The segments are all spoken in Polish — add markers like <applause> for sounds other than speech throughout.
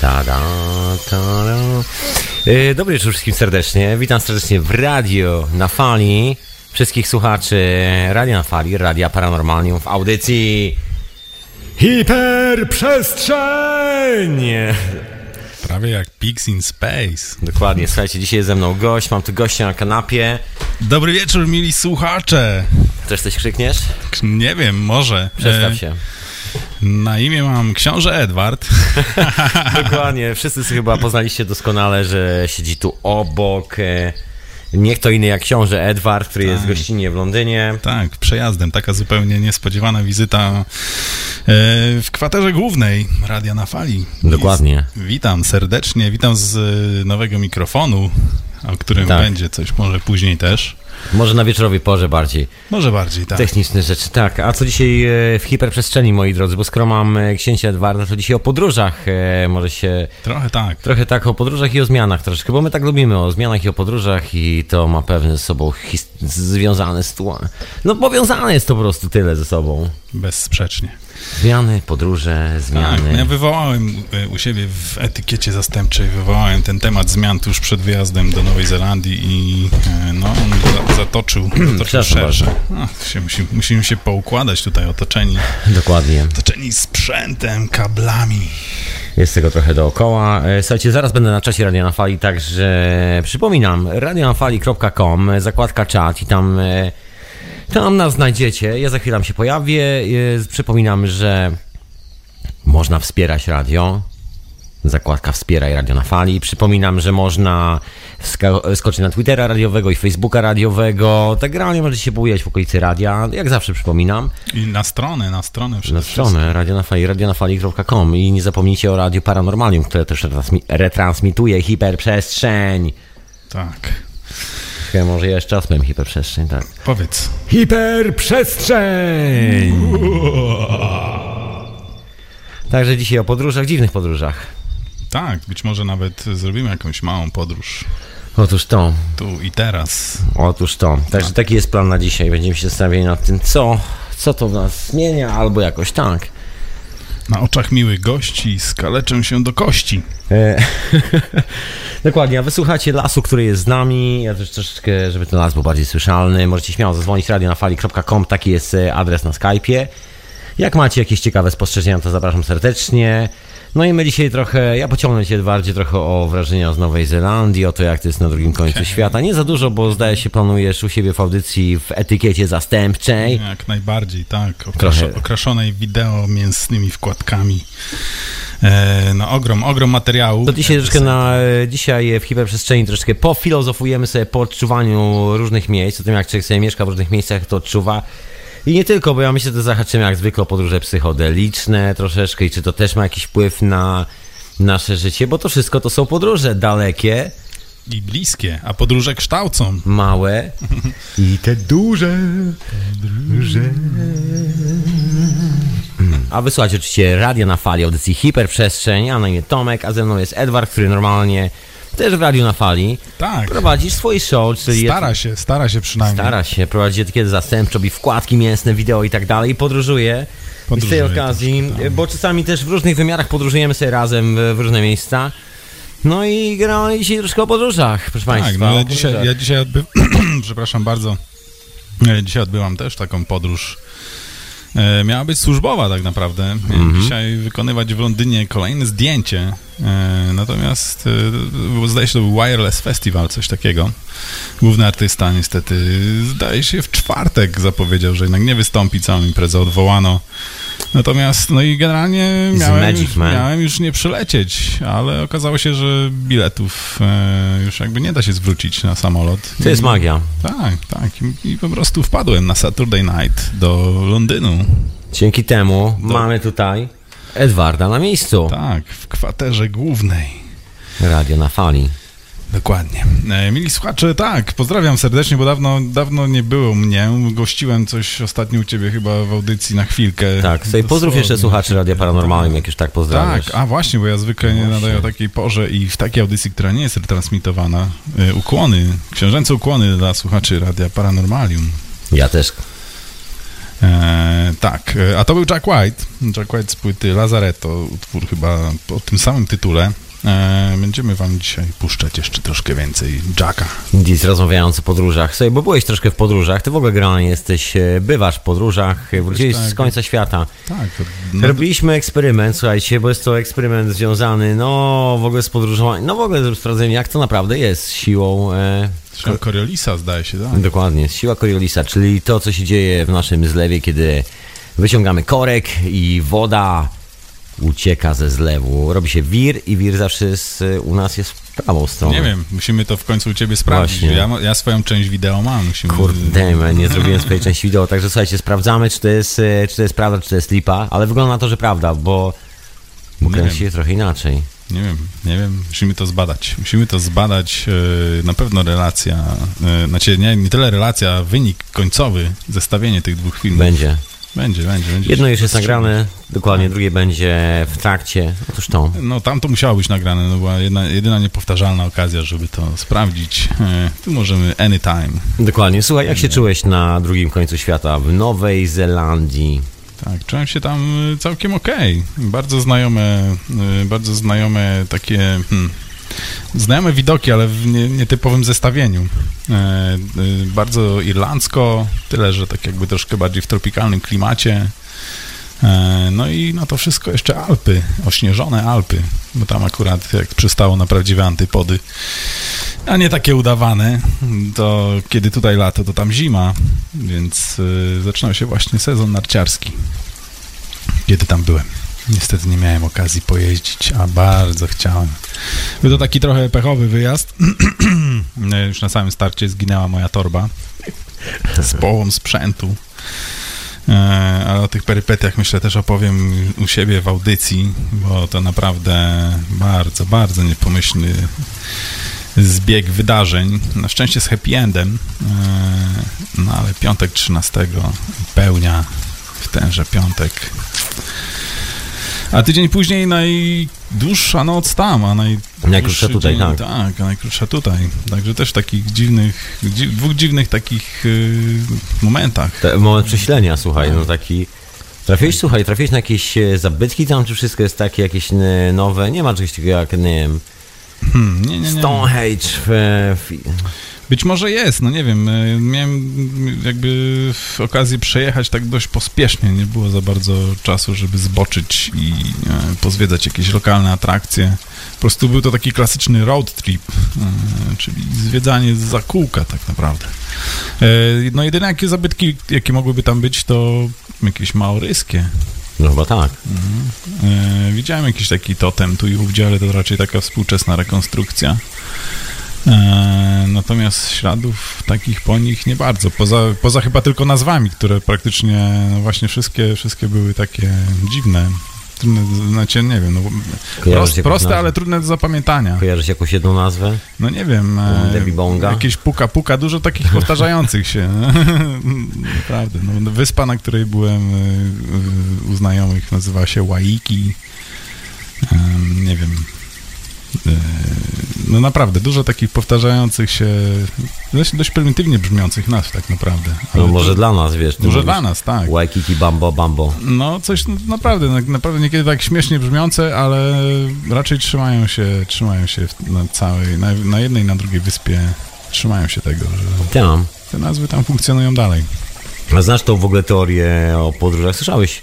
Tada, tada. E, Dobry wieczór wszystkim serdecznie. Witam serdecznie w radio na fali. Wszystkich słuchaczy Radia na fali, Radia Paranormalium w audycji Hiperprzestrzeń! Prawie jak Pigs in Space. Dokładnie, słuchajcie, dzisiaj jest ze mną gość, mam tu gościa na kanapie. Dobry wieczór, mili słuchacze. Też coś krzykniesz? Nie wiem, może. Przedstaw E, się. Na imię mam książę Edward. <laughs> Dokładnie, wszyscy chyba poznaliście doskonale, że siedzi tu obok. e, Nie kto inny jak książę Edward, który jest gościnnie w Londynie. Tak, przejazdem. Taka zupełnie niespodziewana wizyta e, w kwaterze głównej Radia na Fali. Dokładnie. I Witam serdecznie, witam z e, nowego mikrofonu, o którym Tak. będzie coś może później też. Może na wieczorowej porze bardziej. Może bardziej, tak. Techniczne rzeczy, tak. A co dzisiaj e, w hiperprzestrzeni, moi drodzy? Bo skoro mam e, księcia Edwarda, to dzisiaj o podróżach. e, Może się Trochę tak. trochę tak o podróżach i o zmianach troszeczkę, bo my tak lubimy o zmianach i o podróżach i to ma pewnie ze sobą his- związane sytuacje. No powiązane jest to po prostu tyle ze sobą. Bezsprzecznie. Zmiany, podróże, Tak, zmiany. ja wywołałem e, u siebie w etykiecie zastępczej, wywołałem ten temat zmian tuż przed wyjazdem do Nowej Zelandii i e, no, on za, zatoczył, <clears throat> zatoczył szersze. No, się, musi, musimy się poukładać tutaj, otoczeni, Dokładnie. otoczeni sprzętem, kablami. Jest tego trochę dookoła. E, Słuchajcie, zaraz będę na czasie Radio na Fali, także przypominam, radionafali.com, zakładka czat i tam, tam nas znajdziecie. Ja za chwilę się pojawię. Przypominam, że można wspierać radio. Zakładka Wspieraj Radio na Fali. Przypominam, że można skoczyć na Twittera radiowego i Facebooka radiowego. Tak generalnie możecie się pojawiać w okolicy radia. Jak zawsze przypominam. I na stronę, na stronę Na stronę Radio na Fali, radionafali.com i nie zapomnijcie o Radiu Paranormalium, które też retransmi- retransmituje hiperprzestrzeń. Tak. Chyba może ja jeszcze raz powiem hiperprzestrzeń, tak. Powiedz. Hiperprzestrzeń! Także dzisiaj o podróżach, dziwnych podróżach. Tak, być może nawet zrobimy jakąś małą podróż Otóż to, tu i teraz. otóż to. Także taki jest plan na dzisiaj. Będziemy się zastanawiali nad tym, co, co to w nas zmienia, albo jakoś tak. Na oczach miłych gości skaleczę się do kości. E, <laughs> Dokładnie, a wysłuchacie lasu, który jest z nami. Ja też troszeczkę, żeby ten las był bardziej słyszalny. Możecie śmiało zadzwonić radionafali.com, taki jest e, adres na Skype'ie. Jak macie jakieś ciekawe spostrzeżenia, to zapraszam serdecznie. No i my dzisiaj trochę, ja pociągnę Cię bardziej trochę o wrażenia z Nowej Zelandii, o to jak to jest na drugim końcu świata. Nie za dużo, bo zdaje się planujesz u siebie w audycji w etykiecie zastępczej. Jak najbardziej, tak. Okraszo, okraszonej wideo mięsnymi wkładkami. E, no ogrom, ogrom materiału. To dzisiaj troszkę na, e, dzisiaj w hiperprzestrzeni troszeczkę pofilozofujemy sobie po odczuwaniu różnych miejsc, o tym jak człowiek sobie mieszka w różnych miejscach, to odczuwa. I nie tylko, bo ja myślę, że zahaczymy jak zwykle o podróże psychodeliczne troszeczkę i czy to też ma jakiś wpływ na nasze życie, bo to wszystko to są podróże dalekie, I bliskie, a podróże kształcą. małe <laughs> i te duże podróże. A wysłuchajcie oczywiście radia na fali audycji Hiperprzestrzeń, a na imię Tomek, a ze mną jest Edward, który normalnie też w radiu na fali Tak. prowadzi swój show, czyli Stara się, stara się przynajmniej. stara się, prowadzi etykiety zastępcze, robi wkładki mięsne, wideo i tak dalej, i podróżuje. I z tej Podróżuje okazji, tak. bo czasami też w różnych wymiarach podróżujemy sobie razem w, w różne miejsca. No i generalnie dzisiaj troszkę o podróżach, proszę Tak, Państwa. no ja dzisiaj, ja dzisiaj odby... <clears throat> przepraszam bardzo. Dzisiaj odbyłam też taką podróż. E, Miała być służbowa tak naprawdę. Miałem Mhm. dzisiaj wykonywać w Londynie kolejne zdjęcie. E, Natomiast e, zdaje się, to był Wireless Festival, coś takiego. Główny artysta niestety, zdaje się, w czwartek zapowiedział, że jednak nie wystąpi, całą imprezę odwołano. Natomiast, no i generalnie miałem, magic, miałem już nie przylecieć, ale okazało się, że biletów e, już jakby nie da się zwrócić na samolot. To jest magia. Tak, tak. I, I po prostu wpadłem na Saturday Night do Londynu. Dzięki temu mamy tutaj Edwarda na miejscu. Tak, w kwaterze głównej. Radio na fali. Dokładnie. E, mili słuchacze, tak, pozdrawiam serdecznie, bo dawno, dawno nie było mnie. Gościłem coś ostatnio u ciebie chyba w audycji na chwilkę. Tak, sobie pozdrów jeszcze słuchaczy Radia Paranormalnym, jak już tak pozdrawiasz. Tak, a właśnie, bo ja zwykle nie nadaję o takiej porze i w takiej audycji, która nie jest retransmitowana, e, ukłony, książęce ukłony dla słuchaczy Radia Paranormalium. Ja też. E, tak, a to był Jack White. Jack White z płyty Lazaretto, utwór chyba o tym samym tytule. E, będziemy wam dzisiaj puszczać jeszcze troszkę więcej Jacka. Dziś rozmawiając o podróżach. Sobie, bo byłeś troszkę w podróżach. Ty w ogóle generalnie jesteś, e, bywasz w podróżach, e, wróciłeś tak. z końca świata. Tak. No, Robiliśmy eksperyment, słuchajcie, bo jest to eksperyment związany, no w ogóle z podróżowaniem, no w ogóle z sprawdzeniem, jak to naprawdę jest z siłą. E, Zresztą Coriolisa zdaje się, tak? Dokładnie, siła Coriolisa, czyli to, co się dzieje w naszym zlewie, kiedy wyciągamy korek i woda ucieka ze zlewu. Robi się wir i wir zawsze jest, u nas jest w prawą stronę. Nie wiem, musimy to w końcu u ciebie sprawdzić. Ja, ja swoją część wideo mam. Musimy... Kurde, man, nie zrobiłem swojej części wideo, także słuchajcie, sprawdzamy, czy to jest, e, czy to jest prawda, czy to jest lipa, ale wygląda na to, że prawda, bo, bo kręci się trochę inaczej. Nie wiem, nie wiem. Musimy to zbadać. Musimy to zbadać. e, Na pewno relacja, e, znaczy nie, nie tyle relacja, wynik końcowy, zestawienie tych dwóch filmów. Będzie. Będzie, będzie. będzie Jedno już jest nagrane, dokładnie, drugie będzie w trakcie. Otóż to. No tam to musiało być nagrane, no była jedna, jedyna niepowtarzalna okazja, żeby to sprawdzić. E, Tu możemy anytime. Dokładnie. Słuchaj, jak się czułeś na drugim końcu świata w Nowej Zelandii? Tak, czułem się tam y, całkiem okej. Bardzo znajome, y, bardzo znajome takie, hmm, znajome widoki, ale w nie, nietypowym zestawieniu. E, y, Bardzo irlandzko, tyle, że tak jakby troszkę bardziej w tropikalnym klimacie. E, No i na to wszystko jeszcze Alpy, ośnieżone Alpy, bo tam akurat jak przystało na prawdziwe antypody, a nie takie udawane, to kiedy tutaj lato, to tam zima, więc zaczynał się właśnie sezon narciarski, kiedy tam byłem. Niestety nie miałem okazji pojeździć, a bardzo chciałem. Był to taki trochę pechowy wyjazd. <clears throat> Już na samym starcie zginęła moja torba z połą sprzętu. E, Ale o tych perypetiach myślę też opowiem u siebie w audycji, bo to naprawdę bardzo, bardzo niepomyślny zbieg wydarzeń. Na szczęście z happy endem, e, no ale piątek 13 pełnia w tenże piątek. A tydzień później najdłuższa noc tam, a najdłuższy Najkrótsza tutaj, dzień, tak. Tak, a najkrótsza tutaj. Także też takich dziwnych, dzi dwóch dziwnych takich y, momentach. Te, moment prześlenia, słuchaj, no taki... Trafiłeś, słuchaj, trafiłeś na jakieś e, zabytki tam, czy wszystko jest takie jakieś e, nowe? Nie ma czegoś takiego jak, nie wiem, Hmm, nie, nie, nie. Stonehenge w, w, Być może jest, no nie wiem. y, Miałem jakby w okazję przejechać tak dość pospiesznie. Nie było za bardzo czasu, żeby zboczyć i e, pozwiedzać jakieś lokalne atrakcje. Po prostu był to taki klasyczny road trip, e, czyli zwiedzanie z zakółka tak naprawdę. E, No jedyne jakie zabytki, jakie mogłyby tam być, to jakieś maoryskie. No chyba tak. E, Widziałem jakiś taki totem tu i ówdzie, ale to raczej taka współczesna rekonstrukcja. E, Natomiast śladów takich po nich nie bardzo. Poza, poza chyba tylko nazwami, które praktycznie no właśnie wszystkie, wszystkie były takie dziwne. Trudne, znaczy nie wiem, no, prost, proste, nazwę? ale trudne do zapamiętania. Kojarzysz jakąś jedną nazwę? No nie wiem. e, Debbie Bonga? Jakieś puka puka, dużo takich <laughs> powtarzających się. <laughs> Naprawdę. No, wyspa, na której byłem e, e, u znajomych nazywa się Waiki. Nie wiem. E, No naprawdę, dużo takich powtarzających się, dość, dość prymitywnie brzmiących nazw tak naprawdę. No Ale może to- dla nas, wiesz. Może dla nas, tak. Waikiki, Bambo, Bambo. No coś no, naprawdę, na- naprawdę niekiedy tak śmiesznie brzmiące, ale raczej trzymają się, trzymają się na całej, na, na jednej i na drugiej wyspie trzymają się tego, że Tam. te nazwy tam funkcjonują dalej. A znasz tą w ogóle teorię o podróżach? Słyszałeś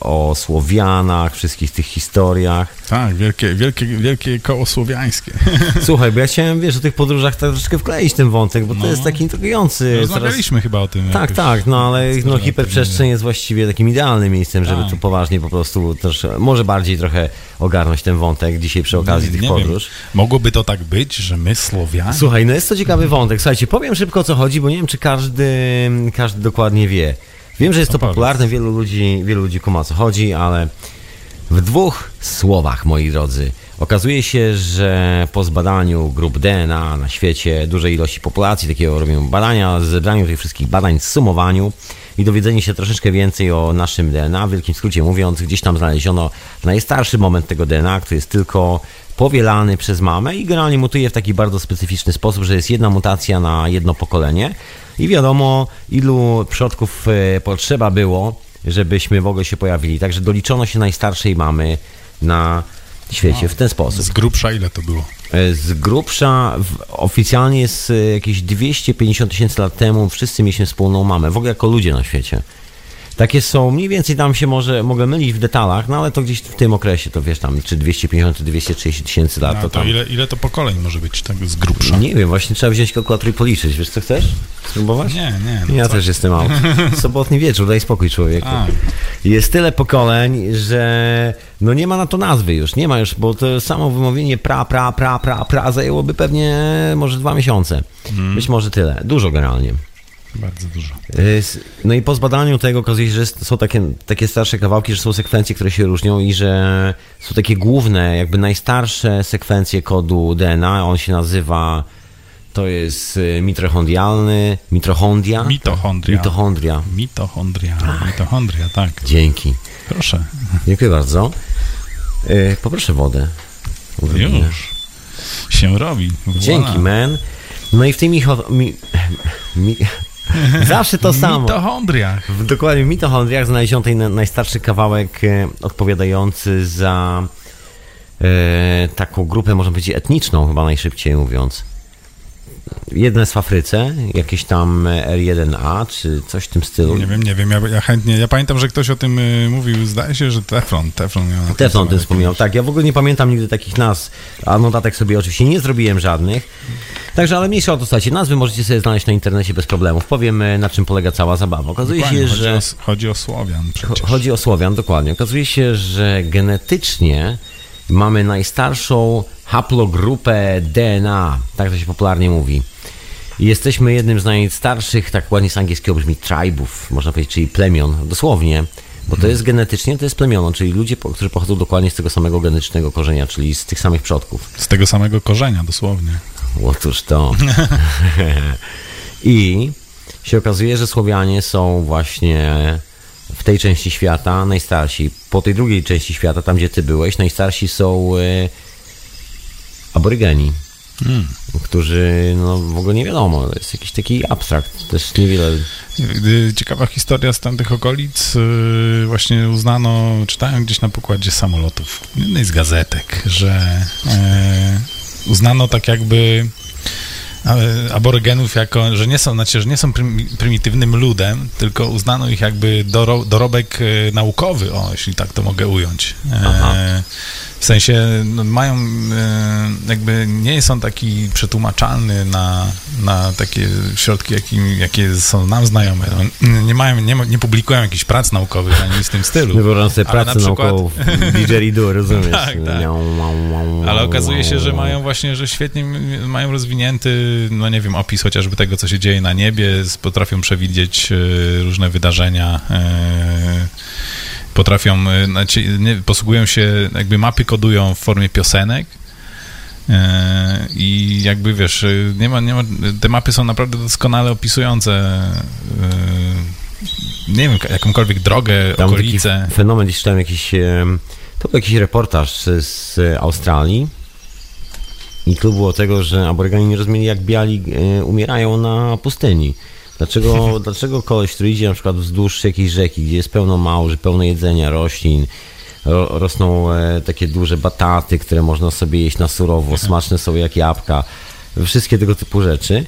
o Słowianach, wszystkich tych historiach? Tak, wielkie, wielkie, wielkie koło słowiańskie. <laughs> Słuchaj, bo ja chciałem, wiesz, o tych podróżach tak troszeczkę wkleić ten wątek, bo to No. jest taki intrygujący. Coraz... Rozmawialiśmy chyba o tym. Tak, tak, no ale no, hiperprzestrzeń jest właściwie takim idealnym miejscem, żeby Tak. tu poważnie po prostu też, może bardziej trochę ogarnąć ten wątek dzisiaj przy okazji tych nie podróż. Wiem. Mogłoby to tak być, że my Słowianie? Słuchaj, no jest to ciekawy wątek. Słuchajcie, powiem szybko o co chodzi, bo nie wiem, czy każdy, każdy dokładnie wie. Wiem, że jest to popularne, wielu ludzi, wielu ludzi kuma o co chodzi, ale w dwóch słowach, moi drodzy. Okazuje się, że po zbadaniu grup DNA na świecie, dużej ilości populacji, takiego robią badania, zebraniu tych wszystkich badań, zsumowaniu i dowiedzeniu się troszeczkę więcej o naszym DNA, w wielkim skrócie mówiąc, gdzieś tam znaleziono najstarszy moment tego DNA, który jest tylko powielany przez mamę i generalnie mutuje w taki bardzo specyficzny sposób, że jest jedna mutacja na jedno pokolenie i wiadomo ilu przodków e, potrzeba było, żebyśmy w ogóle się pojawili. Także doliczono się najstarszej mamy na świecie w ten sposób. Z grubsza ile to było? E, Z grubsza oficjalnie jest e, jakieś 250 tysięcy lat temu wszyscy mieliśmy wspólną mamę, w ogóle jako ludzie na świecie. Takie są, mniej więcej tam się może, mogę mylić w detalach, no ale to gdzieś w tym okresie, to wiesz tam, czy 250, czy 230 tysięcy lat, No, to to tam... ile, ile to pokoleń może być tak z grubsza? Nie wiem, właśnie trzeba wziąć kalkulator i policzyć, wiesz co chcesz? Spróbować? Nie, nie. No Ja co? też jestem out. <laughs> Sobotni wieczór, daj spokój człowieku. A. Jest tyle pokoleń, że no nie ma na to nazwy już, nie ma już, bo to samo wymówienie pra, pra, pra, pra, pra zajęłoby pewnie może dwa miesiące. Mhm. Być może tyle. Dużo generalnie. Bardzo dużo. S- No i po zbadaniu tego okazuje się, że są takie, takie starsze kawałki, że są sekwencje, które się różnią i że są takie główne, jakby najstarsze sekwencje kodu DNA. On się nazywa, to jest y, mitochondrialny, mitochondria. Mitochondria. Mitochondria. Mitochondria. Mitochondria, tak. Dzięki. Proszę. Dziękuję bardzo. Y, Poproszę wodę. Już. Się robi. Dzięki, man. No i w tej micho... Mi, mi, <laughs> zawsze to W samo. mitochondriach. W dokładnie w mitochondriach znaleziono ten na- najstarszy kawałek e, odpowiadający za e, taką grupę, można powiedzieć, etniczną, chyba najszybciej mówiąc. Jeden jest w Afryce, jakieś tam R1A, czy coś w tym stylu. Nie wiem, nie wiem. Ja, ja chętnie. Ja pamiętam, że ktoś o tym y, mówił. Zdaje się, że Teflon. Teflon miał. Teflon samym wspomniał. Tak, ja w ogóle nie pamiętam nigdy takich nazw, a notatek sobie oczywiście nie zrobiłem żadnych. Także, ale mniejsza o to, słuchajcie, nazwy możecie sobie znaleźć na internecie bez problemów. Powiem, e, na czym polega cała zabawa. Okazuje Dokładnie, się, chodzi, że... o, chodzi o Słowian przecież. Cho- Chodzi o Słowian, dokładnie. Okazuje się, że genetycznie mamy najstarszą haplogrupę DNA, tak to się popularnie mówi. I jesteśmy jednym z najstarszych, tak ładnie z angielskiego brzmi, tribów, można powiedzieć, czyli plemion, dosłownie. Bo to jest genetycznie, to jest plemiono, czyli ludzie, którzy pochodzą dokładnie z tego samego genetycznego korzenia, czyli z tych samych przodków. Z tego samego korzenia, dosłownie. Otóż to. <laughs> I się okazuje, że Słowianie są właśnie w tej części świata najstarsi. Po tej drugiej części świata, tam gdzie ty byłeś, najstarsi są e, aborygeni, którzy no w ogóle nie wiadomo, to jest jakiś taki abstrakt, też niewiele... Y, Ciekawa historia z tamtych okolic. y, Właśnie uznano, czytałem gdzieś na pokładzie samolotów, jednej z gazetek, że e, uznano tak jakby e, aborygenów jako, że nie są, znaczy, że nie są prymi- prymitywnym ludem, tylko uznano ich jakby doro, dorobek e, naukowy, o, jeśli tak to mogę ująć. E, w sensie no, mają, e, jakby nie są taki przetłumaczalny na, na takie środki, jakim, jakie są nam znajome. No, nie mają, nie, nie publikują jakichś prac naukowych ani w tym stylu. My wyobrażam sobie Ale pracę na przykład- naukową didgeridoo, <laughs> rozumiesz? Tak, tak. Ale okazuje się, że mają właśnie, że świetnie mają rozwinięty, no nie wiem, opis chociażby tego, co się dzieje na niebie, potrafią przewidzieć e, różne wydarzenia, e, potrafią, e, znaczy, nie, posługują się, jakby mapy kodują w formie piosenek. e, I jakby wiesz, e, nie ma, nie ma, te mapy są naprawdę doskonale opisujące nie wiem, jakąkolwiek drogę, Tam okolice. fenomen, gdzieś czytałem jakiś, to był jakiś reportaż z, Australii i tu było tego, że aborygeni nie rozumieli jak biali umierają na pustyni. Dlaczego, <laughs> dlaczego koleś, który idzie na przykład wzdłuż jakiejś rzeki, gdzie jest pełno małży, pełno jedzenia, roślin, ro, rosną e, takie duże bataty, które można sobie jeść na surowo, <laughs> smaczne są jak jabłka, wszystkie tego typu rzeczy.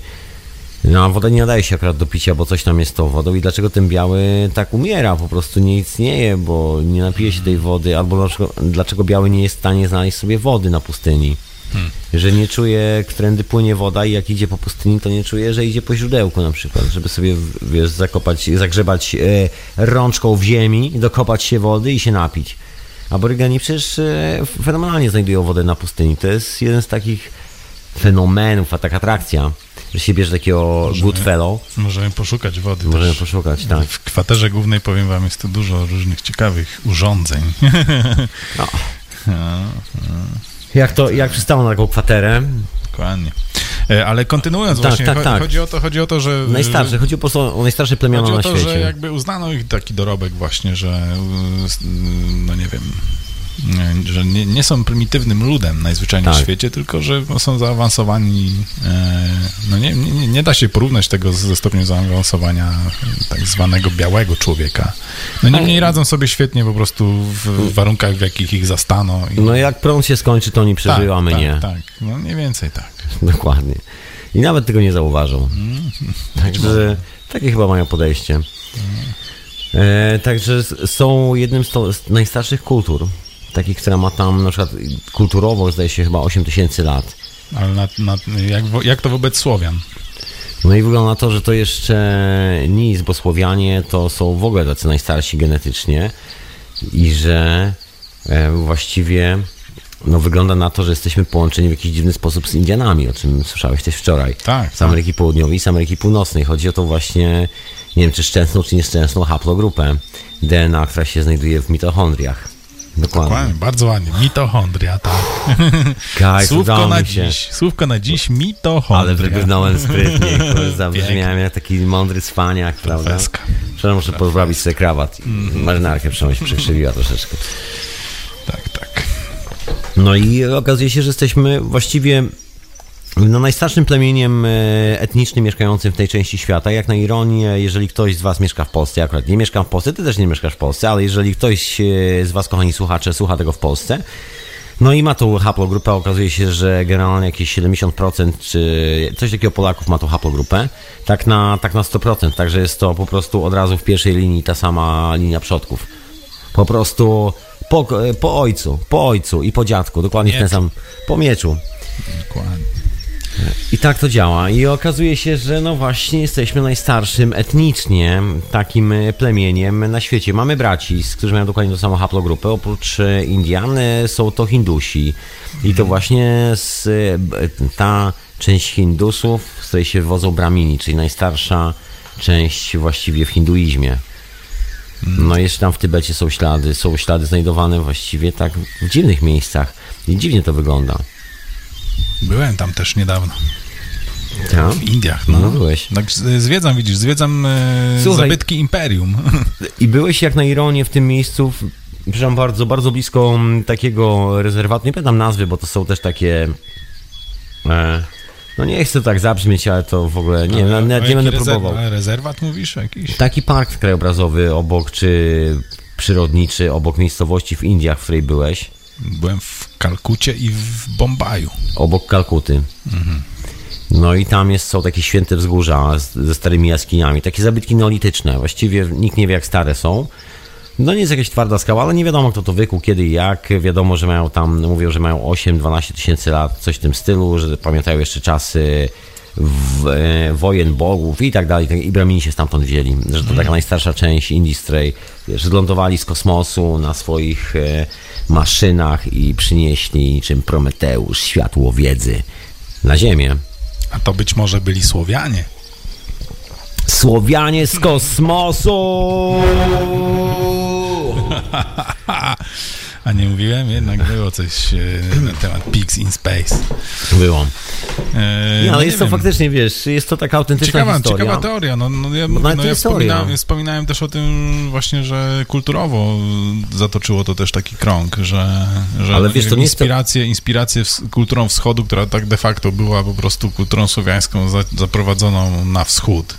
No, a woda nie nadaje się akurat do picia, bo coś tam jest tą wodą i dlaczego ten biały tak umiera, po prostu nie istnieje, bo nie napije się tej wody, albo dlaczego, dlaczego biały nie jest w stanie znaleźć sobie wody na pustyni. Że nie czuje, którędy płynie woda i jak idzie po pustyni, to nie czuje, że idzie po źródełku na przykład, żeby sobie, wiesz, zakopać, zagrzebać e, rączką w ziemi, dokopać się wody i się napić. Aborygeni przecież e, fenomenalnie znajdują wodę na pustyni. To jest jeden z takich fenomenów, a taka atrakcja, że się bierze takiego good fellow. Możemy poszukać wody. Możemy też. poszukać, tak. W kwaterze głównej, powiem wam, jest tu dużo różnych ciekawych urządzeń. No. <laughs> No, Jak to, jak przystało na taką kwaterę? Dokładnie. E, Ale kontynuując Tak, właśnie, tak, tak. Chodzi, o to, chodzi o to, że... Najstarsze, chodzi po prostu o najstarsze plemiona Chodzi o na to, że świecie. jakby uznano ich taki dorobek właśnie, że y, no nie wiem, e, że nie, nie są prymitywnym ludem najzwyczajniej Tak. w świecie, tylko że są zaawansowani. e, No nie, nie, nie da się porównać tego ze stopniem zaawansowania tak zwanego białego człowieka. No niemniej radzą sobie świetnie po prostu w warunkach, w jakich ich zastano. I, No jak prąd się skończy, to oni przeżyją, a my tak, nie. Tak, no mniej więcej tak. Dokładnie. I nawet tego nie zauważą. Także takie chyba mają podejście. E, także są jednym z, to, z najstarszych kultur. Takich, która ma tam na przykład kulturowo zdaje się chyba 8 tysięcy lat. Ale na, na, jak, jak to wobec Słowian? No i wygląda na to, że to jeszcze nic, bo Słowianie to są w ogóle tacy najstarsi genetycznie i że e, właściwie no, wygląda na to, że jesteśmy połączeni w jakiś dziwny sposób z Indianami, o czym słyszałeś też wczoraj. Tak, Z Ameryki Południowej i z Ameryki Północnej. Chodzi o to właśnie, nie wiem czy szczęsną, czy nieszczęsną haplogrupę DNA, która się znajduje w mitochondriach. Dokładnie. Dokładnie, bardzo ładnie. Mitochondria, tak. Kaj, Słówko na się. dziś. Słówko na dziś, mitochondria. Ale wybrnąłem sprytnie, <laughs> zabrzmiałem jak taki mądry cwaniak, prawda? Profeska. Przepraszam, muszę pozbawić sobie krawat. Marynarkę przynajmniej przekrzywiła troszeczkę. Tak, tak. No i okazuje się, że jesteśmy właściwie no, najstarszym plemieniem e, etnicznym mieszkającym w tej części świata. Jak na ironię, jeżeli ktoś z Was mieszka w Polsce, ja akurat nie mieszkam w Polsce, Ty też nie mieszkasz w Polsce, ale jeżeli ktoś e, z Was, kochani słuchacze, słucha tego w Polsce, no i ma tą haplogrupę, okazuje się, że generalnie jakieś 70% czy coś takiego Polaków ma tą haplogrupę, tak na, tak na 100%, także jest to po prostu od razu w pierwszej linii ta sama linia przodków. Po prostu po, po ojcu, po ojcu i po dziadku, dokładnie w ten sam, po mieczu. Dokładnie. I tak to działa. I okazuje się, że no właśnie jesteśmy najstarszym etnicznie takim plemieniem na świecie. Mamy braci, którzy mają dokładnie tą samą haplogrupę. Oprócz Indian e, są to Hindusi. I to właśnie z, e, ta część Hindusów, z której się wywodzą Brahmini, czyli najstarsza część właściwie w hinduizmie. No jeszcze tam w Tybecie są ślady, są ślady znajdowane właściwie tak w dziwnych miejscach. I dziwnie to wygląda. Byłem tam też niedawno. Tak? W Indiach, no. No byłeś. Tak zwiedzam, widzisz, zwiedzam e, Słuchaj. zabytki Imperium. I byłeś jak na ironię w tym miejscu, w- przepraszam bardzo, bardzo blisko takiego rezerwatu, nie pamiętam nazwy, bo to są też takie... E, no nie chcę tak zabrzmieć, ale to w ogóle, nie, a nie jaki będę rezerw- próbował. Rezerwat mówisz jakiś? Taki park krajobrazowy obok, czy przyrodniczy, obok miejscowości w Indiach, w której byłeś, Byłem w Kalkucie i w Bombaju. obok Kalkuty. No i tam jest, są takie święte wzgórza z, ze starymi jaskiniami, takie zabytki neolityczne. Właściwie nikt nie wie, jak stare są. No nie jest jakaś twarda skała, ale nie wiadomo, kto to wykuł, kiedy i jak. Wiadomo, że mają tam, mówią, że mają 8-12 tysięcy lat, coś w tym stylu, że pamiętają jeszcze czasy w, e, wojen bogów i tak dalej. I Bramini się stamtąd wzięli, że to taka najstarsza część Indii Stray, że lądowali z kosmosu na swoich e, maszynach i przynieśli niczym Prometeusz światło wiedzy na Ziemię. A to być może byli Słowianie. Słowianie z kosmosu! <laughs> A nie mówiłem? Jednak było coś e, na temat Pigs in Space. Było. E, no ale jest to wiem. faktycznie, wiesz, jest to taka autentyczna Ciekawa, historia. ciekawa teoria. No, no, ja, no, to ja wspominałem, wspominałem też o tym właśnie, że kulturowo zatoczyło to też taki krąg, że, że Ale wiesz, to nie jest to- inspiracje, inspiracje kulturą wschodu, która tak de facto była po prostu kulturą słowiańską za, zaprowadzoną na wschód,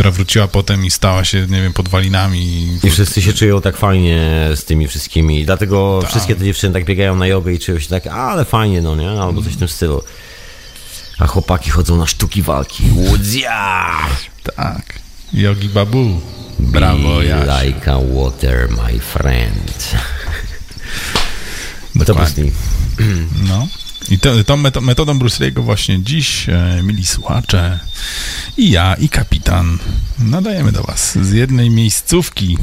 która wróciła potem i stała się, nie wiem, podwalinami. I wszyscy się czują tak fajnie z tymi wszystkimi. Dlatego Tak. wszystkie te dziewczyny tak biegają na jogę i czują się tak, ale fajnie, no nie? Albo coś w tym stylu. A chłopaki chodzą na sztuki walki. Łudzia! Tak. Yogi Babu. Brawo, Jaś. like a water, my friend. To Dokładnie. Bruce Lee. No. I to, tą meto- metodą Bruce Lee'ego właśnie dziś, e, mili słuchacze, i ja, i kapitan, nadajemy do was z jednej miejscówki.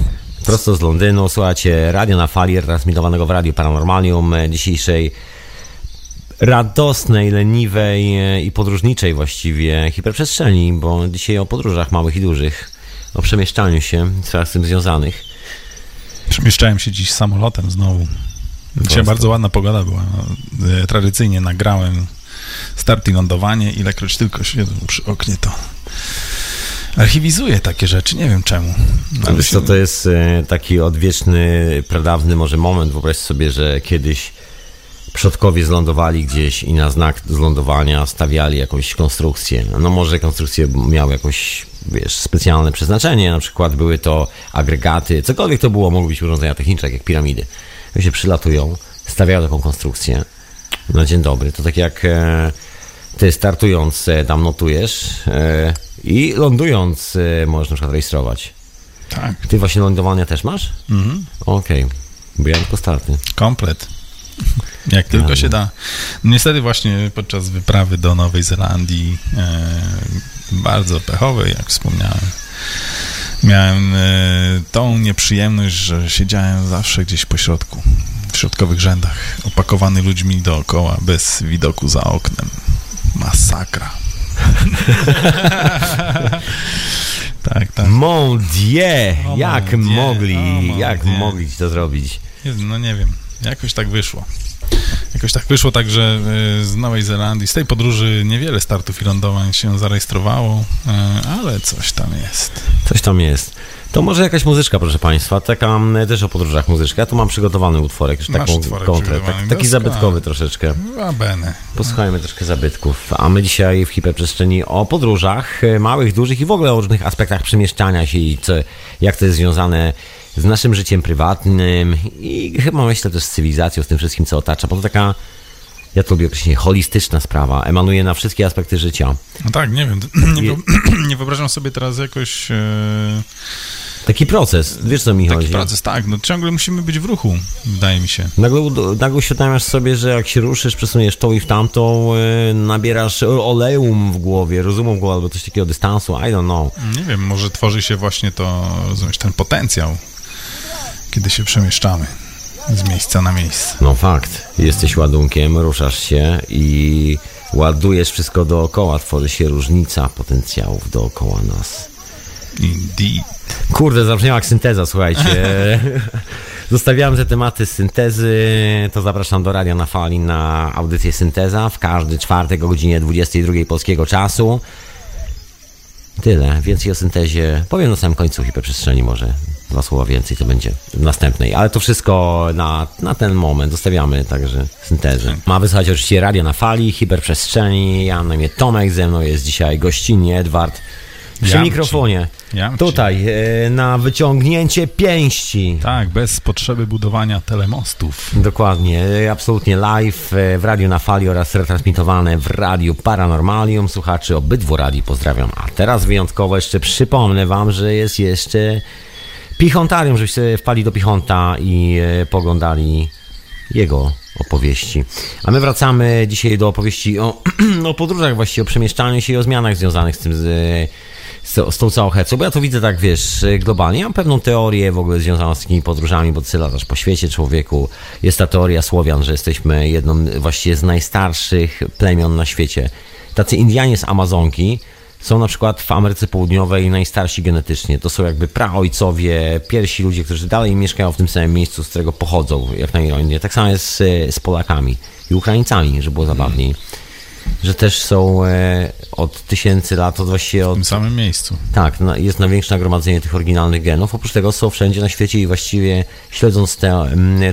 Prosto z Londynu, słuchacie Radio na Fali, transmitowanego w Radiu Paranormalium e, dzisiejszej radosnej, leniwej e, i podróżniczej właściwie hiperprzestrzeni, bo dzisiaj o podróżach małych i dużych, o przemieszczaniu się, sprawach z tym związanych. Przemieszczałem się dziś samolotem znowu. Dzisiaj bardzo ładna pogoda była. No, e, Tradycyjnie nagrałem start i lądowanie. Ilekroć tylko siedzę przy oknie, to archiwizuje takie rzeczy, nie wiem czemu. No, wiesz to jest e, taki odwieczny, pradawny może moment. Wyobraź sobie, że kiedyś przodkowie zlądowali gdzieś i na znak zlądowania stawiali jakąś konstrukcję. No może konstrukcje miały jakoś, wiesz, specjalne przeznaczenie, na przykład były to agregaty, cokolwiek to było, mogły być urządzenia techniczne, jak piramidy. Się przylatują, stawiają taką konstrukcję. No dzień dobry, to tak jak e, ty startując e, tam notujesz e, i lądując możesz na przykład rejestrować. Tak. Ty właśnie lądowania też masz? Mhm. Okej, bo ja tylko starty. Komplet. Jak tylko się da. Niestety właśnie podczas wyprawy do Nowej Zelandii, e, bardzo pechowej, jak wspomniałem, miałem e, tą nieprzyjemność, że siedziałem zawsze gdzieś po środku, w środkowych rzędach, opakowany ludźmi dookoła, bez widoku za oknem. Masakra. <laughs> tak, tak. Mon Dieu! Jak mon Dieu, mogli, jak mogli to zrobić? Jezu, No nie wiem, jakoś tak wyszło. Jakoś tak wyszło, tak, że e, z Nowej Zelandii, z tej podróży niewiele startów i lądowań się zarejestrowało, e, ale coś tam jest. Coś tam jest. To może jakaś muzyczka, proszę Państwa, taka mm, też o podróżach muzyczka. Ja tu mam przygotowany utworek, już taką kontrę, tak, taki doskonale. zabytkowy troszeczkę. A bene. Posłuchajmy troszkę zabytków. A my dzisiaj w hiperprzestrzeni o podróżach, e, małych, dużych i w ogóle o różnych aspektach przemieszczania się i co, jak to jest związane z naszym życiem prywatnym i chyba myślę też z cywilizacją, z tym wszystkim, co otacza, bo to taka, ja to lubię określenie, holistyczna sprawa, emanuje na wszystkie aspekty życia. No tak, nie wiem, <clears throat> nie, <clears throat> nie wyobrażam sobie teraz jakoś e, Taki proces, wiesz co mi taki chodzi? proces, tak, no ciągle musimy być w ruchu, wydaje mi się. Nagle, nagle uświadamiasz sobie, że jak się ruszysz, przesuniesz tą i w tamtą, e, nabierasz oleum w głowie, rozumu w głowie, albo coś takiego dystansu, I don't know. Nie wiem, może tworzy się właśnie to, rozumiesz, ten potencjał, kiedy się przemieszczamy z miejsca na miejsce. No fakt, jesteś ładunkiem, ruszasz się i ładujesz wszystko dookoła, tworzy się różnica potencjałów dookoła nas. Indeed. Kurde, zabrzmiała jak synteza, słuchajcie. <laughs> Zostawiamy te tematy z syntezy, to zapraszam do Radia na Fali na audycję Synteza w każdy czwartek o godzinie 22 polskiego czasu. Tyle, więcej o syntezie powiem na samym końcu hiperprzestrzeni może. Dwa słowa więcej to będzie w następnej, ale to wszystko na, na ten moment zostawiamy także syntezy. Ma wysłuchać oczywiście Radia na Fali, hiperprzestrzeni, ja na imię Tomek, ze mną jest dzisiaj gościnnie Edward przy Jamci. mikrofonie. Jamci. Tutaj, e, na wyciągnięcie pięści. Tak, bez potrzeby budowania telemostów. Dokładnie, absolutnie live e, w Radiu na Fali oraz retransmitowane w Radiu Paranormalium. Słuchaczy obydwu radii pozdrawiam. A teraz wyjątkowo jeszcze przypomnę wam, że jest jeszcze Pichontarium, żebyście wpali do Pichonta i e, poglądali jego opowieści. A my wracamy dzisiaj do opowieści o, <clears throat> o podróżach właściwie, o przemieszczaniu się i o zmianach związanych z tym, z, z, z tą całą hecą, bo ja to widzę tak, wiesz, globalnie. Ja mam pewną teorię w ogóle związaną z takimi podróżami, bo ty latasz po świecie człowieku. Jest ta teoria Słowian, że jesteśmy jedną właściwie z najstarszych plemion na świecie. Tacy Indianie z Amazonki są na przykład w Ameryce Południowej najstarsi genetycznie. To są jakby praojcowie, pierwsi ludzie, którzy dalej mieszkają w tym samym miejscu, z którego pochodzą, jak na ironię. Tak samo jest z, z Polakami i Ukraińcami, żeby było zabawniej. Że też są e, od tysięcy lat, od właściwie W od tym samym miejscu. tak, na- jest największe nagromadzenie tych oryginalnych genów. Oprócz tego są wszędzie na świecie i właściwie śledząc tę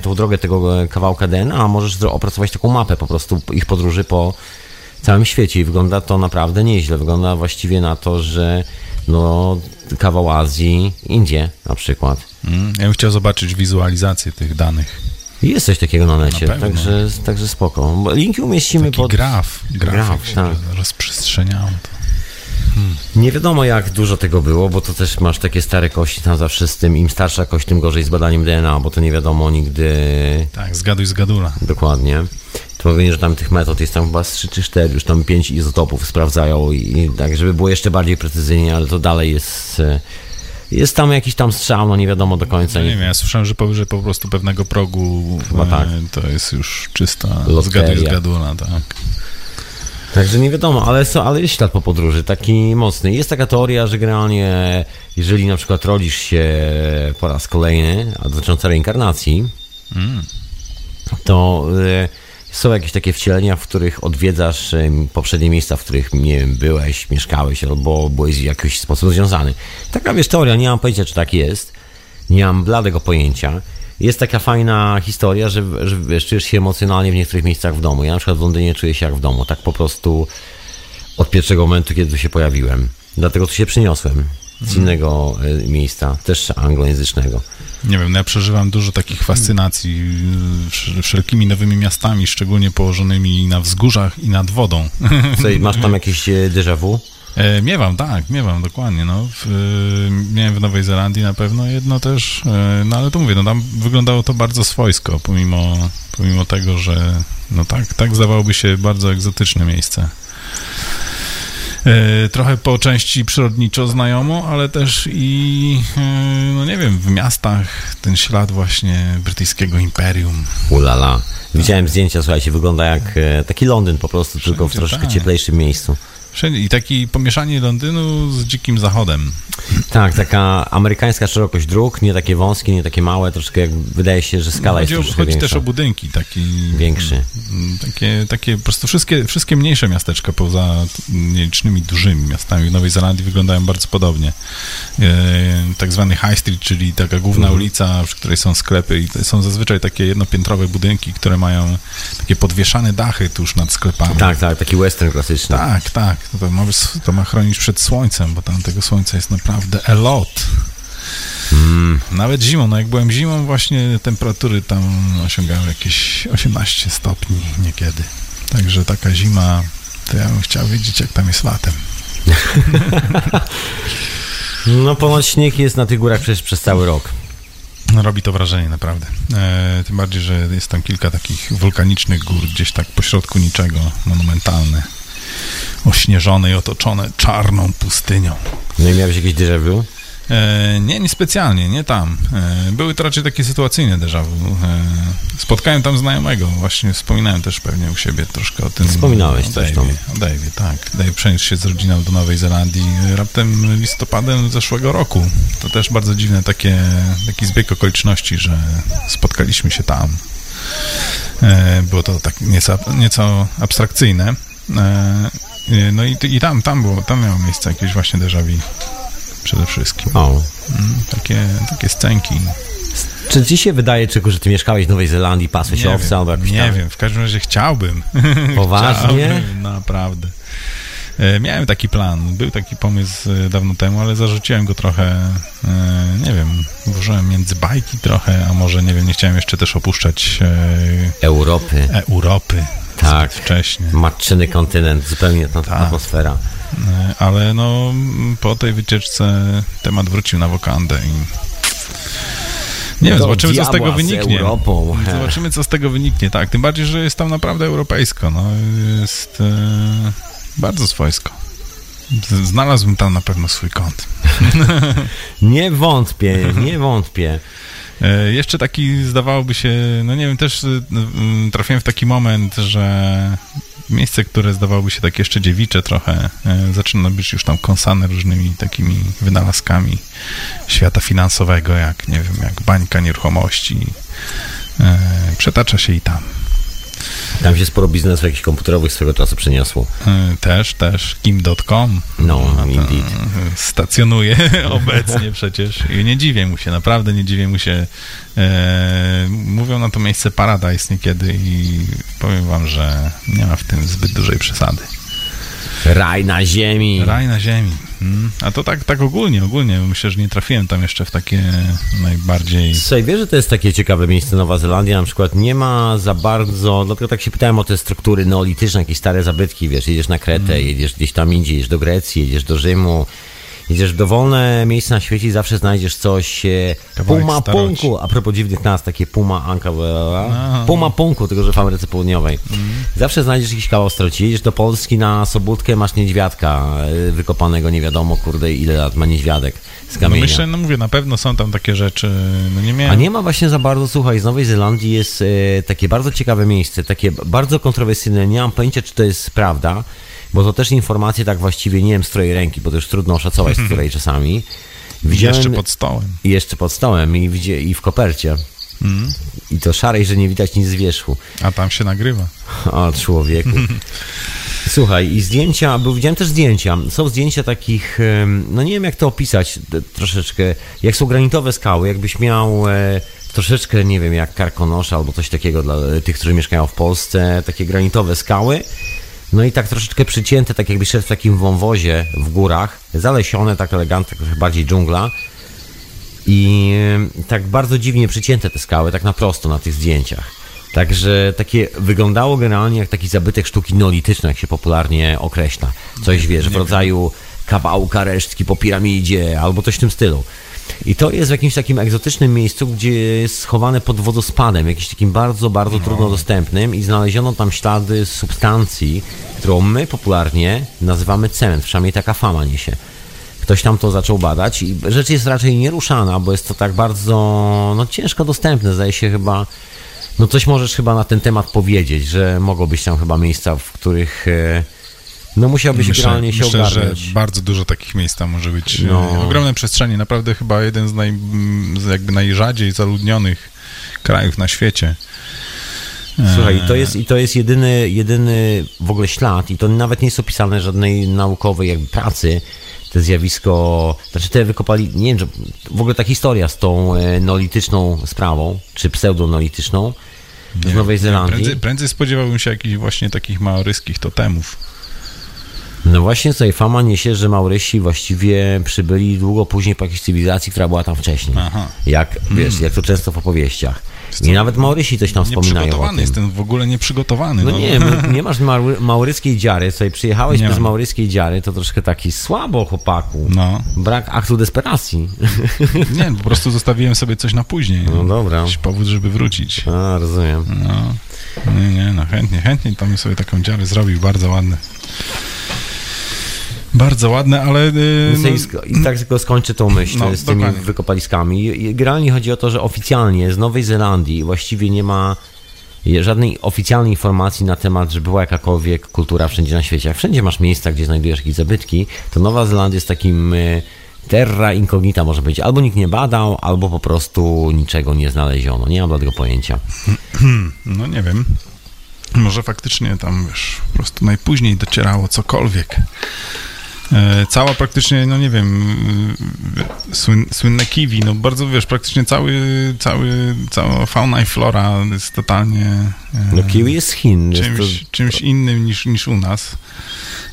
tą drogę tego e, kawałka DNA, możesz opracować taką mapę po prostu ich podróży po całym świecie i wygląda to naprawdę nieźle. Wygląda właściwie na to, że no, kawał Azji, Indie na przykład. Mm, ja bym chciał zobaczyć wizualizację tych danych. Jest coś takiego na necie, Na także, także spoko. Linki umieścimy Taki pod... graf, graf, Graf, się tak. rozprzestrzeniało. To. Nie wiadomo jak dużo tego było, bo to też masz takie stare kości tam zawsze z tym, im starsza kość, tym gorzej z badaniem DNA, bo to nie wiadomo nigdy Tak, zgaduj zgadula. dokładnie. Mówię, że tam tych metod jest tam chyba z 3 czy 4, już tam 5 izotopów sprawdzają i, tak, żeby było jeszcze bardziej precyzyjnie, ale to dalej jest... e, Jest tam jakiś tam strzał, no nie wiadomo do końca. Ja nie wiem, ja słyszałem, że powyżej po prostu pewnego progu Chyba e, tak. to jest już czysta zgaduj zgadula, tak. Także nie wiadomo, ale, ale jest ślad po podróży, taki mocny. Jest taka teoria, że generalnie, jeżeli na przykład rodzisz się po raz kolejny, a dotycząca reinkarnacji, Mm. to y, są jakieś takie wcielenia, w których odwiedzasz poprzednie miejsca, w których, nie wiem, byłeś, mieszkałeś albo byłeś w jakiś sposób związany. Taka, wiesz, teoria, nie mam pojęcia, czy tak jest. Nie mam bladego pojęcia. Jest taka fajna historia, że, że wiesz, czujesz się emocjonalnie w niektórych miejscach w domu. Ja na przykład w Londynie czuję się jak w domu. Tak po prostu od pierwszego momentu, kiedy tu się pojawiłem. Dlatego tu się przyniosłem z innego e, miejsca, też anglojęzycznego. Nie wiem, no ja przeżywam dużo takich fascynacji y, wsz- wszelkimi nowymi miastami, szczególnie położonymi na wzgórzach i nad wodą. <laughs> Co, i masz tam jakieś e, déjà vu? E, miewam, tak, miewam, dokładnie. No. W, y, miałem w Nowej Zelandii na pewno jedno też, e, no ale to mówię, no tam wyglądało to bardzo swojsko, pomimo, pomimo tego, że no tak, tak zdawałoby się bardzo egzotyczne miejsce. E, Trochę po części przyrodniczo znajomo, ale też i, e, no nie wiem, w miastach ten ślad właśnie brytyjskiego imperium. Ulala. Widziałem zdjęcia, słuchajcie, wygląda jak e, taki Londyn po prostu, tylko w Wszędzie troszkę tak. cieplejszym miejscu. Wszędzie. I taki pomieszanie Londynu z dzikim zachodem. Tak, taka amerykańska szerokość dróg, nie takie wąskie, nie takie małe, troszkę jak wydaje się, że skala jest chodzi o, troszkę chodzi większa. też o budynki, taki Większy. Mm, Takie, takie po prostu wszystkie, wszystkie mniejsze miasteczka poza nielicznymi dużymi miastami w Nowej Zelandii wyglądają bardzo podobnie. E, tak zwany High Street, czyli taka główna Mhm. ulica, przy której są sklepy i są zazwyczaj takie jednopiętrowe budynki, które mają takie podwieszane dachy tuż nad sklepami. Tak, tak, taki western klasyczny. Tak, tak. To ma, to ma chronić przed słońcem, bo tam tego słońca jest naprawdę a lot. Mm. Nawet zimą, no jak byłem zimą, właśnie temperatury tam osiągały jakieś 18 stopni niekiedy. Także taka zima, to ja bym chciał wiedzieć, jak tam jest latem. <laughs> No ponoć śnieg jest na tych górach przecież przez cały rok. No, robi to wrażenie, naprawdę. E, tym bardziej, że jest tam kilka takich wulkanicznych gór, gdzieś tak pośrodku niczego, monumentalne, ośnieżone i otoczone czarną pustynią. No i miałeś jakieś déjà vu? E, nie, nie specjalnie, nie tam. E, były to raczej takie sytuacyjne déjà vu. E, spotkałem tam znajomego, właśnie wspominałem też pewnie u siebie troszkę o tym. Wspominałeś o coś Dave'ie, tam. O Dave'ie, tak. Dave przeniósł się z rodziną do Nowej Zelandii raptem listopadem zeszłego roku. To też bardzo dziwne takie, taki zbieg okoliczności, że spotkaliśmy się tam. E, było to tak nieco, nieco abstrakcyjne. E, e, no i, i tam, tam było, tam miało miejsce jakieś właśnie déjà vu przede wszystkim. O. Mm, takie, takie scenki. Czy ci się wydaje, Czyku, że ty mieszkałeś w Nowej Zelandii, pasłeś Nie albo jakoś nie tam? wiem, w każdym razie chciałbym. <laughs> Poważnie? Chciałbym, naprawdę. E, Miałem taki plan, był taki pomysł dawno temu, ale zarzuciłem go trochę, nie wiem, włożyłem między bajki trochę, a może, nie wiem, nie chciałem jeszcze też opuszczać Europy. Europy Tak. zbyt wcześnie. Matczyny kontynent, zupełnie ta Tak. atmosfera. E, Ale no, po tej wycieczce temat wrócił na wokandę i nie wiem, zobaczymy, co z tego z wyniknie. Europą. Zobaczymy, co z tego wyniknie, tak. Tym bardziej, że jest tam naprawdę europejsko, no, jest e, bardzo swojsko. Z- Znalazłbym tam na pewno swój kąt. <laughs> Nie wątpię, nie wątpię. E, Jeszcze taki zdawałoby się, no nie wiem, też y, y, trafiłem w taki moment, że miejsce, które zdawałoby się tak jeszcze dziewicze trochę, e, zaczyna być już tam kąsane różnymi takimi wynalazkami świata finansowego, jak nie wiem, jak bańka nieruchomości. E, Przetacza się i tam. Tam się sporo biznesów jakichś komputerowych swego czasu przeniosło. E, Też, też kim.com No, to, indeed. stacjonuje <laughs> obecnie przecież i nie dziwię mu się, naprawdę nie dziwię mu się. E, mówią na to miejsce Paradise niekiedy i powiem wam, że nie ma w tym zbyt dużej przesady. Raj na ziemi. Raj na ziemi. Mm. A to tak, tak ogólnie, ogólnie. Myślę, że nie trafiłem tam jeszcze w takie najbardziej... Słuchaj, wiesz, że to jest takie ciekawe miejsce Nowa Zelandia, na przykład nie ma za bardzo, dlatego tak się pytałem o te struktury neolityczne, jakieś stare zabytki, wiesz, jedziesz na Kretę, Mm. jedziesz gdzieś tam indziej, jedziesz do Grecji, jedziesz do Rzymu, jedziesz w dowolne miejsce na świecie i zawsze znajdziesz coś e, Kawałek puma staroci. punku, a propos dziwnych nazw, takie puma anka, puma punku, tylko że w Ameryce Południowej. Mm. Zawsze znajdziesz jakiś kawał staroci, jedziesz do Polski na Sobótkę, masz niedźwiadka e, wykopanego, nie wiadomo, kurde, ile lat ma niedźwiadek z No kamienia. myślę, no mówię, na pewno są tam takie rzeczy. No nie miałem... A nie ma właśnie za bardzo, słuchaj, z Nowej Zelandii jest e, takie bardzo ciekawe miejsce, takie bardzo kontrowersyjne, nie mam pojęcia, czy to jest prawda, bo to też informacje tak właściwie nie wiem z której ręki, bo to już trudno oszacować z której czasami. Widziałem Jeszcze pod stołem. i jeszcze pod stołem i, widzie, i w kopercie. I to szarej, że nie widać nic z wierzchu. A tam się nagrywa. O, człowieku. Słuchaj, i zdjęcia, bo widziałem też zdjęcia. Są zdjęcia takich, no nie wiem jak to opisać troszeczkę, jak są granitowe skały, jakbyś miał e, troszeczkę, nie wiem, jak karkonosza albo coś takiego dla tych, którzy mieszkają w Polsce, takie granitowe skały. No i tak troszeczkę przycięte, tak jakbyś szedł w takim wąwozie w górach, zalesione, tak elegancko, trochę bardziej dżungla. I e, tak bardzo dziwnie przycięte te skały, tak na prosto na tych zdjęciach. Także takie wyglądało generalnie jak taki zabytek sztuki neolitycznej, jak się popularnie określa. Coś wiesz, w rodzaju kawałka resztki po piramidzie albo coś w tym stylu. I to jest w jakimś takim egzotycznym miejscu, gdzie jest schowane pod wodospadem, jakimś takim bardzo, bardzo trudno dostępnym i znaleziono tam ślady substancji, którą my popularnie nazywamy cement, przynajmniej taka fama niesie. Ktoś tam to zaczął badać i rzecz jest raczej nieruszana, bo jest to tak bardzo no, ciężko dostępne. Zdaje się chyba, no coś możesz chyba na ten temat powiedzieć, że mogą być tam chyba miejsca, w których e, no musiałbyś generalnie się myślę, że ogarnąć. bardzo dużo takich miejsc tam może być. No. No. Ogromne przestrzenie, naprawdę chyba jeden z, naj, jakby najrzadziej zaludnionych krajów na świecie. Słuchaj, i to E, jest, i to jest jedyny, jedyny w ogóle ślad i to nawet nie jest opisane żadnej naukowej jakby pracy, to zjawisko, znaczy te wykopali, nie wiem, że w ogóle ta historia z tą e, neolityczną sprawą, czy pseudoneolityczną z Nowej Zelandii. Prędzej, prędzej spodziewałbym się jakichś właśnie takich maoryskich totemów. No właśnie tutaj fama niesie, że Maurysi właściwie przybyli długo później po jakiejś cywilizacji, która była tam wcześniej. Aha. Jak, wiesz, jak to często w opowieściach. I nawet Maurysi coś tam wspominają o Nieprzygotowany, jestem w ogóle nieprzygotowany. No nie, no, nie masz maury, mauryckiej dziary, sobie przyjechałeś Nie bez mauryckiej dziary, to troszkę taki słabo, chłopaku. No, Brak aktu desperacji. <laughs> nie, po prostu zostawiłem sobie coś na później. No dobra. Jakiś powód, żeby wrócić. A, rozumiem. No, nie, nie, no chętnie, chętnie tam sobie taką dziarę zrobił, bardzo ładne. Bardzo ładne, ale... Yy, No, i, tak tylko skończę tą myśl No, z tymi dokładnie. wykopaliskami. Generalnie chodzi o to, że oficjalnie z Nowej Zelandii właściwie nie ma żadnej oficjalnej informacji na temat, że była jakakolwiek kultura wszędzie na świecie. Jak wszędzie masz miejsca, gdzie znajdujesz jakieś zabytki, to Nowa Zelandia jest takim e, terra incognita może być. Albo nikt nie badał, albo po prostu niczego nie znaleziono. Nie mam dla tego pojęcia. <clears throat> No nie wiem. Może faktycznie tam, wiesz, po prostu najpóźniej docierało cokolwiek. E, Cała praktycznie, no nie wiem, y, słyn, słynne kiwi, no bardzo, wiesz, praktycznie cały, cały, cała fauna i flora jest totalnie e, No kiwi jest Chin. Jest czymś, to, czymś innym niż, niż u nas.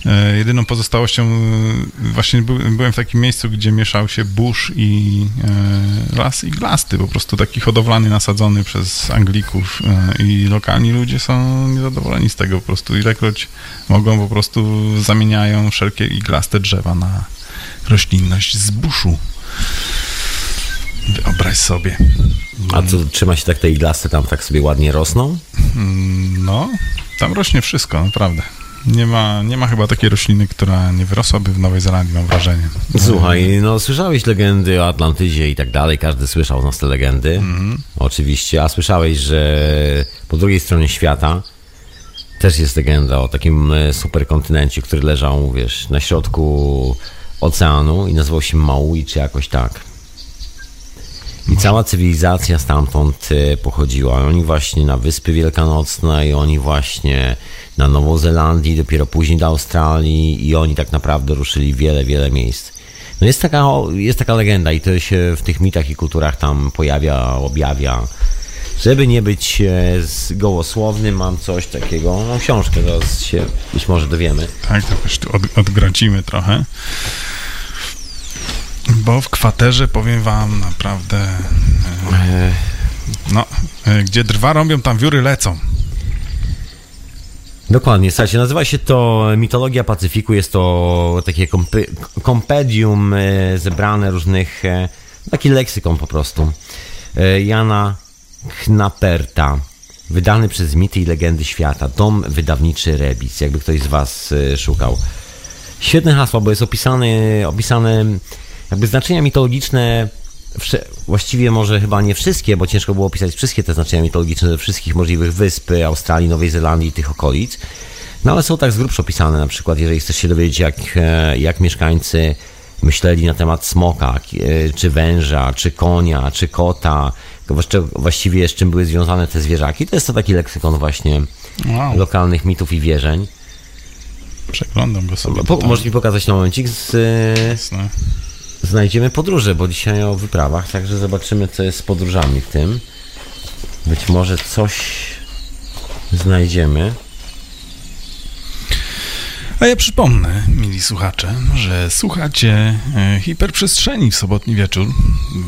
E, jedyną pozostałością, e, właśnie by, byłem w takim miejscu, gdzie mieszał się burz i e, las iglasty, po prostu taki hodowlany, nasadzony przez Anglików i lokalni ludzie są niezadowoleni z tego po prostu. Ilekroć mogą, po prostu zamieniają wszelkie iglaste drzewa na roślinność z buszu. Wyobraź sobie. a co, trzyma się tak te iglasty tam tak sobie ładnie rosną? Mm, No, tam rośnie wszystko, naprawdę. Nie ma, nie ma chyba takiej rośliny, która nie wyrosłaby w Nowej Zelandii, mam wrażenie. Słuchaj, no słyszałeś legendy o Atlantydzie i tak dalej, każdy słyszał z nas te legendy, oczywiście, a słyszałeś, że po drugiej stronie świata też jest legenda o takim e, superkontynencie, który leżał, wiesz, na środku oceanu i nazywał się Maui, czy jakoś tak. I cała cywilizacja stamtąd e, pochodziła. Oni właśnie na Wyspy Wielkanocne i oni właśnie na Nową Zelandię, dopiero później do Australii i oni tak naprawdę ruszyli wiele, wiele miejsc. No jest taka, jest taka legenda i to się w tych mitach i kulturach tam pojawia, objawia. Żeby nie być e, gołosłownym, mam coś takiego, mam książkę, zaraz się być może dowiemy. Tak, to już tu od, odgracimy trochę. Bo w kwaterze, powiem wam, naprawdę... e, No, e, gdzie drwa robią, tam wióry lecą. Dokładnie, słuchajcie, nazywa się to Mitologia Pacyfiku, jest to takie kompedium e, zebrane różnych, e, taki leksykon po prostu, e, Jana Knaperta, wydany przez Mity i Legendy Świata, dom wydawniczy Rebis, jakby ktoś z was szukał. Świetne hasło, bo jest opisane, opisane jakby znaczenia mitologiczne, właściwie może chyba nie wszystkie, bo ciężko było opisać wszystkie te znaczenia mitologiczne ze wszystkich możliwych wysp Australii, Nowej Zelandii i tych okolic. No ale są tak z grubsza opisane, na przykład jeżeli chcesz się dowiedzieć, jak, e, jak mieszkańcy myśleli na temat smoka, e, czy węża, czy konia, czy kota, właściwie z czym były związane te zwierzaki. To jest to taki leksykon właśnie Wow, lokalnych mitów i wierzeń. przeglądam go sobie. Po, możesz mi pokazać na momencik? Z, e, Jasne. Znajdziemy podróże, bo dzisiaj o wyprawach, także zobaczymy, co jest z podróżami w tym. Być może coś znajdziemy. A ja przypomnę, mili słuchacze, że słuchacie e, hiperprzestrzeni w sobotni wieczór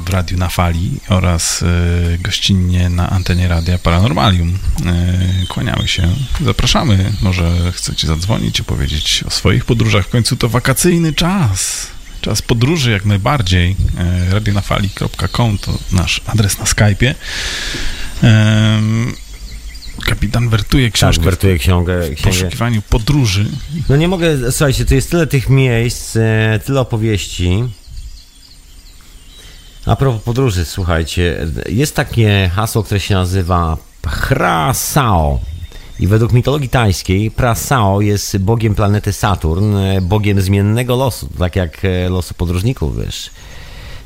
w Radiu na Fali oraz e, gościnnie na antenie Radia Paranormalium. E, Kłaniamy się, zapraszamy. Może chcecie zadzwonić i powiedzieć o swoich podróżach. W końcu to wakacyjny czas. Czas podróży jak najbardziej. E, Radionafali.com to nasz adres na Skype'ie. Em, Kapitan wertuje Tak, książkę wertuję książkę. w poszukiwaniu podróży. No nie mogę, słuchajcie, tu jest tyle tych miejsc, e, tyle opowieści. A propos podróży, słuchajcie, jest takie hasło, które się nazywa Prasao. I według mitologii tajskiej Prasao jest bogiem planety Saturn, e, bogiem zmiennego losu, tak jak e, losu podróżników, wiesz.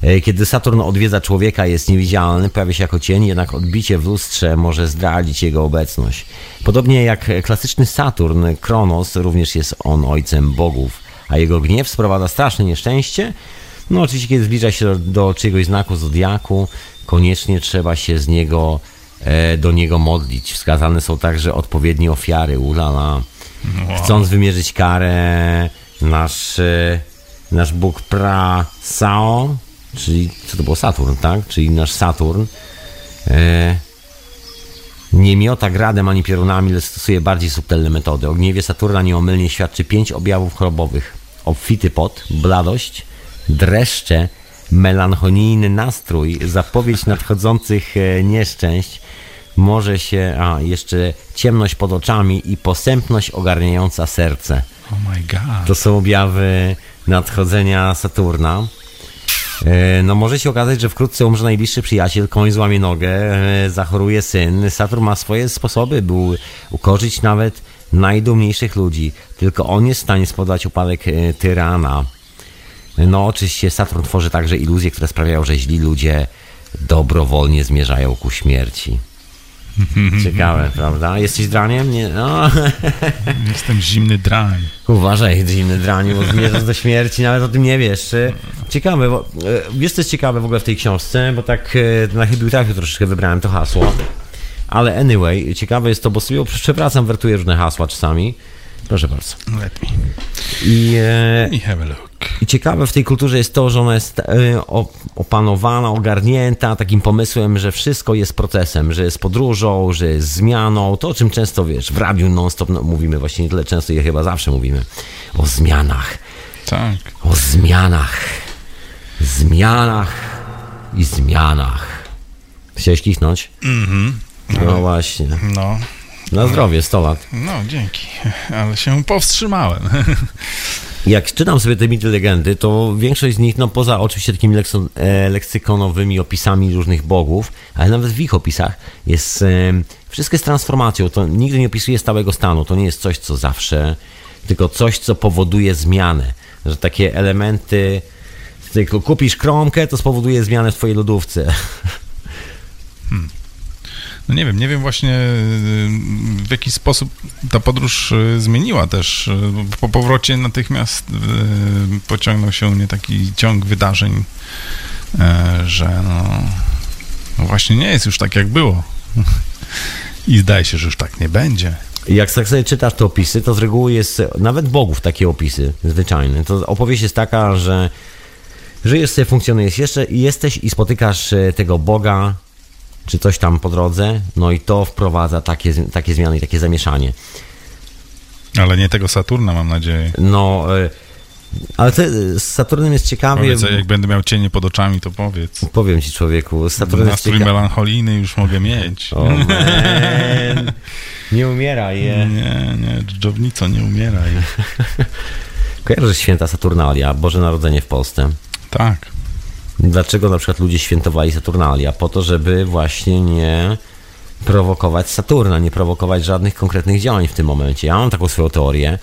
E, Kiedy Saturn odwiedza człowieka, jest niewidzialny, pojawia się jako cień, jednak odbicie w lustrze może zdradzić jego obecność. Podobnie jak klasyczny Saturn, Kronos, również jest on ojcem bogów, a jego gniew sprowadza straszne nieszczęście. No oczywiście, kiedy zbliża się do, do czyjegoś znaku zodiaku, koniecznie trzeba się z niego, do niego modlić. Wskazane są także odpowiednie ofiary, ulala. Chcąc wymierzyć karę, nasz, e, nasz Bóg Pra-Sao, czyli co to było Saturn, tak? Czyli nasz Saturn e, nie miota gradem ani piorunami, lecz stosuje bardziej subtelne metody. O gniewie Saturna nieomylnie świadczy pięć objawów chorobowych. Obfity pot, bladość, dreszcze, melancholijny nastrój, zapowiedź nadchodzących e, nieszczęść, może się, a jeszcze ciemność pod oczami i posępność ogarniająca serce. Oh my god. To są objawy nadchodzenia Saturna. E, No może się okazać, że wkrótce umrze najbliższy przyjaciel, koń złamie nogę, e, zachoruje syn. Saturn ma swoje sposoby, by ukorzyć nawet najdumniejszych ludzi. Tylko on jest w stanie spodać upadek e, tyrana. No oczywiście Saturn tworzy także iluzje, które sprawiają, że źli ludzie dobrowolnie zmierzają ku śmierci. <laughs> Ciekawe, prawda? Jesteś draniem? Nie. No. <laughs> Jestem zimny drań. Uważaj, zimny draniu, bo zmierzasz do śmierci, nawet o tym nie wiesz. E, Ciekawe, bo, e, wiesz co jest ciekawe w ogóle w tej książce, bo tak e, na chybił trafił troszeczkę wybrałem to hasło. Ale anyway, ciekawe jest to, bo sobie przewracam, wertuję różne hasła czasami. Proszę bardzo. Let me, I, e, let me have a look. I ciekawe w tej kulturze jest to, że ona jest e, opanowana, ogarnięta takim pomysłem, że wszystko jest procesem, że jest podróżą, że jest zmianą. To, o czym często wiesz, w radiu non-stop no, mówimy, właśnie nie tyle często, je chyba zawsze mówimy, o zmianach. Tak. O zmianach. Zmianach i zmianach. Chciałeś kichnąć? Mhm. No właśnie. No, Na zdrowie, 100 lat. no, dzięki. Ale się powstrzymałem. <laughs> Jak czytam sobie te mity legendy, to większość z nich, no poza oczywiście takimi lekso, e, leksykonowymi opisami różnych bogów, ale nawet w ich opisach jest e, wszystko jest transformacją. To nigdy nie opisuje stałego stanu. To nie jest coś, co zawsze, tylko coś, co powoduje zmianę. Że takie elementy z cyklu kupisz kromkę, to spowoduje zmianę w twojej lodówce. <laughs> No nie wiem, nie wiem właśnie w jaki sposób ta podróż y, zmieniła też. y, Po powrocie natychmiast y, pociągnął się mnie taki ciąg wydarzeń, e, że no, no właśnie nie jest już tak jak było. <laughs> I zdaje się, że już tak nie będzie. Jak tak sobie czytasz te opisy, to z reguły jest nawet bogów takie opisy zwyczajne. To opowieść jest taka, że żyjesz sobie, funkcjonujesz jeszcze i jesteś i spotykasz e, tego Boga, czy coś tam po drodze, no i to wprowadza takie, takie zmiany i takie zamieszanie. Ale nie tego Saturna, mam nadzieję. No, e, ale to, z Saturnem jest ciekawie. Powiedz, jak będę miał cienie pod oczami, to powiedz. Powiem ci człowieku, z Saturnem jest Nastrój ciekawy. melancholijny już mogę mieć. O. Nie umieraj. je. Nie, nie, dżdżownico, nie umieraj. <laughs> Kojarzysz święta Saturnalia, Boże Narodzenie w Polsce. Tak. Dlaczego na przykład ludzie świętowali Saturnalia? Po to, żeby właśnie nie prowokować Saturna, nie prowokować żadnych konkretnych działań w tym momencie. Ja mam taką swoją teorię.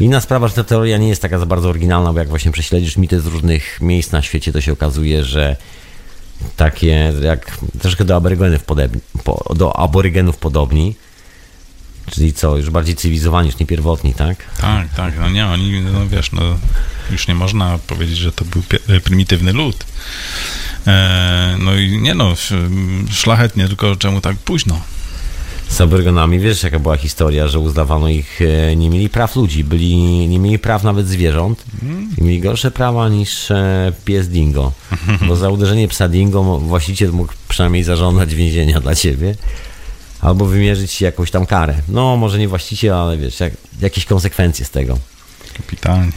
Inna sprawa, że ta teoria nie jest taka za bardzo oryginalna, bo jak właśnie prześledzisz mity z różnych miejsc na świecie, to się okazuje, że takie jak troszkę do aborygenów, podobni, po, do aborygenów podobni. Czyli co, już bardziej cywilizowani, już nie pierwotni, tak? Tak, tak, no nie, oni, no wiesz, no już nie można powiedzieć, że to był pie- prymitywny lud. E, no i nie no, sz- szlachetnie, tylko czemu tak późno? Z aborygenami, wiesz jaka była historia, że uznawano ich, e, nie mieli praw ludzi, byli, nie mieli praw nawet zwierząt i mieli gorsze prawa niż e, pies dingo. <laughs> Bo za uderzenie psa dingo właściciel mógł przynajmniej zażądać więzienia dla ciebie. Albo wymierzyć ci jakąś tam karę. No, może nie właściciel, ale wiesz, jak, jakieś konsekwencje z tego. Kapitalnie.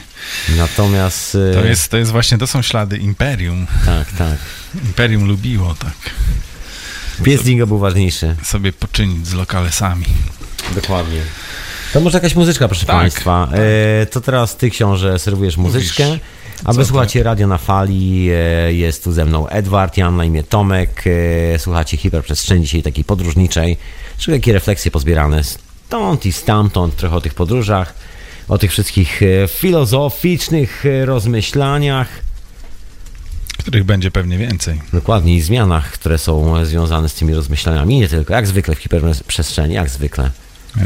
Natomiast. e, To jest, to jest właśnie, to są ślady imperium. Tak, tak. Imperium lubiło tak Pies dingo był ważniejszy. sobie poczynić z lokalesami. Dokładnie. To może jakaś muzyczka, proszę Tak, Państwa. E, to teraz Ty, książę, serwujesz muzyczkę. Mówisz, A wy słuchacie Radio na Fali, e, jest tu ze mną Edward, ja mam na imię Tomek, e, słuchacie hiperprzestrzeni dzisiaj takiej podróżniczej, czyli takie refleksje pozbierane stąd i stamtąd, trochę o tych podróżach, o tych wszystkich e, filozoficznych e, rozmyślaniach, Których będzie pewnie więcej. dokładnie i zmianach, które są związane z tymi rozmyślaniami, nie tylko, jak zwykle w hiperprzestrzeni, jak zwykle.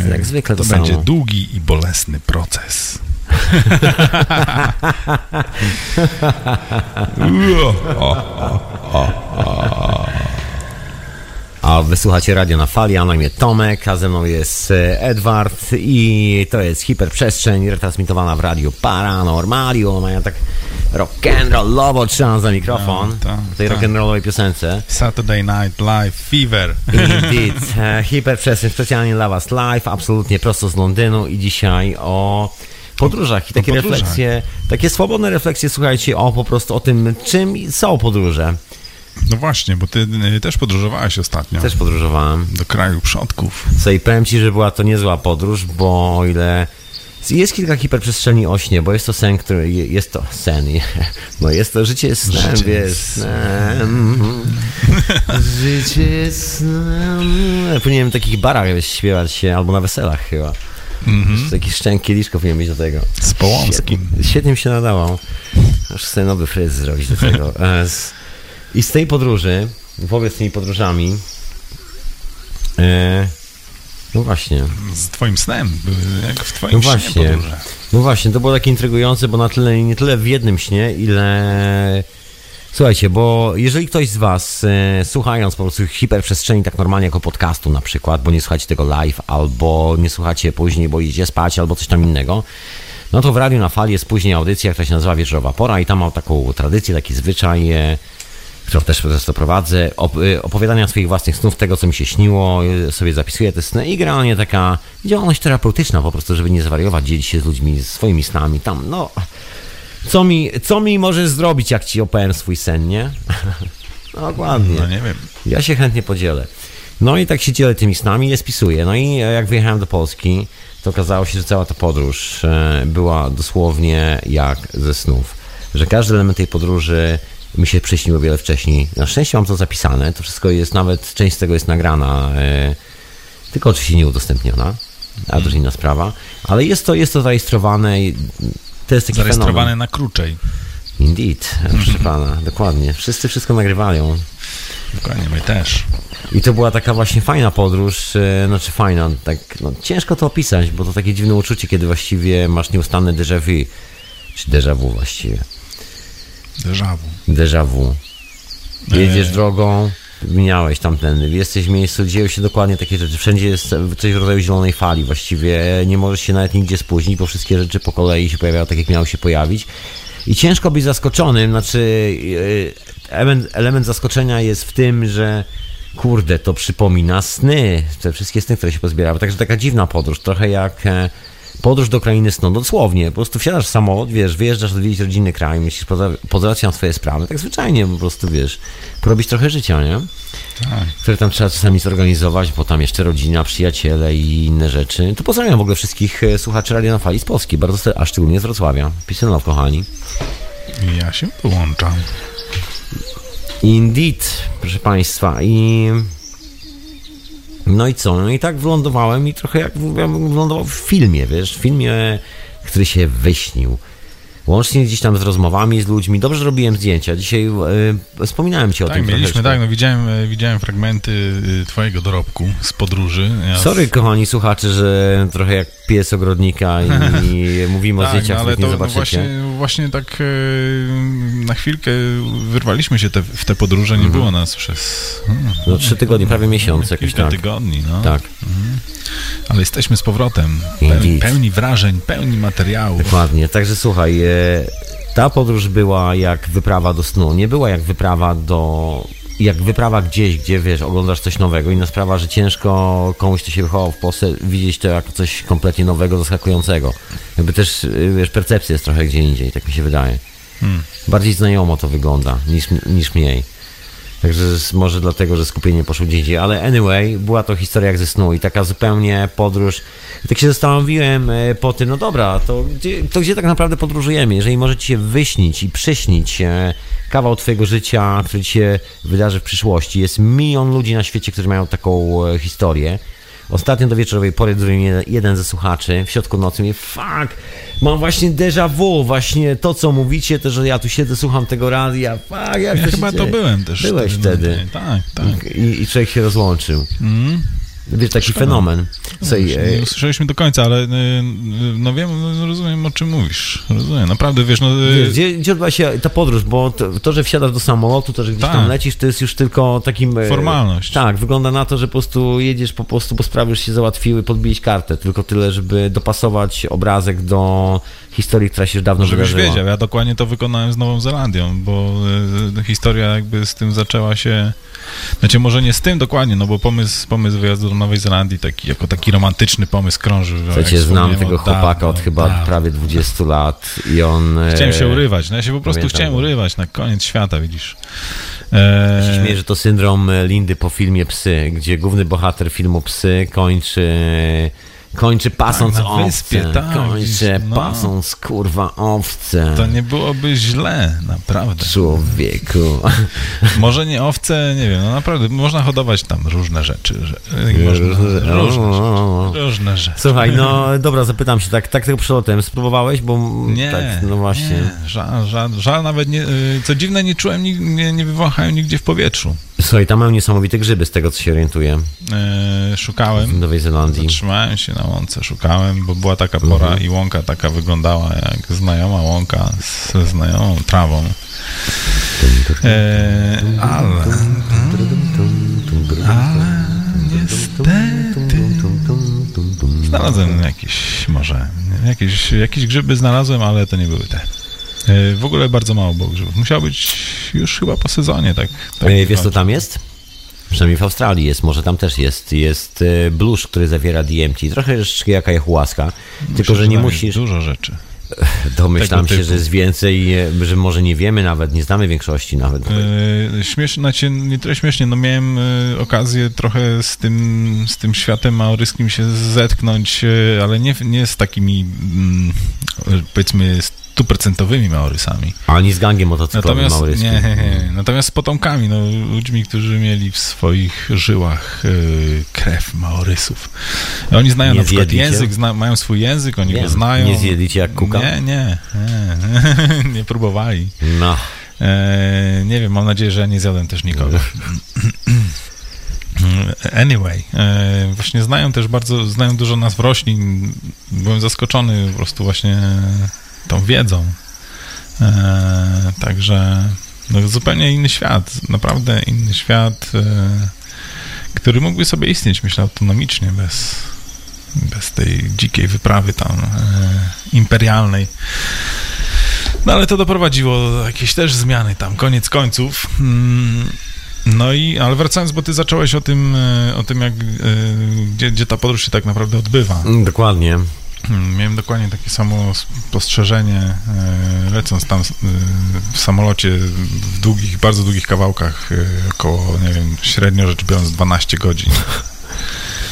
Jak zwykle to, to samo. będzie długi i bolesny proces. <laughs> <laughs> A wysłuchacie radio na fali, a na imię Tomek, a ze mną jest e, Edward i to jest hiperprzestrzeń retransmitowana w radiu Paranormalium, a ja tak rock'n'rollowo trzymam za mikrofon No, tak, w tej tak. rock'n'rollowej piosence. Saturday Night Live Fever. <laughs> Indeed, e, hiperprzestrzeń specjalnie dla was live, absolutnie prosto z Londynu i dzisiaj o podróżach i takie podróżach. refleksje, takie swobodne refleksje, słuchajcie, o po prostu o tym, czym są podróże. No właśnie, bo ty y, też podróżowałeś ostatnio Też podróżowałem. do kraju przodków. Co i powiem ci, że była to niezła podróż, bo o ile jest kilka hiperprzestrzeni o śnie, bo jest to sen, który jest to sen, no <laughs> jest to życie snem, Życie wiesz, snem. <laughs> Życie snem. Powinienem w takich barach wiesz, śpiewać się, albo na weselach chyba. Mhm. Taki szczęk kieliszków powinien mieć do tego. Z Połomskim. Świetnie, świetnie mi się nadawał. Aż sobie nowy fryz zrobić do tego. <laughs> I z tej podróży, wobec tymi podróżami, e, no właśnie, Z twoim snem, jak w twoim no śnie właśnie, podróże. no właśnie, to było takie intrygujące, bo na tyle, nie tyle w jednym śnie, ile... Słuchajcie, bo jeżeli ktoś z Was, e, słuchając po prostu hiperprzestrzeni tak normalnie jako podcastu na przykład, bo nie słuchacie tego live, albo nie słuchacie później, bo idzie spać, albo coś tam innego, no to w Radiu na Fali jest później audycja, która się nazywa Wieczorowa Pora i tam mam taką tradycję, taki zwyczaj, e, którą też często prowadzę, e, opowiadania swoich własnych snów, tego co mi się śniło, e, sobie zapisuję te sny i generalnie taka działalność terapeutyczna po prostu, żeby nie zwariować, dzielić się z ludźmi swoimi snami, tam, no... Co mi, co mi możesz zrobić, jak ci opowiem swój sen, nie? <laughs> No, Dokładnie. No nie wiem. Ja się chętnie podzielę. No i tak się dzielę tymi snami je spisuję. No i e, jak wyjechałem do Polski, to okazało się, że cała ta podróż e, była dosłownie jak ze snów. Że każdy element tej podróży mi się przyśnił o wiele wcześniej. Na szczęście mam to zapisane. To wszystko jest, nawet część z tego jest nagrana, e, tylko oczywiście nie udostępniona. A to już inna sprawa. Ale jest to, jest to zarejestrowane i to jest taki fenomen. Zarejestrowane na kruczej. Indeed, proszę <laughs> pana, dokładnie. Wszyscy wszystko nagrywają. Dokładnie, my też. I to była taka właśnie fajna podróż, e, znaczy fajna, tak no, ciężko to opisać, bo to takie dziwne uczucie, kiedy właściwie masz nieustanne déjà vu, czy déjà vu właściwie, Déjà vu. Déjà vu. Jedziesz drogą, minąłeś tamten, jesteś w miejscu, dzieją się dokładnie takie rzeczy, wszędzie jest coś w rodzaju zielonej fali, właściwie nie możesz się nawet nigdzie spóźnić, bo wszystkie rzeczy po kolei się pojawiają tak, jak miały się pojawić. I ciężko być zaskoczonym, znaczy e, element, element zaskoczenia jest w tym, że kurde, to przypomina sny, te wszystkie sny, które się pozbierały. Także taka dziwna podróż, trochę jak e, podróż do krainy snu, dosłownie. Po prostu wsiadasz w samolot, wiesz, wyjeżdżasz odwiedzić rodzinny kraj, myślisz, pozałatwić na swoje sprawy, tak zwyczajnie po prostu, wiesz, porobić trochę życia, nie? Tak. które tam trzeba czasami zorganizować, bo tam jeszcze rodzina, przyjaciele i inne rzeczy. To pozdrawiam w ogóle wszystkich e, słuchaczy Radia na Fali z Polski, bardzo, a szczególnie z Wrocławia. Love, kochani. Ja się dołączam. Indeed, proszę Państwa. I. No i co? No i tak wylądowałem i trochę jak jakbym wylądował w filmie, wiesz, w filmie, który się wyśnił. Łącznie gdzieś tam z rozmowami z ludźmi. Dobrze robiłem zdjęcia. Dzisiaj e, wspominałem ci o Tak, tym mieliśmy, troszeczkę. tak, no widziałem, e, widziałem fragmenty y, twojego dorobku z podróży. Ja Sorry, kochani słuchacze, że trochę jak pies ogrodnika i <laughs> mówimy o Tak, zdjęciach, no, ale nie to no zobaczycie. właśnie, właśnie tak e, na chwilkę wyrwaliśmy się te, w te podróże, Mhm. nie było nas przez hmm, No, trzy tygodnie, prawie miesiąc jakoś kilka tak. tygodni, no. Tak, Ale jesteśmy z powrotem, pełni, pełni wrażeń, pełni materiałów. dokładnie. Także słuchaj, e, ta podróż była jak wyprawa do snu. Nie była jak wyprawa do... Jak wyprawa gdzieś, gdzie wiesz, oglądasz coś nowego. Inna sprawa, że ciężko komuś, kto się wychował w Polsce, widzieć to jako coś kompletnie nowego, zaskakującego. Jakby też, y, wiesz, percepcja jest trochę gdzie indziej, tak mi się wydaje. Hmm. Bardziej znajomo to wygląda niż, niż mniej. Także może dlatego, że skupienie poszło gdzie indziej. Ale anyway, była to historia jak ze snu i taka zupełnie podróż. I tak się zastanowiłem e, po tym, no dobra, to gdzie, to gdzie tak naprawdę podróżujemy? Jeżeli możecie się wyśnić i przyśnić e, kawał twojego życia, który ci się wydarzy w przyszłości. Jest milion ludzi na świecie, którzy mają taką e, historię. Ostatnio do wieczorowej pory dzwonił mnie jeden ze słuchaczy w środku nocy mówi, fuck, mam właśnie déjà vu, właśnie to, co mówicie, to, że ja tu siedzę, słucham tego radia, fuck, jak Ja to się chyba to dzieje? byłem też. Byłeś wtedy. Tak, tak. I, I człowiek się rozłączył. Mm. Wiesz, taki fenomen. Słuchaj, Nie usłyszeliśmy do końca, ale y, y, no wiem, no, rozumiem o czym mówisz. Rozumiem, naprawdę, wiesz, no... y, wiesz, gdzie, gdzie odbywa się ta podróż, bo to, to, że wsiadasz do samolotu, to, że gdzieś Tak. tam lecisz, to jest już tylko takim... e, Formalność. Tak, wygląda na to, że po prostu jedziesz po prostu, bo sprawy już się załatwiły, podbiłeś kartę, tylko tyle, żeby dopasować obrazek do historii, która się już dawno Żebyś wydarzyła. wiedział, ja dokładnie to wykonałem z Nową Zelandią, bo historia jakby z tym zaczęła się... Znaczy może nie z tym dokładnie, no bo pomysł, pomysł wyjazdu do Nowej Zelandii taki, jako taki romantyczny pomysł krąży. Słuchajcie, znam tego od chłopaka od chyba dawna. prawie 20 lat i on... e, Chciałem się urywać, no ja się po prostu Pamiętam chciałem urywać na koniec świata, widzisz. Ja się E, śmieję, że to syndrom e, Lindy po filmie Psy, gdzie główny bohater filmu Psy kończy kończy pasąc Tak, na owce. wyspie, tak, kończy no. pasąc kurwa owce. to nie byłoby źle, naprawdę. Człowieku. <laughs> Może nie owce, nie wiem, no naprawdę, można hodować tam różne rzeczy. Można, różne, O. rzeczy, różne rzeczy. Słuchaj, no <laughs> dobra, zapytam się, tak, tak tego przelotem spróbowałeś, bo Nie, tak, no właśnie. nie, żal, żal, żal nawet nie, y, co dziwne, nie czułem, ni- nie, nie wywąchałem nigdzie w powietrzu. Słuchaj, tam mają niesamowite grzyby, z tego co się orientuję, w szukałem, Nowej Zelandii. zatrzymałem się na łące, szukałem, bo była taka pora Mhm. i łąka taka wyglądała jak znajoma łąka ze znajomą trawą. E, ale, ale niestety znalazłem jakieś, może, jakieś, jakieś grzyby znalazłem, ale to nie były te. E, W ogóle bardzo mało było grzybów. Musiało być już chyba po sezonie, tak. tak E, Wiesz co tam jest? Przynajmniej w Australii jest, może tam też jest. Jest e, blusz, który zawiera DMT. Trochę jeszcze jaka jachułaska. Tylko, że nie musisz. Dużo rzeczy. Domyślam się, że jest więcej, że może nie wiemy nawet, nie znamy większości nawet. E, Śmiesznie, znaczy nie tyle śmiesznie, no miałem e, okazję trochę z tym, z tym światem maoryskim się zetknąć, e, ale nie, nie z takimi mm, powiedzmy stuprocentowymi maorysami. Ani z gangiem motocyklowym Natomiast, nie, nie, nie, natomiast z potomkami, no, ludźmi, którzy mieli w swoich żyłach krew maorysów. Oni znają Nie na przykład język, zna, mają swój język, oni Wiem. go znają. Nie zjedli cię jak kuka? Nie, nie, nie, <laughs> nie próbowali. No. E, nie wiem, mam nadzieję, że nie zjadłem też nikogo. <clears throat> Anyway, e, właśnie znają też bardzo, znają dużo nazw roślin. Byłem zaskoczony po prostu właśnie tą wiedzą. E, także no, zupełnie inny świat, naprawdę inny świat, e, który mógłby sobie istnieć, myślę, autonomicznie, bez, bez tej dzikiej wyprawy tam e, imperialnej. No ale to doprowadziło do jakiejś też zmiany tam, koniec końców. Mm, No i, ale wracając, bo ty zacząłeś o tym, e, o tym jak, e, gdzie, gdzie ta podróż się tak naprawdę odbywa. Mm, Dokładnie. Hmm, Miałem dokładnie takie samo spostrzeżenie, e, lecąc tam w samolocie w długich, bardzo długich kawałkach, około, nie wiem, średnio rzecz biorąc 12 godzin. <laughs>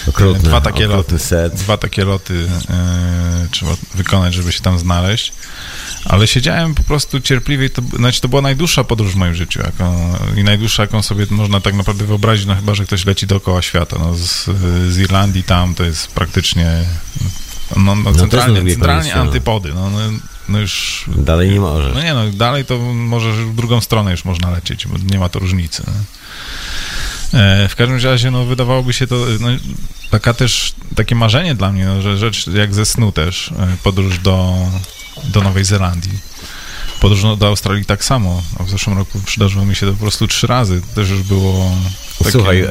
Okrutny, Dwa takie loty. set. Dwa takie loty e, trzeba wykonać, żeby się tam znaleźć. Ale siedziałem po prostu cierpliwie i to, znaczy to była najdłuższa podróż w moim życiu. Jaką, I najdłuższa, jaką sobie można tak naprawdę wyobrazić, no chyba, że ktoś leci dookoła świata. No, z, z Irlandii tam to jest praktycznie no, no, też centralnie, lubię centralnie antypody. No, no, no już... Dalej nie możesz. No nie no, dalej to możesz w drugą stronę już można lecieć, bo nie ma to różnicy. No. E, w każdym razie, no wydawałoby się to, no, taka też, takie marzenie dla mnie, no, że rzecz jak ze snu też, e, podróż do, do Nowej Zelandii. Podróż no, do Australii tak samo. W zeszłym roku przydarzyło mi się to po prostu trzy razy. Też już było takie... Słuchaj, e,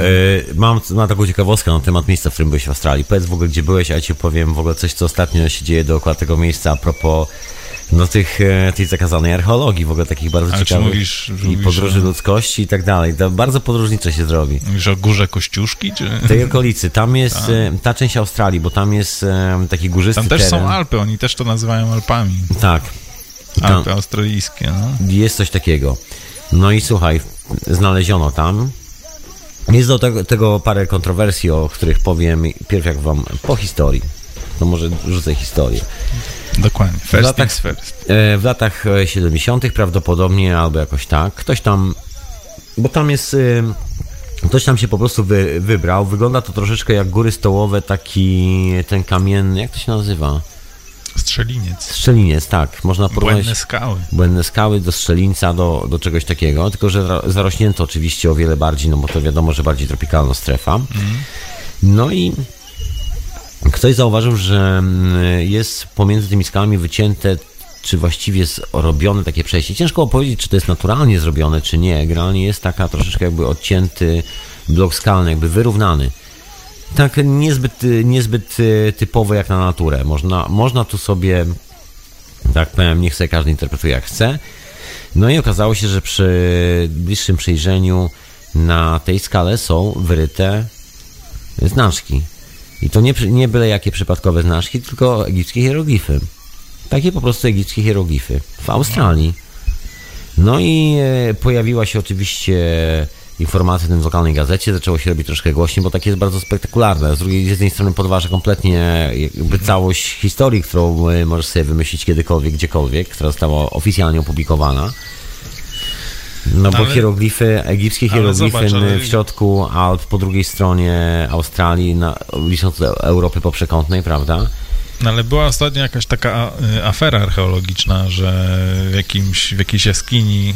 mam, mam taką ciekawostkę na temat miejsca, w którym byłeś w Australii. Powiedz w ogóle, gdzie byłeś, a ja ci powiem w ogóle coś, co ostatnio się dzieje dookoła tego miejsca a propos no, tych, e, tej zakazanej archeologii, w ogóle takich bardzo Ale ciekawych mówisz- i mówisz podróży o- ludzkości i tak dalej. To bardzo podróżnicze się zrobi. Mówisz o górze Kościuszki, czy... Tej okolicy, tam jest e, ta część Australii, bo tam jest e, taki górzysty Tam też teren. są Alpy, oni też to nazywają Alpami. Tak. Tam Alpy australijskie, no. jest coś takiego. No i słuchaj, znaleziono tam. Jest do tego, tego parę kontrowersji, o których powiem pierw jak wam po historii. No może rzucę historię. Dokładnie. First latach- things first. E, W latach e, 70. prawdopodobnie, albo jakoś tak, ktoś tam, bo tam jest, y, ktoś tam się po prostu wy, wybrał. Wygląda to troszeczkę jak góry stołowe, taki ten kamienny, jak to się nazywa? Strzeliniec. Strzeliniec, tak. Można porównać Błędne skały. błędne skały do strzelinca, do, do czegoś takiego, tylko że za- zarośnięto oczywiście o wiele bardziej, no bo to wiadomo, że bardziej tropikalna strefa. No i ktoś zauważył, że mm, jest pomiędzy tymi skałami wycięte, czy właściwie robione takie przejście. Ciężko opowiedzieć, czy to jest naturalnie zrobione, czy nie. Generalnie jest taka troszeczkę jakby odcięty blok skalny, jakby wyrównany. Tak niezbyt, niezbyt e, typowe jak na naturę. Można, można tu sobie tak powiem, niech sobie każdy interpretuje jak chce. No i okazało się, że przy bliższym przyjrzeniu na tej skale są wyryte znaczki. I to nie, nie byle jakie przypadkowe znaczki, tylko egipskie hieroglify. Takie po prostu egipskie hieroglify w Australii. No i e, pojawiła się oczywiście informacja w tym w lokalnej gazecie, zaczęło się robić troszkę głośniej, bo takie jest bardzo spektakularne. Z drugiej z jednej strony podważa kompletnie jakby całość historii, którą e, możesz sobie wymyślić kiedykolwiek, gdziekolwiek, która została oficjalnie opublikowana. No bo Ale- hieroglify, egipskie ale hieroglify zobacz, ale- w środku Alp, po drugiej stronie Australii, na, licząc do Europy poprzekątnej, prawda? No ale była ostatnio jakaś taka y, afera archeologiczna, że w, jakimś, w jakiejś jaskini,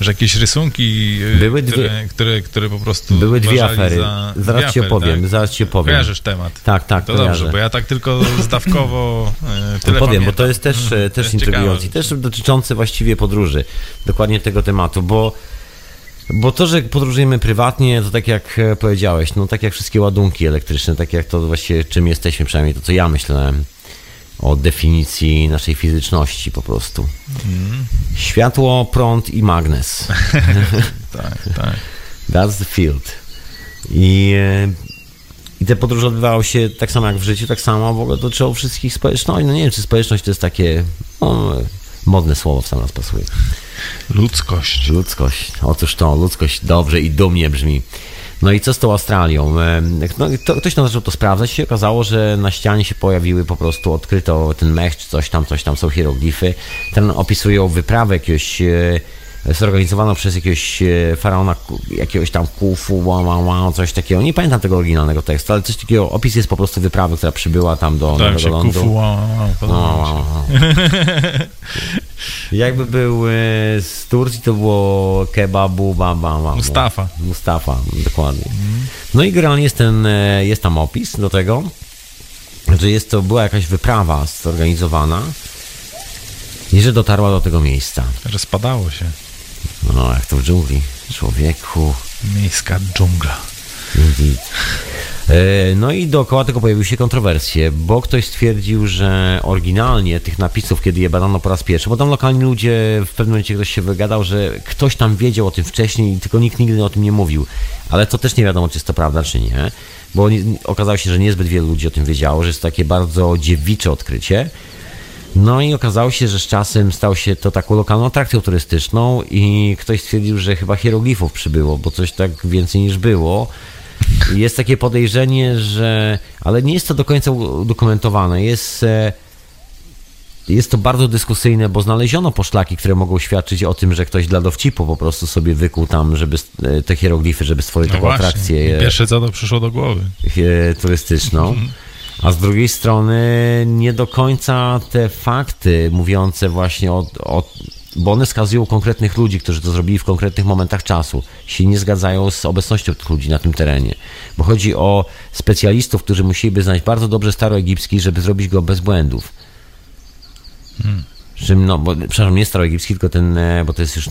y, że jakieś rysunki, y, Były dwie- które, które, które po prostu Były dwie afery. Za, Zaraz dwie ci afery, opowiem, tak? zaraz ci opowiem. Kojarzysz temat. Tak, tak, To kojarzę. dobrze, bo ja tak tylko <laughs> zdawkowo tyle No powiem, bo to jest też, e, też jest ciekawe. też dotyczące właściwie podróży. Dokładnie tego tematu, bo, bo to, że podróżujemy prywatnie, to tak jak e, powiedziałeś, no tak jak wszystkie ładunki elektryczne, tak jak to właściwie czym jesteśmy, przynajmniej to co ja myślałem o definicji naszej fizyczności po prostu. Mhm. Światło, prąd i magnes. <laughs> Tak, tak. That's the field. I, e, I te podróże odbywały się tak samo jak w życiu, tak samo w ogóle dotyczyło wszystkich społeczności. No nie wiem, czy społeczność to jest takie no, modne słowo w sam raz pasuje. Ludzkość. Ludzkość. Otóż to, ludzkość dobrze i dumnie brzmi. No i co z tą Australią? E, No, to, ktoś tam zaczął to sprawdzać i się okazało, że na ścianie się pojawiły po prostu, odkryto ten mech czy coś tam, coś tam, są hieroglify. Ten opisują wyprawę jakiegoś e, zorganizowaną przez jakiegoś e, faraona, jakiegoś tam Kufu, wow, wow, wow, coś takiego. Nie pamiętam tego oryginalnego tekstu, ale coś takiego, opis jest po prostu wyprawy, która przybyła tam do Tak Nowego się Lądu. kufu, wow, wow. <laughs> Jakby był e, z Turcji, to było kebabu, ba, ba, ba, Mustafa. Mustafa, dokładnie. No i generalnie jest, ten, e, jest tam opis do tego, że jest to, była jakaś wyprawa zorganizowana i że dotarła do tego miejsca. Że spadało się. No, jak to w dżungli. Człowieku. Miejska dżungla. Indeed. E, No i dookoła tego pojawiły się kontrowersje, bo ktoś stwierdził, że oryginalnie tych napisów, kiedy je badano po raz pierwszy, bo tam lokalni ludzie, w pewnym momencie ktoś się wygadał, że ktoś tam wiedział o tym wcześniej, tylko nikt nigdy o tym nie mówił. Ale to też nie wiadomo, czy jest to prawda, czy nie, bo okazało się, że niezbyt wielu ludzi o tym wiedziało, że jest to takie bardzo dziewicze odkrycie. No i okazało się, że z czasem stał się to taką lokalną atrakcją turystyczną i ktoś stwierdził, że chyba hieroglifów przybyło, bo coś tak więcej niż było. Jest takie podejrzenie, że. Ale nie jest to do końca udokumentowane. Jest. e, Jest to bardzo dyskusyjne, bo znaleziono poszlaki, które mogą świadczyć o tym, że ktoś dla dowcipu po prostu sobie wykuł tam, żeby e, te hieroglify, żeby stworzyć No taką właśnie. atrakcję Pierwsze co to przyszło do głowy. e, turystyczną. A z drugiej strony nie do końca te fakty mówiące właśnie o, o bo one wskazują konkretnych ludzi, którzy to zrobili w konkretnych momentach czasu, się nie zgadzają z obecnością tych ludzi na tym terenie. Bo chodzi o specjalistów, którzy musieliby znać bardzo dobrze staroegipski, żeby zrobić go bez błędów. Hmm. Czym, no, bo, przepraszam, nie staroegipski, tylko ten, e, bo to jest już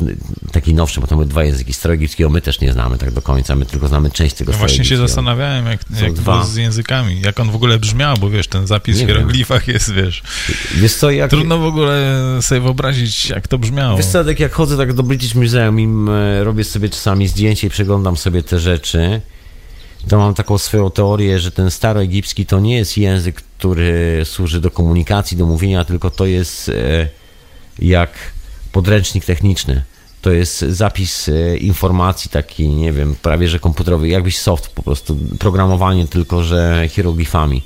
taki nowszy, bo to były dwa języki. Staroegipskiego my też nie znamy tak do końca, my tylko znamy część tego no Właśnie się zastanawiałem, jak, jak było z językami, jak on w ogóle brzmiał, bo wiesz, ten zapis nie w hieroglifach wiem. jest, wiesz, wiesz co, jak... trudno w ogóle sobie wyobrazić, jak to brzmiało. Wiesz co, tak jak chodzę tak do British Museum i e, robię sobie czasami zdjęcie i przeglądam sobie te rzeczy, to mam taką swoją teorię, że ten staroegipski to nie jest język, który służy do komunikacji, do mówienia, tylko to jest... E, jak podręcznik techniczny. To jest zapis e, informacji taki, nie wiem, prawie że komputerowy, jakbyś soft po prostu, programowanie tylko, że hieroglifami.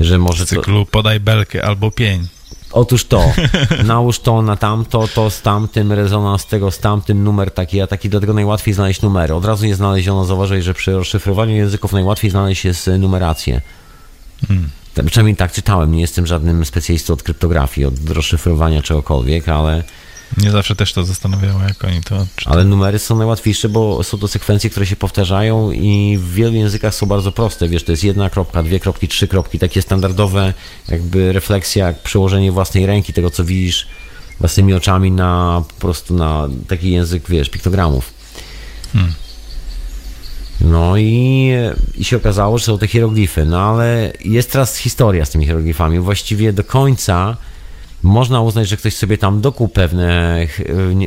Że może cyklu to... podaj belkę albo pień. Otóż to, <laughs> nałóż to na tamto, to z tamtym, rezonans tego z tamtym, numer taki, a taki dlatego najłatwiej znaleźć numery. Od razu nie znaleziono, zauważyli, że przy rozszyfrowaniu języków najłatwiej znaleźć jest numerację. Hmm. Przynajmniej tak czytałem. Nie jestem żadnym specjalistą od kryptografii, od rozszyfrowania czegokolwiek, ale. Nie zawsze też to zastanawiało, jak oni to czytają. Ale numery są najłatwiejsze, bo są to sekwencje, które się powtarzają i w wielu językach są bardzo proste. Wiesz, to jest jedna kropka, dwie kropki, trzy kropki, takie standardowe, jakby refleksja, jak przełożenie własnej ręki, tego co widzisz własnymi oczami na po prostu na taki język, wiesz, piktogramów. Hmm. No i, i się okazało, że są te hieroglify. No ale jest teraz historia z tymi hieroglifami. Właściwie do końca można uznać, że ktoś sobie tam dokuł pewne,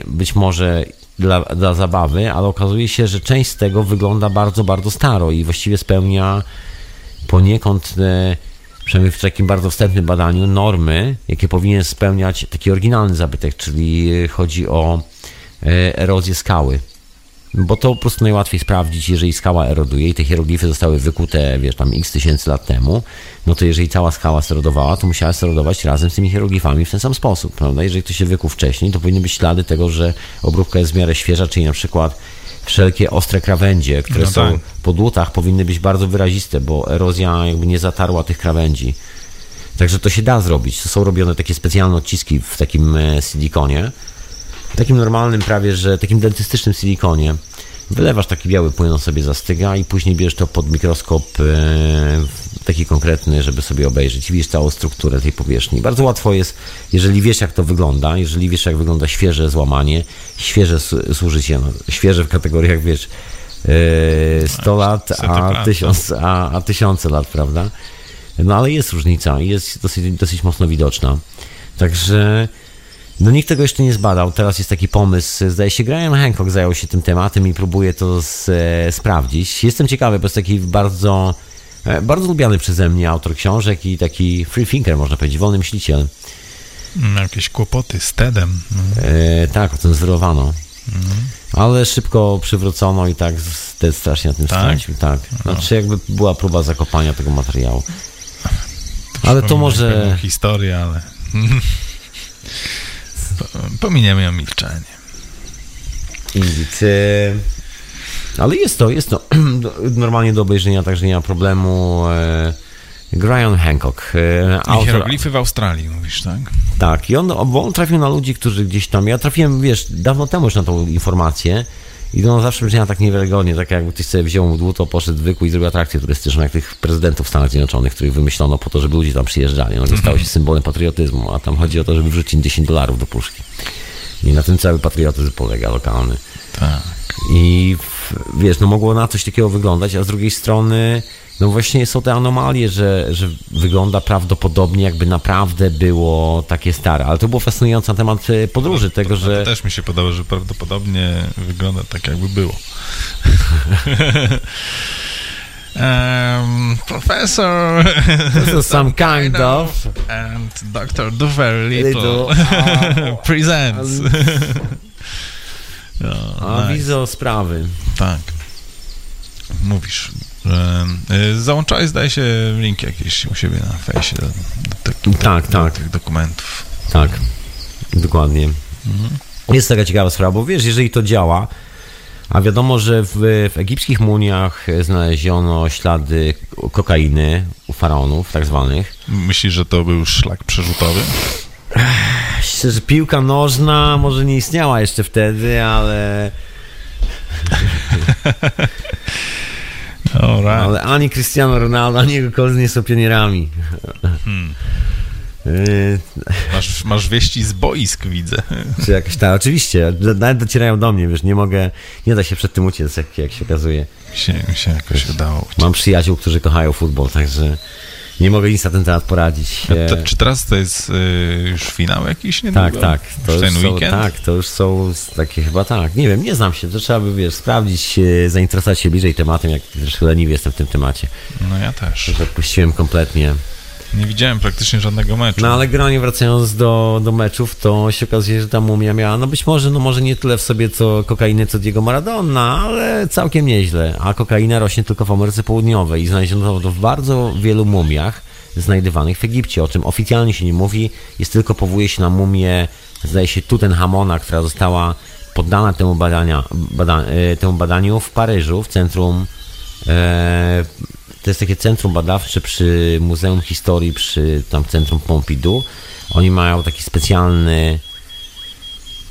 być może dla, dla zabawy, ale okazuje się, że część z tego wygląda bardzo, bardzo staro i właściwie spełnia poniekąd, e, przynajmniej w takim bardzo wstępnym badaniu, normy, jakie powinien spełniać taki oryginalny zabytek, czyli chodzi o e, erozję skały bo to po prostu najłatwiej sprawdzić, jeżeli skała eroduje i te hieroglify zostały wykute, wiesz, tam x tysięcy lat temu, no to jeżeli cała skała sterodowała, to musiała sterodować razem z tymi hieroglifami w ten sam sposób, prawda? Jeżeli to się wykuł wcześniej, to powinny być ślady tego, że obróbka jest w miarę świeża, czyli na przykład wszelkie ostre krawędzie, które no tak. są po dłutach, powinny być bardzo wyraziste, bo erozja jakby nie zatarła tych krawędzi. Także to się da zrobić. To są robione takie specjalne odciski w takim e, silikonie, takim normalnym prawie, że takim dentystycznym silikonie. Wylewasz taki biały płyn, on sobie zastyga i później bierzesz to pod mikroskop e, taki konkretny, żeby sobie obejrzeć i widzisz całą strukturę tej powierzchni. Bardzo łatwo jest, jeżeli wiesz jak to wygląda, jeżeli wiesz jak wygląda świeże złamanie, świeże zużycie, no, świeże w kategoriach, wiesz, 100 e, lat, a, tysiąc, a, a tysiące lat, prawda? No ale jest różnica i jest dosyć, dosyć mocno widoczna. Także no nikt tego jeszcze nie zbadał. Teraz jest taki pomysł. Zdaje się, Graham Hancock zajął się tym tematem i próbuje to z, e, sprawdzić. Jestem ciekawy, bo jest taki bardzo, e, bardzo lubiany przeze mnie autor książek i taki free thinker, można powiedzieć, wolny myśliciel. Mm, jakieś kłopoty z TEDem. E, tak, ocenzurowano. Mhm. Ale szybko przywrócono i tak TED strasznie na tym tak? stracił. Tak. No. Znaczy jakby była próba zakopania tego materiału. To ale to może... Historia, ale... <laughs> Pominiemy ją milczenie. Ale jest to, jest to <clears throat> normalnie do obejrzenia, także nie ma problemu. E, Graham Hancock. E, autor... Hieroglify w Australii, mówisz, tak? Tak, i on, bo on trafił na ludzi, którzy gdzieś tam. Ja trafiłem, wiesz, dawno temu już na tą informację. I to zawsze brzmiała tak niewiarygodnie, tak jakby ktoś sobie wziął dłuto, poszedł zwykły i zrobił atrakcję turystyczną, jak tych prezydentów Stanów Zjednoczonych, których wymyślono po to, żeby ludzie tam przyjeżdżali. No, to stało się symbolem patriotyzmu, a tam chodzi o to, żeby wrzucić 10 dolarów do puszki. I na tym cały patriotyzm polega lokalny. Tak. I wiesz, no mogło na coś takiego wyglądać, a z drugiej strony no właśnie są te anomalie, że, że wygląda prawdopodobnie jakby naprawdę było takie stare, ale to było fascynujące na temat e, podróży, tego, że... To też mi się podoba, że prawdopodobnie wygląda tak jakby było. <laughs> Um, professor, some, kind, kind of, and Dr. Do Very Little, little <laughs> <laughs> presents. no, A nice. widzą sprawy. Tak. Mówisz. Y, załączałeś, zdaje się, link jakiś u siebie na fejsie do, do, tak, do, tak. tych dokumentów. Tak, dokładnie. Mhm. Jest taka ciekawa sprawa, bo wiesz, jeżeli to działa, A wiadomo, że w, w egipskich mumiach znaleziono ślady kokainy u faraonów, tak zwanych. Myślisz, że to był szlak przerzutowy? Że piłka nożna może nie istniała jeszcze wtedy, ale, <laughs> Alright. ale ani Cristiano Ronaldo, ani jego koledzy nie są pionierami. Y, Masz, masz wieści z boisk, widzę. Czy jakieś tak, oczywiście, nawet docierają do mnie, wiesz, nie mogę, nie da się przed tym uciec, jak, jak się okazuje. Mi się, mi się jakoś udało. Mam przyjaciół, którzy kochają futbol, także nie mogę nic na ten temat poradzić. To, czy teraz to jest y, już finał jakiś niedługo? Tak, tak. To już już ten są, weekend? tak, to już są takie chyba tak. Nie wiem, nie znam się. To trzeba by wiesz, sprawdzić, e, zainteresować się bliżej tematem, jak też leniwy jestem w tym temacie. No ja też. Że puściłem kompletnie. Nie widziałem praktycznie żadnego meczu. No ale generalnie wracając do, do meczów, to się okazuje, że ta mumia miała, no być może, no może nie tyle w sobie co kokainy, co Diego Maradona, ale całkiem nieźle. A kokaina rośnie tylko w Ameryce Południowej i znaleziono to w bardzo wielu mumiach znajdywanych w Egipcie, o czym oficjalnie się nie mówi, jest tylko powołuje się na mumię, zdaje się, Tutenhamona, która została poddana temu, badania, bada, e, temu badaniu w Paryżu, w centrum e, to jest takie centrum badawcze przy Muzeum Historii, przy tam centrum Pompidou. Oni mają taki specjalny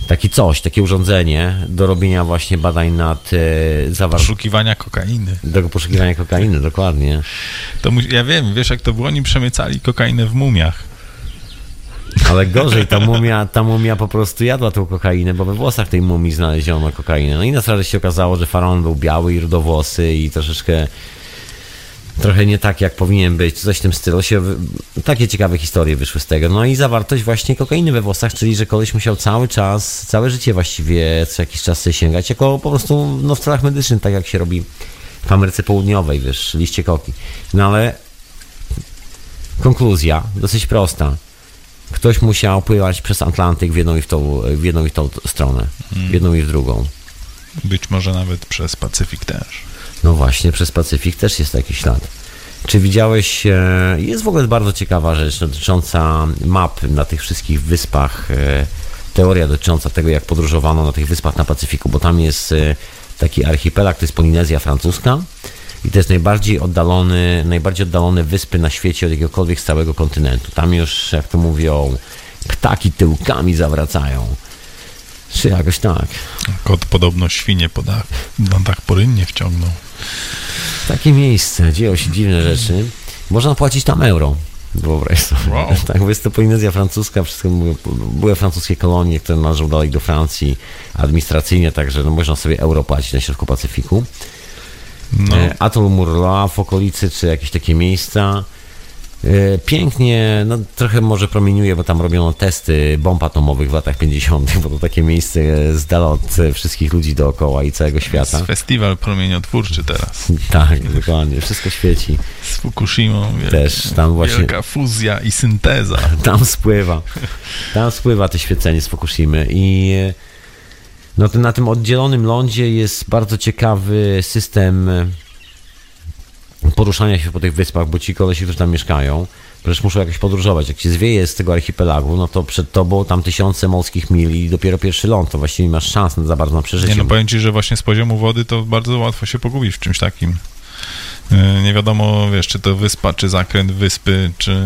taki coś, takie urządzenie do robienia właśnie badań nad e, zawartością Poszukiwania kokainy. do poszukiwania kokainy, dokładnie. To ja wiem, wiesz jak to było? Oni przemycali kokainę w mumiach. Ale gorzej, ta mumia, ta mumia po prostu jadła tą kokainę, bo we włosach tej mumii znaleziono kokainę. No i na się okazało, że faraon był biały i rudowłosy i troszeczkę trochę nie tak, jak powinien być, coś w tym stylu. Się, takie ciekawe historie wyszły z tego. No i zawartość właśnie kokainy we włosach, czyli że koleś musiał cały czas, całe życie właściwie co jakiś czas sięgać, jako po prostu no, w celach medycznych, tak jak się robi w Ameryce Południowej, wiesz, liście koki. No ale konkluzja dosyć prosta. Ktoś musiał pływać przez Atlantyk w jedną i w tą, w jedną i w tą stronę, w jedną i w drugą. Być może nawet przez Pacyfik też. No właśnie, przez Pacyfik też jest taki ślad. Czy widziałeś, e, jest w ogóle bardzo ciekawa rzecz dotycząca map na tych wszystkich wyspach, e, teoria dotycząca tego, jak podróżowano na tych wyspach na Pacyfiku, bo tam jest e, taki archipelag, to jest Polinezja francuska i to jest najbardziej oddalony, najbardziej oddalone wyspy na świecie od jakiegokolwiek z całego kontynentu. Tam już, jak to mówią, ptaki tyłkami zawracają. Czy jakoś tak. Kot podobno świnie po dach, na dach porynnie wciągnął. Takie miejsce, dzieją się dziwne rzeczy. Można płacić tam euro. Wyobraź sobie. Wow. <laughs> Tak, bo jest to Polinezja francuska, wszystko były francuskie kolonie, które należą dalej do Francji administracyjnie, także no, można sobie euro płacić na środku Pacyfiku. No, E, Atol Murla w okolicy, czy jakieś takie miejsca. E, Pięknie, no trochę może promieniuje, bo tam robiono testy bomb atomowych w latach 50., bo to takie miejsce z dala od wszystkich ludzi dookoła i całego jest świata. festiwal promieniotwórczy teraz. Tak, dokładnie, wszystko świeci. Z Fukushimą. Wielka, Też tam właśnie- Wielka fuzja i synteza. <laughs> Tam spływa. Tam spływa to świecenie z Fukushimy i e, no to na tym oddzielonym lądzie jest bardzo ciekawy system e, poruszania się po tych wyspach, bo ci kolesi, którzy tam mieszkają, przecież muszą jakoś podróżować. Jak ci zwieje z tego archipelagu, no to przed tobą tam tysiące morskich mil i dopiero pierwszy ląd, to właściwie nie masz szans za bardzo na przeżycie. Nie no, powiem ci, że właśnie z poziomu wody to bardzo łatwo się pogubić w czymś takim. Yy, Nie wiadomo, wiesz, czy to wyspa, czy zakręt wyspy, czy...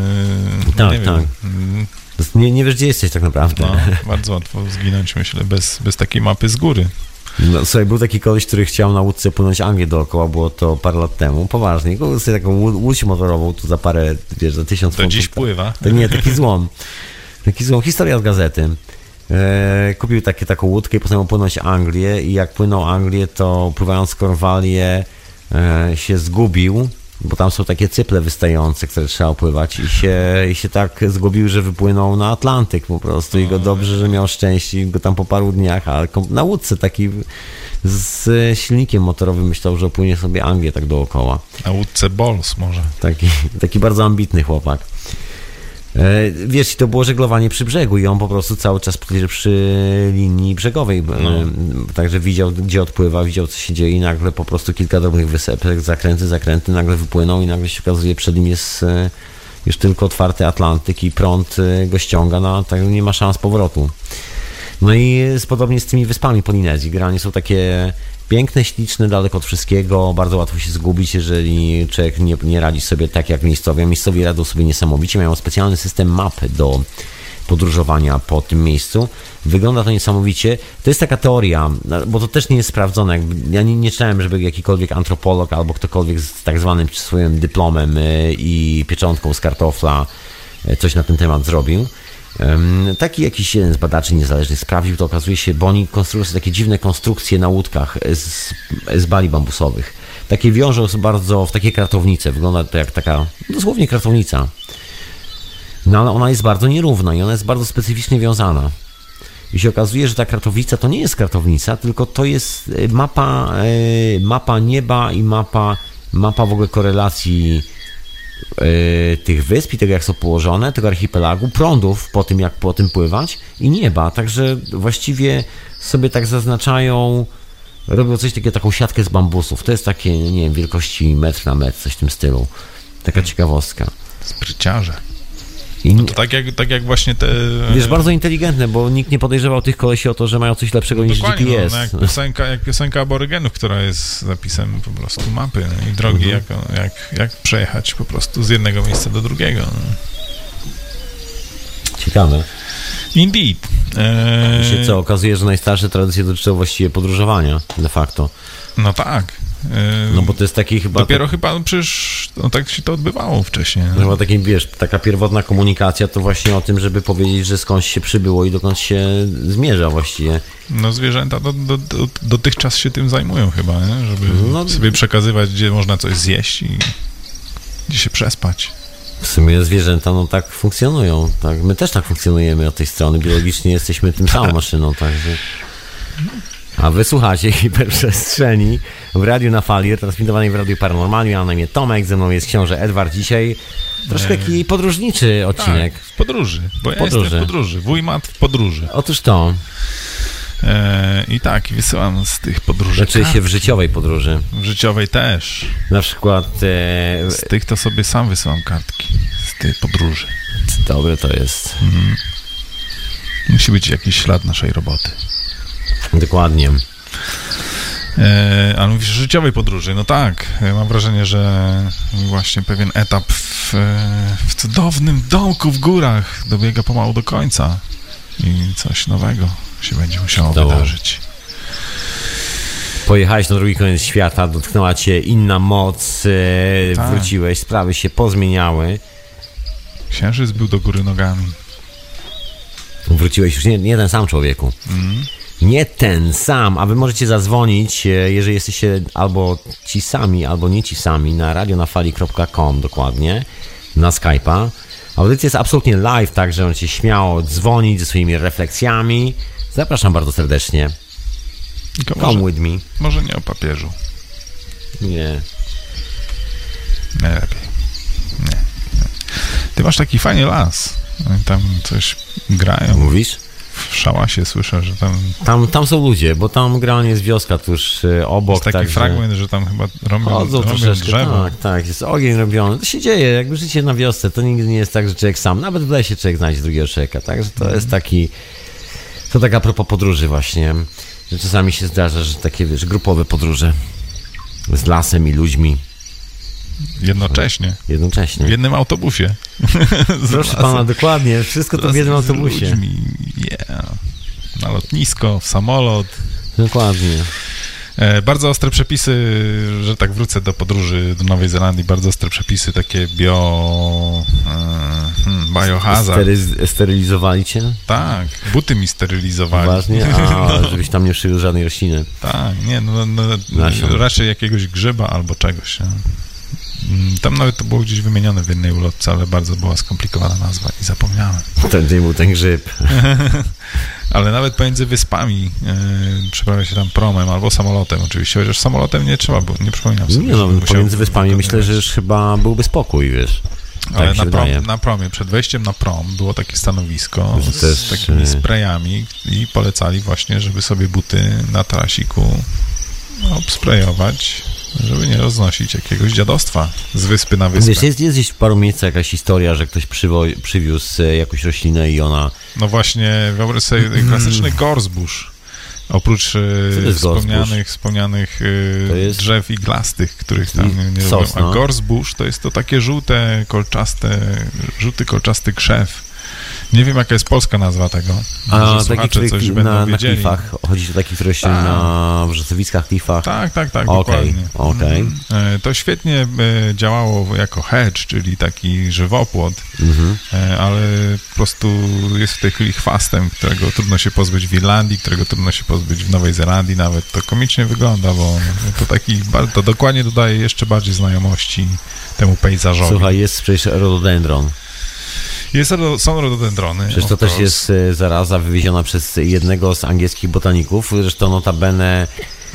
Tak, nie wiem. tak. Mm, nie, nie wiesz, gdzie jesteś tak naprawdę. No, bardzo łatwo zginąć, myślę, bez, bez takiej mapy z góry. No, słuchaj, był taki koleś, który chciał na łódce płynąć Anglię dookoła, było to parę lat temu, poważnie. Kupił sobie taką łó- łódź motorową tu za parę, wiesz, za tysiąc To dziś pływa. To nie, taki złom. Taki złom. Historia z gazety. E, kupił takie, taką łódkę i postanowił płynąć Anglię i jak płynął Anglię, to pływając Korwalię e, się zgubił, bo tam są takie cyple wystające, które trzeba opływać i się, i się tak zgubił, że wypłynął na Atlantyk po prostu i go dobrze, że miał szczęście i go tam po paru dniach, a kom- na łódce taki z silnikiem motorowym myślał, że opłynie sobie Anglię tak dookoła. Na łódce Bols może. Taki, taki bardzo ambitny chłopak. E, Wiesz, i to było żeglowanie przy brzegu i on po prostu cały czas przy, przy linii brzegowej. e, Także widział, gdzie odpływa, widział, co się dzieje i nagle po prostu kilka drobnych wysepek, zakręty, zakręty, nagle wypłynął i nagle się okazuje, przed nim jest e, już tylko otwarty Atlantyk i prąd go ściąga, no tak nie ma szans powrotu. No i podobnie z tymi wyspami Polinezji. Generalnie są takie piękne, śliczne, daleko od wszystkiego. Bardzo łatwo się zgubić, jeżeli człowiek nie, nie radzi sobie tak jak miejscowi. Miejscowi radzą sobie niesamowicie. Mają specjalny system mapy do podróżowania po tym miejscu. Wygląda to niesamowicie. To jest taka teoria, bo to też nie jest sprawdzone. Ja nie, nie czytałem, żeby jakikolwiek antropolog albo ktokolwiek z tak zwanym swoim dyplomem y, i pieczątką z kartofla y, coś na ten temat zrobił. Taki jakiś jeden z badaczy niezależnych sprawdził, to okazuje się, bo oni konstruują sobie takie dziwne konstrukcje na łódkach z, z bali bambusowych. Takie wiążą bardzo w takie kratownice. Wygląda to jak taka dosłownie kratownica. No ale ona jest bardzo nierówna i ona jest bardzo specyficznie wiązana. I się okazuje, że ta kratownica to nie jest kratownica, tylko to jest e, mapa, e, mapa nieba i mapa, mapa w ogóle korelacji e, tych wysp i tego, jak są położone, tego archipelagu, prądów po tym, jak po tym pływać i nieba. Także właściwie sobie tak zaznaczają, robią coś takiego, taką siatkę z bambusów. To jest takie, nie wiem, wielkości metr na metr, coś w tym stylu. Taka ciekawostka. Spryciarze. I, To tak jak, tak jak właśnie te... Wiesz, bardzo inteligentne, bo nikt nie podejrzewał tych kolesi o to, że mają coś lepszego niż Dokładnie, GPS. No, no, jak, piosenka, jak piosenka aborygenów, która jest zapisem po prostu mapy no, i drogi, Mhm. jak, jak, jak przejechać po prostu z jednego miejsca do drugiego. No. Ciekawe. Indeed. I się Eee, co, okazuje, że najstarsze tradycje dotyczą właściwie podróżowania, de facto. No tak. Eee, No bo to jest taki chyba... Dopiero chyba, no przecież no, tak się to odbywało wcześniej. Tak, chyba taki, wiesz, taka pierwotna komunikacja to właśnie o tym, żeby powiedzieć, że skądś się przybyło i dokąd się zmierza właściwie. No zwierzęta do, do, do, dotychczas się tym zajmują chyba, nie? żeby No- sobie przekazywać, gdzie można coś zjeść i gdzie się przespać. W sumie zwierzęta no tak funkcjonują. Tak? My też tak funkcjonujemy od tej strony. Biologicznie jesteśmy tym samą maszyną, także... A wysłuchacie hiperprzestrzeni <laughs> w radiu na fali, transmitowanej w Radiu Paranormaliu. Ja na imię Tomek, ze mną jest książę Edward. Dzisiaj troszkę taki podróżniczy odcinek. Tak, w podróży, bo ja Podróży. jestem w podróży. Wuj mat w podróży. Otóż to, E, I tak, wysyłam z tych podróży. znaczy się w życiowej podróży. w życiowej też. Na przykład, e, Z tych to sobie sam wysyłam kartki. Z tych podróży. dobre to jest, Musi być jakiś ślad naszej roboty. Dokładnie. E, ale mówisz życiowej podróży. No tak, e, mam wrażenie, że właśnie pewien etap w, e, w cudownym domku w górach dobiega pomału do końca i coś nowego się będzie musiało To- wydarzyć. Pojechałeś na drugi koniec świata, dotknęła cię inna moc, Tak. wróciłeś, sprawy się pozmieniały. Księżyc był do góry nogami. Wróciłeś już nie, nie ten sam człowieku. Nie ten sam, a wy możecie zadzwonić, e, jeżeli jesteście albo ci sami, albo nie ci sami, na radionafali.com dokładnie, na Skype'a. Audycja jest absolutnie live, także możecie śmiało dzwonić ze swoimi refleksjami. Zapraszam bardzo serdecznie. Tylko Come może, with me. może nie o papieżu. Nie. Najlepiej. Nie. nie. Ty masz taki fajny las. Tam coś grają. Mówisz? W szałasie słyszę, że tam Tam, tam są ludzie, bo tam generalnie jest wioska tuż e, obok. jest taki także fragment, że tam chyba robią, Chodzą robią drzewo. tak, tak, jest ogień robiony. To się dzieje, jakby życie na wiosce, to nigdy nie jest tak, że człowiek sam, nawet w lesie człowiek znajdzie drugiego człowieka, także to jest taki, to tak a propos podróży właśnie, że czasami się zdarza, że takie, wiesz, grupowe podróże z lasem i ludźmi Jednocześnie. W jednocześnie. jednym autobusie. <laughs> Proszę pana, dokładnie, wszystko to w jednym autobusie. ludźmi. Yeah. Na lotnisko, w samolot. Dokładnie. E, bardzo ostre przepisy, że tak wrócę do podróży do Nowej Zelandii, bardzo ostre przepisy, takie bio... E, hmm, biohazard. Stery, sterylizowali cię? Tak, buty mi sterylizowali. Poważnie? <laughs> A, żebyś tam nie przyjął żadnej rośliny. Tak, nie, no, no, no raczej jakiegoś grzyba albo czegoś. Nie? Mm, Tam nawet to było gdzieś wymienione w jednej ulotce, ale bardzo była skomplikowana nazwa i zapomniałem. Ten był ten grzyb. <laughs> Ale nawet pomiędzy wyspami e, przeprawia się tam promem albo samolotem oczywiście, chociaż samolotem nie trzeba było, nie przypominam sobie. Nie no, pomiędzy wyspami myślę, że już chyba byłby spokój, wiesz. Ale tak na, wydaje. prom, na promie, przed wejściem na prom było takie stanowisko z też, takimi e, sprayami i polecali właśnie, żeby sobie buty na trasiku obsprayować żeby nie roznosić jakiegoś dziadostwa z wyspy na wyspę. Wiesz, jest, jest gdzieś w paru miejscach jakaś historia, że ktoś przywo- przywiózł e, jakąś roślinę i ona... No właśnie, wyobraź sobie Mm. klasyczny gorzbusz. Oprócz e, wspomnianych, wspomnianych e, jest- drzew iglastych, których tam nie, robią. A gorzbusz to jest to takie żółte, kolczaste, żółty, kolczasty krzew. Nie wiem, jaka jest polska nazwa tego. A Może taki, coś na, będą na wiedzieli. klifach, chodzi o taki, który się Tak. na wrzosowiskach, klifach. Tak, tak, tak, Okej, dokładnie. okej. Mhm. E, To świetnie e, działało jako hedge, czyli taki żywopłot, Mhm. e, ale po prostu jest w tej chwili chwastem, którego trudno się pozbyć w Irlandii, którego trudno się pozbyć w Nowej Zelandii nawet. To komicznie wygląda, bo to taki, to dokładnie dodaje jeszcze bardziej znajomości temu pejzażowi. Słuchaj, jest przecież rododendron. Jest, są rododendrony. Przecież to też jest e, zaraza wywieziona przez jednego z angielskich botaników. Zresztą notabene,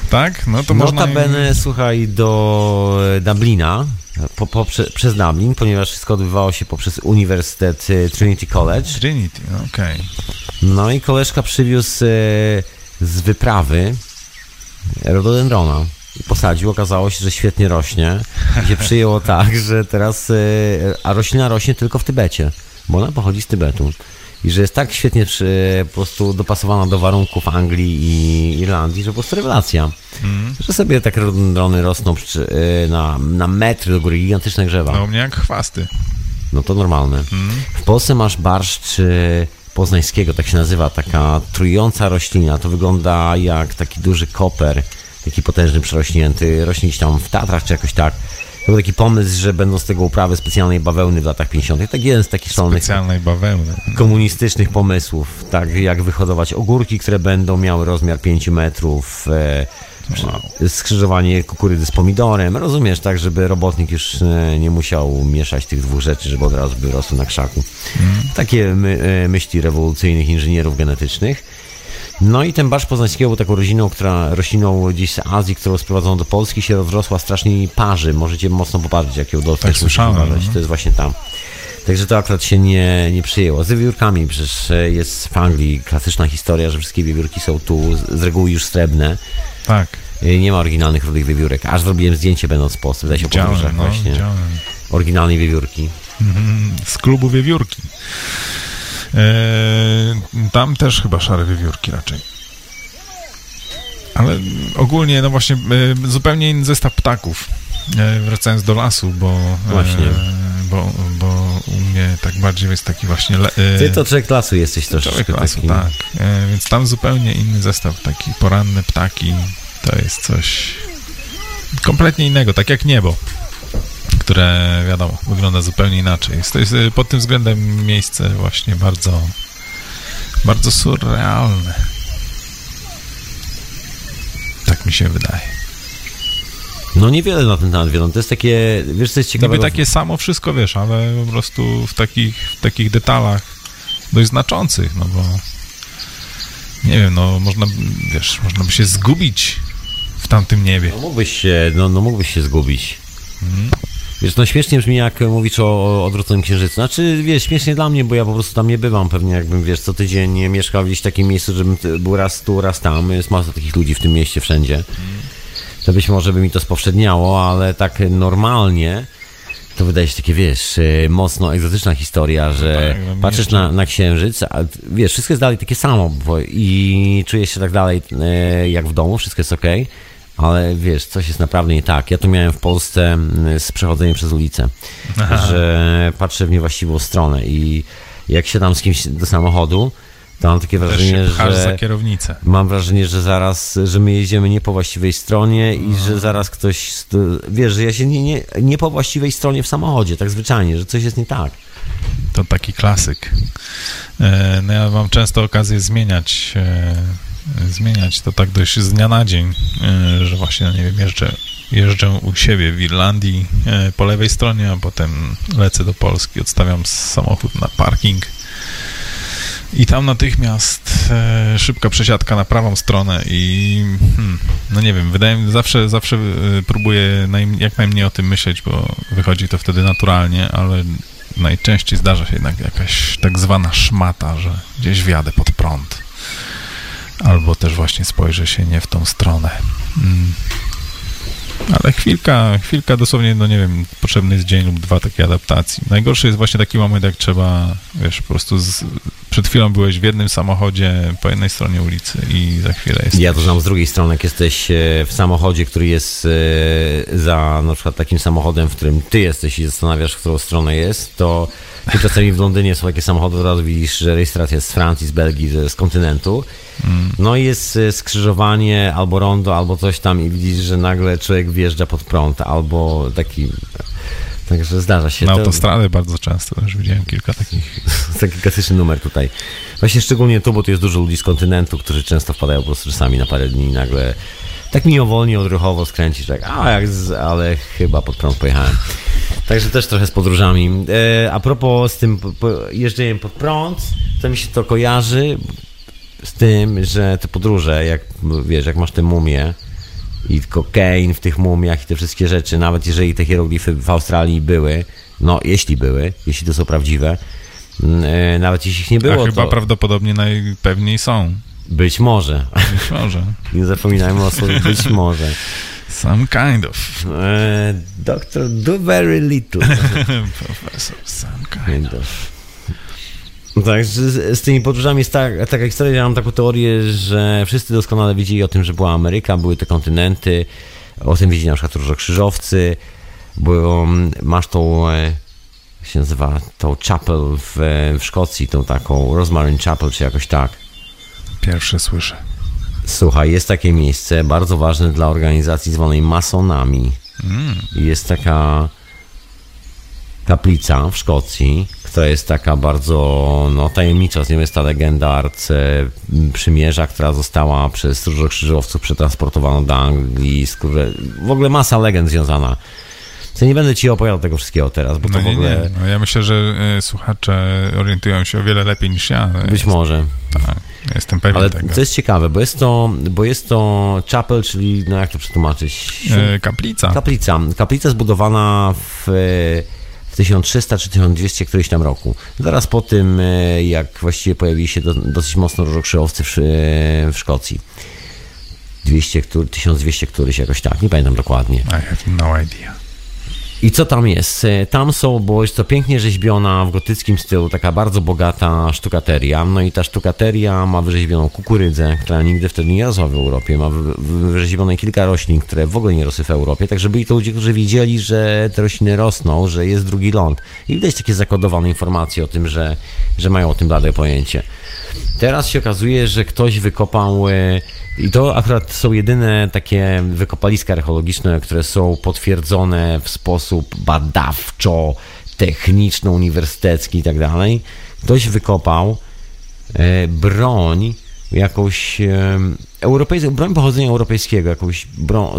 Tak? No to można... notabene słuchaj, do e, Dublina, po, po, prze, przez Dublin, ponieważ wszystko odbywało się poprzez Uniwersytet e, Trinity College. Trinity, okej. No i koleżka przywiózł z wyprawy rododendrona. Posadził, okazało się, że świetnie rośnie. I się przyjęło tak, że teraz. A roślina rośnie tylko w Tybecie, bo ona pochodzi z Tybetu. I że jest tak świetnie przy, po prostu dopasowana do warunków Anglii i Irlandii, że po prostu rewelacja. Mm. Że sobie takie rododendrony rosną przy, e, na, na metry do góry, gigantyczne grzewa. No u mnie jak chwasty. No to normalne. W Polsce masz barszcz e, poznańskiego, tak się nazywa, taka trująca roślina. To wygląda jak taki duży koper, taki potężny, przerośnięty. Rośnie gdzieś tam w Tatrach czy jakoś tak. To był taki pomysł, że będą z tego uprawy specjalnej bawełny w latach 50. Tak jeden z takich szalonych Specjalnej bawełny. komunistycznych pomysłów, tak jak wyhodować ogórki, które będą miały rozmiar 5 metrów, e, skrzyżowanie kukurydzy z pomidorem, rozumiesz, tak, żeby robotnik już e, nie musiał mieszać tych dwóch rzeczy, żeby od razu by rosły na krzaku. Takie my, e, myśli rewolucyjnych inżynierów genetycznych. No i ten barszcz poznańskiego był taką rodziną, która rośliną gdzieś z Azji, którą sprowadzono do Polski, się rozrosła strasznie i parzy. Możecie mocno popatrzeć, jak ją do Tak słyszałem, no. To jest właśnie tam. Także to akurat się nie, nie przyjęło. Z wiewiórkami przecież e, jest w Anglii klasyczna historia, że wszystkie wiewiórki są tu z- reguły już srebrne. Tak. E, Nie ma oryginalnych rudych wiewiórek. Aż zrobiłem zdjęcie będąc w Polsce, wydaje się o podróżach Widziałem, no, właśnie. widziałem. Oryginalnej wiewiórki. <laughs> Z klubu wiewiórki. E, tam też chyba szare wiewiórki raczej. Ale ogólnie, no właśnie, e, zupełnie inny zestaw ptaków. E, wracając do lasu, bo, Właśnie. Bo, bo u mnie tak bardziej jest taki właśnie... Le, Ty to człowiek lasu jesteś człowiek troszeczkę lasu, taki. tak. Więc tam zupełnie inny zestaw, taki poranne ptaki, to jest coś kompletnie innego, tak jak niebo które wiadomo, wygląda zupełnie inaczej. To jest e, pod tym względem miejsce właśnie bardzo bardzo surrealne. Tak mi się wydaje. No niewiele na ten temat wiedzą. To jest takie, wiesz co jest ciekawe? Niby takie samo wszystko, wiesz, ale po prostu w takich, w takich detalach dość znaczących, no bo nie wiem, no można, wiesz, można by się zgubić w tamtym niebie. No mógłbyś się, no, no mógłbyś się zgubić. Mhm. Wiesz, no śmiesznie brzmi, jak mówisz o, odwróconym księżycu. Znaczy, wiesz, śmiesznie dla mnie, bo ja po prostu tam nie bywam. Pewnie jakbym, wiesz, co tydzień mieszkał gdzieś w takim miejscu, żebym był raz tu, raz tam. Jest masa takich ludzi w tym mieście, wszędzie. To być może by mi to spowszedniało, ale tak normalnie to wydaje się takie, wiesz, e, mocno egzotyczna historia, że tak, no patrzysz na, na księżyc, a wiesz, wszystko jest dalej takie samo bo, i czujesz się tak dalej e, jak w domu, wszystko jest okej, ale wiesz, coś jest naprawdę nie tak. Ja to miałem w Polsce m, z przechodzeniem przez ulicę, że patrzę w niewłaściwą stronę i jak siadam z kimś do samochodu, to mam takie wrażenie, że kierownicę. mam wrażenie, że zaraz, że my jedziemy nie po właściwej stronie i że zaraz ktoś, wiesz, że ja się nie, nie, nie po właściwej stronie w samochodzie, tak zwyczajnie, że coś jest nie tak. To taki klasyk. E, No ja mam często okazję zmieniać, e, zmieniać to tak dość z dnia na dzień, e, że właśnie, nie wiem, jeżdżę, jeżdżę u siebie w Irlandii e, po lewej stronie, a potem lecę do Polski, odstawiam samochód na parking i tam natychmiast e, szybka przesiadka na prawą stronę i hmm, no nie wiem, wydaje mi zawsze, zawsze e, próbuję jak najmniej o tym myśleć, bo wychodzi to wtedy naturalnie, ale najczęściej zdarza się jednak jakaś tak zwana szmata, że gdzieś wjadę pod prąd. Albo też właśnie spojrzę się nie w tą stronę. Mm. Ale chwilka, chwilka dosłownie, no nie wiem, potrzebny jest dzień lub dwa takiej adaptacji. Najgorszy jest właśnie taki moment, jak trzeba, wiesz, po prostu z, przed chwilą byłeś w jednym samochodzie po jednej stronie ulicy i za chwilę jest. Ja to znam z drugiej strony, jak jesteś e, w samochodzie, który jest e, za na przykład takim samochodem, w którym ty jesteś i zastanawiasz, w którą stronę jest, to ty czasami w Londynie są takie samochody, od razu widzisz, że rejestracja jest z Francji, z Belgii, z z kontynentu. No i jest e, skrzyżowanie albo rondo, albo coś tam i widzisz, że nagle człowiek wjeżdża pod prąd, albo taki... Także zdarza się. Na To- autostradę bardzo często też widziałem kilka takich. <laughs> taki klasyczny numer tutaj. Właśnie szczególnie tu, bo tu jest dużo ludzi z kontynentu, którzy często wpadają po prostu czasami na parę dni i nagle tak mimowolnie, odruchowo skręcisz, tak, a jak z, ale chyba pod prąd pojechałem. Także też trochę z podróżami. E, a propos z tym jeżdżeniem pod prąd, to mi się to kojarzy z tym, że te podróże, jak wiesz, jak masz te mumie i kokain w tych mumiach i te wszystkie rzeczy, nawet jeżeli te hieroglify w Australii były, no jeśli były, jeśli to są prawdziwe, mm, e, nawet jeśli ich nie A było, chyba to prawdopodobnie najpewniej są. Być może. Być może. <laughs> Nie zapominajmy o słowie być może. Some kind of. E, Doktor do very little. <laughs> Profesor, some kind Pamiętasz. Tak, z, z tymi podróżami jest tak, taka historia, ja mam taką teorię, że wszyscy doskonale wiedzieli o tym, że była Ameryka, były te kontynenty, o tym wiedzieli na przykład różokrzyżowcy, było, masz tą, e, jak się nazywa, tą chapel w, w Szkocji, tą taką Rosemary Chapel, czy jakoś tak. Pierwsze słyszę. Słuchaj, jest takie miejsce bardzo ważne dla organizacji zwanej masonami. Mm. Jest taka kaplica w Szkocji, która jest taka bardzo no, tajemnicza. Z nią jest ta legenda Arce Przymierza, która została przez różokrzyżowców przetransportowana do Anglii. z które- W ogóle masa legend związana. Ja nie będę ci opowiadał tego wszystkiego teraz, bo to No w nie, ogóle nie. No ja myślę, że e, słuchacze orientują się o wiele lepiej niż ja. ale być jest- może. Tak, jestem pewien Ale tego. to jest ciekawe, bo jest to, bo jest to chapel, czyli no jak to przetłumaczyć? E, kaplica. Kaplica. Kaplica zbudowana w, w 1300 czy 1200 któryś tam roku. Zaraz po tym, e, jak właściwie pojawili się do, dosyć mocno różokrzyżowcy w, w Szkocji. 200, który, 1200 któryś jakoś tak, nie pamiętam dokładnie. I have no idea. I co tam jest? E, Tam są, bo jest to pięknie rzeźbiona w gotyckim stylu, taka bardzo bogata sztukateria. No i ta sztukateria ma wyrzeźbioną kukurydzę, która nigdy wtedy nie rosła w Europie. Ma wy- wy- wyrzeźbione kilka roślin, które w ogóle nie rosły w Europie. Także byli to ludzie, którzy wiedzieli, że te rośliny rosną, że jest drugi ląd. I widać takie zakodowane informacje o tym, że, że mają o tym blade pojęcie. Teraz się okazuje, że ktoś wykopał, e, i to akurat są jedyne takie wykopaliska archeologiczne, które są potwierdzone w sposób badawczo, techniczno-uniwersytecki i tak dalej. Ktoś wykopał e, broń, jakąś e, europejską, broń pochodzenia europejskiego, jakąś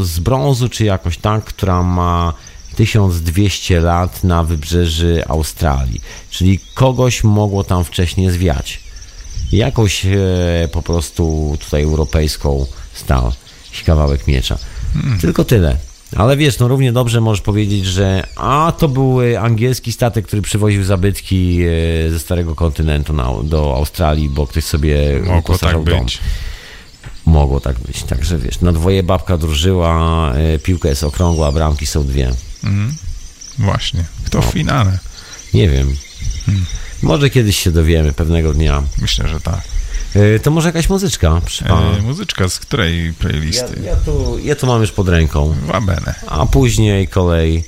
z brązu czy jakoś tak, która ma 1200 lat na wybrzeży Australii. Czyli kogoś mogło tam wcześniej zwiać jakąś e, po prostu tutaj europejską stal, kawałek miecza. Tylko tyle. Ale wiesz, no równie dobrze możesz powiedzieć, że a to był e, angielski statek, który przywoził zabytki e, ze starego kontynentu na, do Australii, bo ktoś sobie Mogło tak uposażał dom. być. Mogło tak być. Także wiesz, na dwoje babka drużyła, piłka jest okrągła, bramki są dwie. Mhm. Właśnie. Kto w finale? Nie wiem. Może kiedyś się dowiemy pewnego dnia. Myślę, że tak. E, To może jakaś muzyczka? E, muzyczka z której Ja, playlisty? ja, tu, ja tu mam już pod ręką, Wabene. a później kolej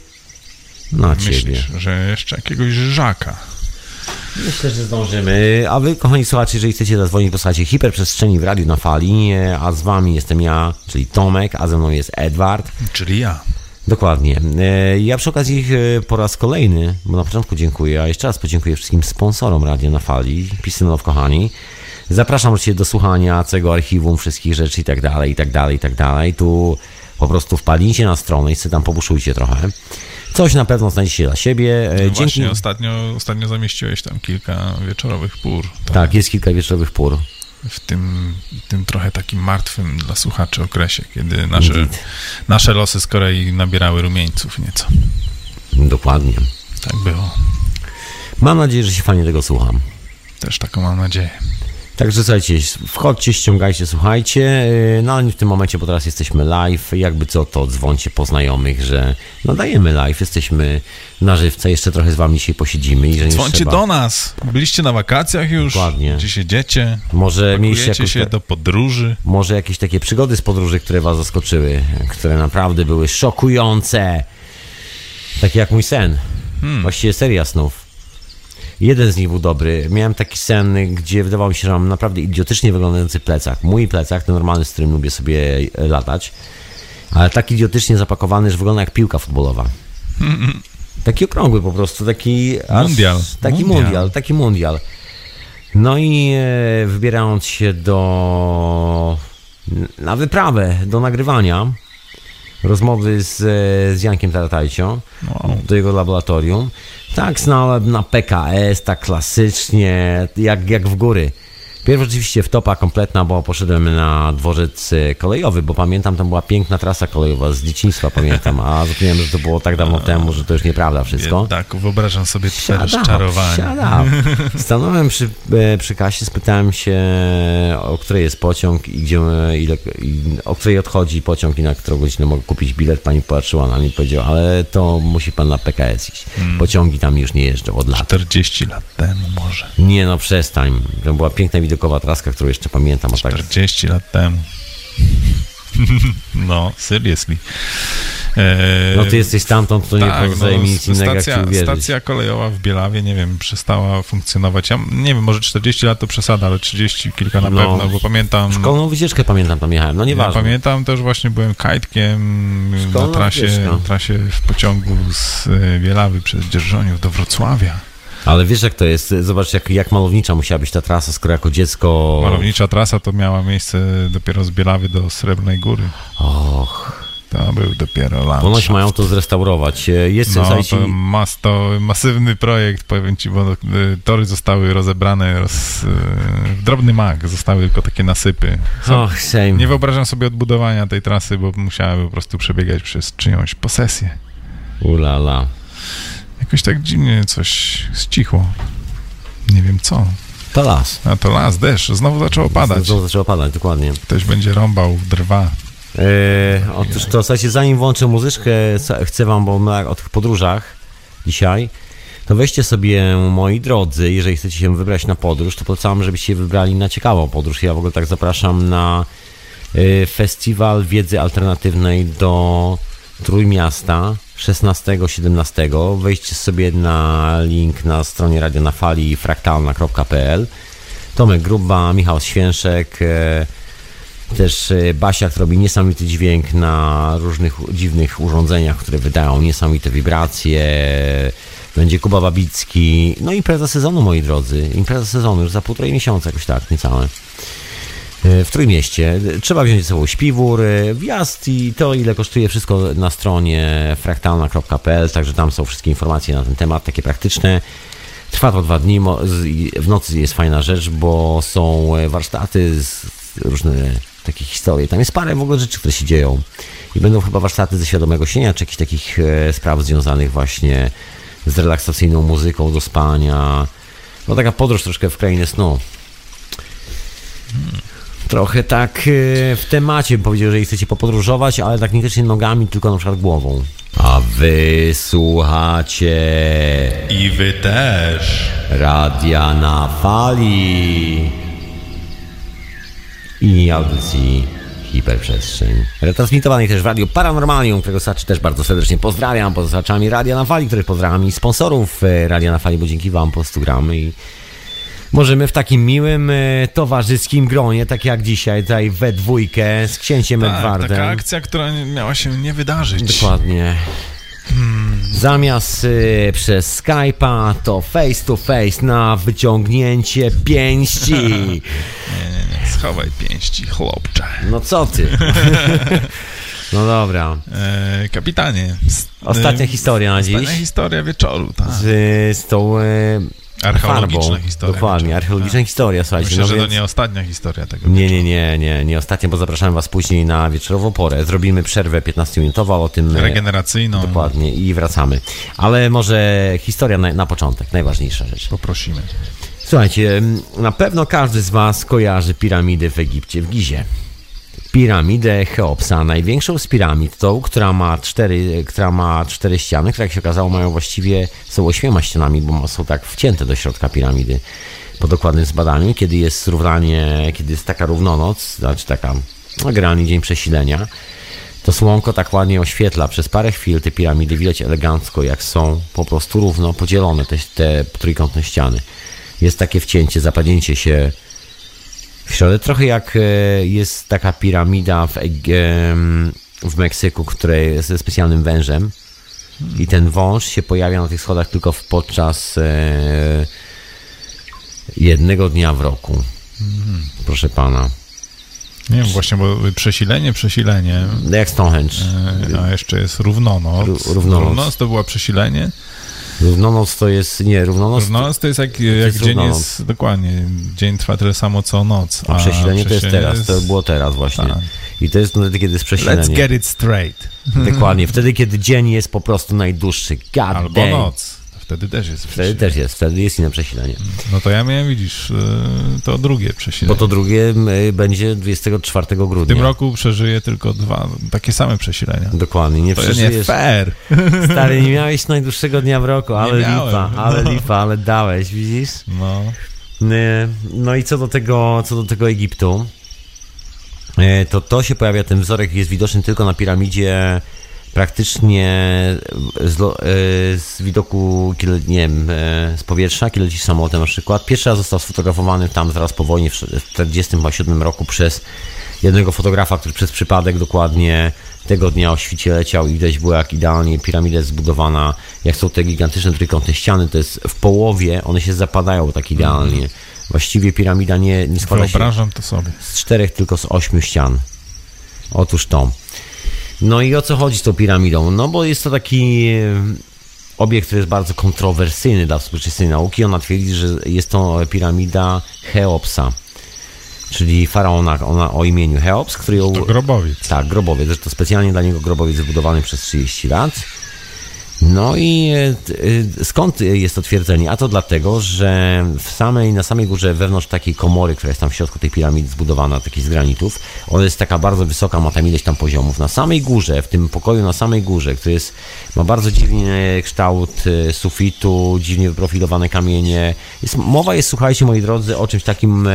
na ciebie. Myślisz, że jeszcze jakiegoś żaka? Myślę, że zdążymy. A wy, kochani słuchacze, jeżeli chcecie zadzwonić, posłuchajcie Hiperprzestrzeni w Radiu na Fali, e, a z wami jestem ja, czyli Tomek, a ze mną jest Edward. Czyli ja. Dokładnie. E, Ja przy okazji e, po raz kolejny, bo na początku dziękuję, a jeszcze raz podziękuję wszystkim sponsorom Radia na Fali, Pisynow kochani. Zapraszam Cię do słuchania całego archiwum, wszystkich rzeczy i tak dalej, i tak dalej, i tak dalej. Tu po prostu wpadnijcie na stronę i sobie tam pobuszujcie trochę. Coś na pewno znajdziecie dla siebie. E, No Dzięki... Właśnie ostatnio, ostatnio zamieściłeś tam kilka wieczorowych pór. To Tak, jest kilka wieczorowych pór. W tym, tym trochę takim martwym dla słuchaczy okresie, kiedy nasze, Indeed. nasze losy z Korei nabierały rumieńców nieco. Dokładnie. Tak było. Mam nadzieję, że się fajnie tego słucham. Też taką mam nadzieję. Także słuchajcie, wchodźcie, ściągajcie, słuchajcie. Yy, No ale w tym momencie, bo teraz jesteśmy live. Jakby co, to dzwońcie po znajomych, że no dajemy live, jesteśmy na żywce. Jeszcze trochę z wami dzisiaj posiedzimy. I że nie Dzwońcie trzeba. do nas. Byliście na wakacjach już? Dokładnie. Gdzie siedziecie? Może mieliście jakąś, się do podróży? może jakieś takie przygody z podróży, które was zaskoczyły, które naprawdę były szokujące. Takie jak mój sen. Właściwie seria snów. Jeden z nich był dobry. Miałem taki sen, gdzie wydawało mi się, że mam naprawdę idiotycznie wyglądający plecak. Mój plecak, ten normalny, z którym lubię sobie latać, ale tak idiotycznie zapakowany, że wygląda jak piłka futbolowa. Taki okrągły po prostu, taki... Mundial. Taki Mundial. mundial, taki mundial. No i e, wybierając się do... na wyprawę, do nagrywania rozmowy z, e, z Jankiem Taratajcio Wow. do jego laboratorium. Tak znałem na PKS, tak klasycznie, jak, jak w góry. Pierw oczywiście wtopa kompletna, bo poszedłem na dworzec e, kolejowy, bo pamiętam, tam była piękna trasa kolejowa, z dzieciństwa pamiętam, a <laughs> zapomniałem, że to było tak dawno temu, że to już nieprawda wszystko. Tak, wyobrażam sobie twoje rozczarowanie. <laughs> Stanąłem przy, e, przy kasie, spytałem się, o której jest pociąg i gdzie, e, ile, o której odchodzi pociąg i na którą godzinę mogę kupić bilet. Pani patrzyła na mnie i powiedziała, ale to musi pan na PKS iść. Hmm. Pociągi tam już nie jeżdżą od lat. 40 lat temu może. Nie no, przestań. To była piękna widokowa traska, którą jeszcze pamiętam, a tak 40 lat temu. No, seriously. Eee, no ty jesteś stamtąd, to nie pozostaje mi nic innego, jak stacja, uwierzyć. stacja kolejowa w Bielawie, nie wiem, przestała funkcjonować. Ja nie wiem, może 40 lat to przesada, ale 30 kilka na No. pewno, bo pamiętam... Szkolną wycieczkę pamiętam, tam jechałem, no Ja nieważne. pamiętam też właśnie byłem kajtkiem na Szkolna trasie, wycieczka. trasie w pociągu z e, Bielawy przez Dzierżoniów do Wrocławia. Ale wiesz jak to jest, zobacz jak, jak malownicza musiała być ta trasa, skoro jako dziecko... Malownicza trasa to miała miejsce dopiero z Bielawy do Srebrnej Góry. Och, To był dopiero lat. ponoć mają to zrestaurować. E, Jest, No, słuchajcie, to, mas, to masywny projekt, powiem ci, bo y, tory zostały rozebrane roz, y, w drobny mak, zostały tylko takie nasypy. Och, shame. nie wyobrażam sobie odbudowania tej trasy, bo musiały po prostu przebiegać przez czyjąś posesję. Ulala. Jakoś tak dziwnie coś ścichło. Nie wiem co. To las. A to las, deszcz, znowu zaczęło padać. Znowu zaczęło padać, dokładnie. Ktoś będzie rąbał drwa. E, otóż to, słuchajcie, zanim włączę muzyczkę, chcę wam, bo my o tych podróżach dzisiaj, to weźcie sobie, moi drodzy, jeżeli chcecie się wybrać na podróż, to polecam, żebyście wybrali na ciekawą podróż. Ja w ogóle tak zapraszam na e, Festiwal Wiedzy Alternatywnej do Trójmiasta 16-17. Wejdźcie sobie na link na stronie Radio na Fali fraktalna.pl Tomek Gruba, Michał Święszek, e, też e, Basiak robi niesamowity dźwięk na różnych dziwnych urządzeniach, które wydają niesamowite wibracje. Będzie Kuba Babicki. No impreza sezonu, moi drodzy. Impreza sezonu już za półtorej miesiąca, jakoś tak, niecałe. E, W Trójmieście. Trzeba wziąć ze sobą śpiwór, e, wjazd i to, ile kosztuje wszystko na stronie fraktalna.pl, także tam są wszystkie informacje na ten temat, takie praktyczne. Trwa to dwa dni, w nocy jest fajna rzecz, bo są e, warsztaty, różne takie historie. Tam jest parę w ogóle rzeczy, które się dzieją. I będą chyba warsztaty ze świadomego sienia, czy jakichś takich spraw związanych właśnie z relaksacyjną muzyką do spania. No taka podróż troszkę w krainę snu. Trochę tak e, w temacie bym powiedział, jeżeli chcecie popodróżować, ale tak niekoniecznie nogami, tylko na przykład głową. A wy słuchacie I wy też. Radia na Fali i audycji Hiperprzestrzeń. Retransmitowanej też w Radiu Paranormalium, którego słuchaczy też bardzo serdecznie pozdrawiam, poza słuchaczami Radia na Fali, których pozdrawiam i sponsorów e, Radia na Fali, bo dzięki wam po prostu gramy i możemy w takim miłym, e, towarzyskim gronie, tak jak dzisiaj, tutaj we dwójkę z księciem Tak, Edwardem. taka akcja, która miała się nie wydarzyć. Dokładnie. Zamiast y, przez Skype'a to face to face na wyciągnięcie pięści. <laughs> Nie, nie, nie. Schowaj pięści, chłopcze. No co ty? <laughs> No dobra. E, kapitanie. Ostatnia e, historia na Ostatnia dziś. historia wieczoru, tak. Z, z tą y, Archeologiczna farbą. historia. Dokładnie, archeologiczna historia, tak. słuchajcie. Myślę, no że to więc... nie ostatnia historia tego Nie, nie, nie, nie, nie ostatnio, bo zapraszam was później na wieczorową porę. Zrobimy przerwę 15-minutową o tym. e, Regeneracyjną Dokładnie i wracamy. Ale może historia na, na początek, najważniejsza rzecz. poprosimy. Słuchajcie, na pewno każdy z Was kojarzy piramidy w Egipcie, w Gizie. Piramidę Cheopsa, największą z piramid, tą, która ma cztery, która ma cztery ściany, które jak się okazało mają właściwie, są ośmioma ścianami, bo są tak wcięte do środka piramidy. Po dokładnym zbadaniu, kiedy jest równanie, kiedy jest taka równonoc, znaczy taka no, generalnie dzień przesilenia, to słonko tak ładnie oświetla. Przez parę chwil te piramidy, widać elegancko, jak są po prostu równo podzielone, te, te trójkątne ściany. Jest takie wcięcie, zapadnięcie się w środek. Trochę jak e, jest taka piramida w, w Meksyku, która jest ze specjalnym wężem i ten wąż się pojawia na tych schodach tylko podczas e, jednego dnia w roku. Proszę pana. Nie wiem, właśnie, bo przesilenie, przesilenie. Jak Stonehenge. E, a jeszcze jest równonoc. równonoc. Równonoc to była przesilenie. Równonoc to jest, nie, równonoc... Równonoc to jest jak, jak jest dzień równonoc. jest, dokładnie, dzień trwa tyle samo co noc. A przesilenie to jest teraz, jest- to było teraz właśnie. Tak. I to jest wtedy, kiedy jest przesilenie. Let's get it straight. Dokładnie, wtedy, kiedy dzień jest po prostu najdłuższy. God Albo damn. noc. Wtedy też jest Wtedy też jest, wtedy jest inne przesilenie. No to ja miałem, widzisz, y, to drugie przesilenie. Bo to drugie y, będzie 24 W grudnia. tym roku przeżyję tylko dwa takie same przesilenia. Dokładnie, nie To jest nie przeżyjesz. fair. Stary, nie miałeś najdłuższego dnia w roku, ale miałem. lipa, ale lipa, ale dałeś, widzisz? No. Y, No i co do tego, co do tego Egiptu, to to się pojawia, ten wzorek jest widoczny tylko na piramidzie praktycznie z, lo- y, z widoku, kiedy, nie wiem, y, z powietrza, kiedy lecisz samolotem na przykład. Pierwszy raz został sfotografowany tam zaraz po wojnie w 1947 roku przez jednego fotografa, który przez przypadek dokładnie tego dnia o świcie leciał i widać było jak idealnie piramida jest zbudowana, jak są te gigantyczne trójkątne ściany, to jest w połowie, one się zapadają tak idealnie. Właściwie piramida nie, nie składa się Wyobrażam to sobie. z czterech, tylko z ośmiu ścian. Otóż to. No i o co chodzi z tą piramidą? No bo jest to taki e, obiekt, który jest bardzo kontrowersyjny dla współczesnej nauki. Ona twierdzi, że jest to piramida Cheopsa, czyli faraona ona o imieniu Cheops, który ją... To grobowiec. Tak, grobowiec. Zresztą specjalnie dla niego grobowiec zbudowany przez 30 lat. No i e, e, skąd jest to twierdzenie? A to dlatego, że w samej, na samej górze, wewnątrz takiej komory, która jest tam w środku tej piramidy zbudowana, takiej z granitów, ona jest taka bardzo wysoka, ma tam ileś tam poziomów. Na samej górze, w tym pokoju na samej górze, który jest, ma bardzo dziwny kształt e, sufitu, dziwnie wyprofilowane kamienie. Jest, mowa jest, słuchajcie moi drodzy, o czymś takim...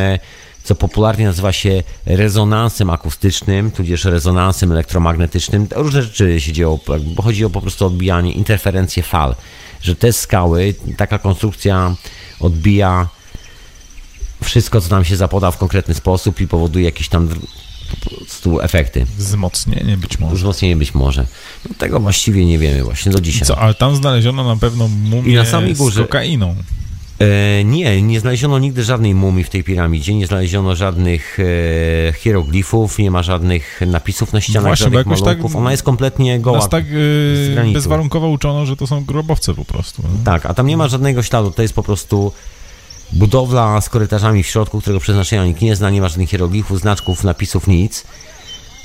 co popularnie nazywa się rezonansem akustycznym, tudzież rezonansem elektromagnetycznym. Różne rzeczy się dzieją, bo chodzi o po prostu odbijanie, interferencje fal. Że te skały, taka konstrukcja odbija wszystko, co nam się zapoda w konkretny sposób i powoduje jakieś tam po prostu efekty. Wzmocnienie być może. Wzmocnienie być może. No, tego właściwie nie wiemy właśnie do dzisiaj. Co, ale tam znaleziono na pewno mumię I na samej górze- z kokainą. E, nie, nie znaleziono nigdy żadnej mumii w tej piramidzie, nie znaleziono żadnych e, hieroglifów, nie ma żadnych napisów na ścianach, Właśnie, żadnych jakoś tak- malunków. Ona jest kompletnie goła. Nas tak granitu. bezwarunkowo uczono, że to są grobowce po prostu. no. Tak, a tam nie ma żadnego śladu, to jest po prostu budowla z korytarzami w środku, którego przeznaczenia nikt nie zna, nie ma żadnych hieroglifów, znaczków, napisów, nic.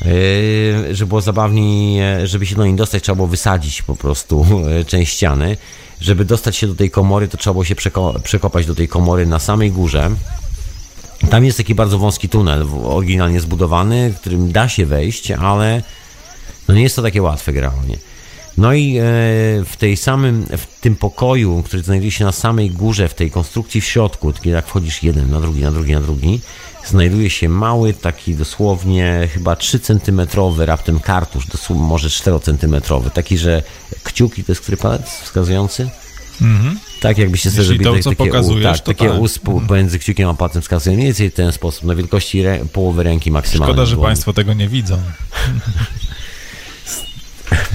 Yy, żeby było zabawniej, e, żeby się do niej dostać, trzeba było wysadzić po prostu e, część ściany. Żeby dostać się do tej komory, to trzeba było się przeko- przekopać do tej komory na samej górze. Tam jest taki bardzo wąski tunel, oryginalnie zbudowany, którym da się wejść, ale no nie jest to takie łatwe generalnie. No i e, w tej samym, w tym pokoju, który znajduje się na samej górze, w tej konstrukcji w środku, kiedy jak wchodzisz jeden na drugi, na drugi, na drugi, znajduje się mały, taki dosłownie chyba 3 cm raptem kartusz, dosłownie może 4 cm, taki, że kciuki to jest który palec wskazujący? Tak, jakbyście sobie Jeśli zrobili to, co takie, u, tak, takie tak. U sp- pomiędzy kciukiem a palcem wskazują mniej więcej w ten sposób, na wielkości rę- połowy ręki maksymalnie. Szkoda, że dłoni. Państwo tego nie widzą. <laughs>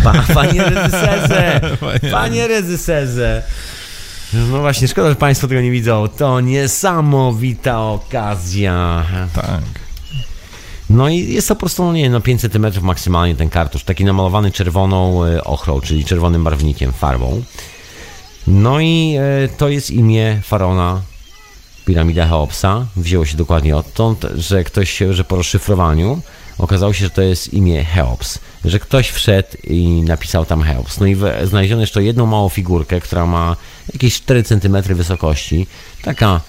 Pa, panie reżyserze! <laughs> Panie- Panie reżyserze! No właśnie, szkoda, że Państwo tego nie widzą. To niesamowita okazja. Tak. No i jest to po prostu, no nie no 5 cm maksymalnie ten kartusz. Taki namalowany czerwoną e, ochrą, czyli czerwonym barwnikiem, farbą. No i e, to jest imię faraona piramida Cheopsa. Wzięło się dokładnie odtąd, że ktoś, że po rozszyfrowaniu okazało się, że to jest imię Cheops. Że ktoś wszedł i napisał tam Cheops. No i znaleziono jeszcze jedną małą figurkę, która ma jakieś 4 cm wysokości. Taka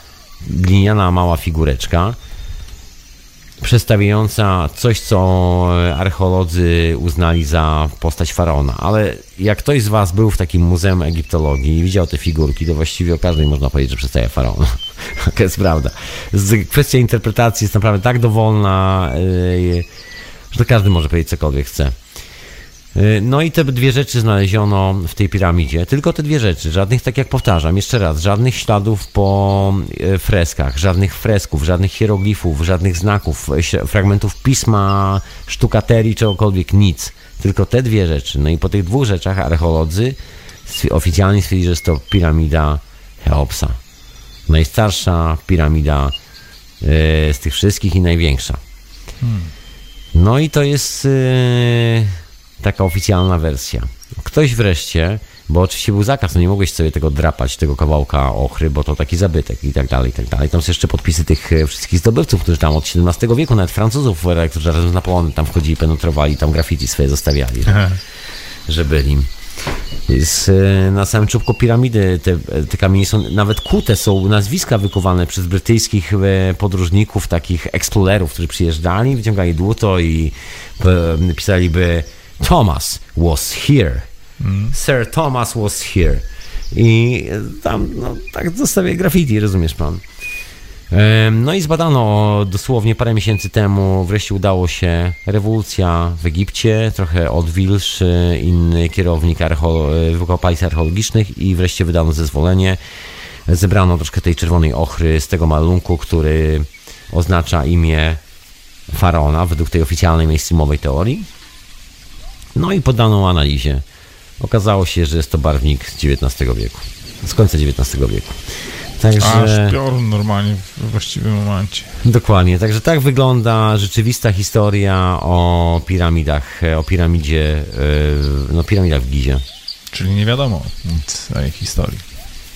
gliniana mała figureczka przedstawiająca coś, co archeolodzy uznali za postać faraona. Ale jak ktoś z Was był w takim muzeum egiptologii i widział te figurki, to właściwie o każdej można powiedzieć, że przedstawia faraona. <laughs> to jest prawda. Kwestia interpretacji jest naprawdę tak dowolna, yy, że każdy może powiedzieć cokolwiek chce. Y, no i te dwie rzeczy znaleziono w tej piramidzie. Tylko te dwie rzeczy. Żadnych, tak jak powtarzam, jeszcze raz, żadnych śladów po y, freskach, żadnych fresków, żadnych hieroglifów, żadnych znaków, y, fragmentów pisma, sztukaterii, czegokolwiek, nic. Tylko te dwie rzeczy. No i po tych dwóch rzeczach archeolodzy oficjalnie stwierdzili, że jest to piramida Cheopsa. Najstarsza piramida z tych wszystkich i największa. Hmm. No i to jest taka oficjalna wersja. Ktoś wreszcie, bo oczywiście był zakaz, no nie mogłeś sobie tego drapać, tego kawałka ochry, bo to taki zabytek i tak dalej, i tak dalej. Tam są jeszcze podpisy tych e, wszystkich zdobywców, którzy tam od XVII wieku, nawet Francuzów, e, którzy razem z Napoleonem tam wchodzili, penetrowali, tam graffiti swoje zostawiali, że, że byli. Jest e, na samym czubku piramidy te, te kamienie są, nawet kute są nazwiska wykuwane przez brytyjskich podróżników, takich eksplorerów, którzy przyjeżdżali, wyciągali dłuto i pisaliby Thomas was here. Mm. Sir Thomas was here. I tam, no, tak zostawię graffiti, rozumiesz pan. No i zbadano dosłownie parę miesięcy temu, wreszcie udało się rewolucja w Egipcie, trochę odwilż, inny kierownik archeolo- wykopalisk archeologicznych i wreszcie wydano zezwolenie. Zebrano troszkę tej czerwonej ochry z tego malunku, który oznacza imię faraona według tej oficjalnej mainstreamowej teorii. No i poddano analizie. Okazało się, że jest to barwnik z XIX wieku, z końca XIX wieku. Także, Aż piorun normalnie w właściwym momencie. Dokładnie, także tak wygląda rzeczywista historia o piramidach, o piramidzie, e, no piramidach w Gizie. Czyli nie wiadomo nic o jej historii.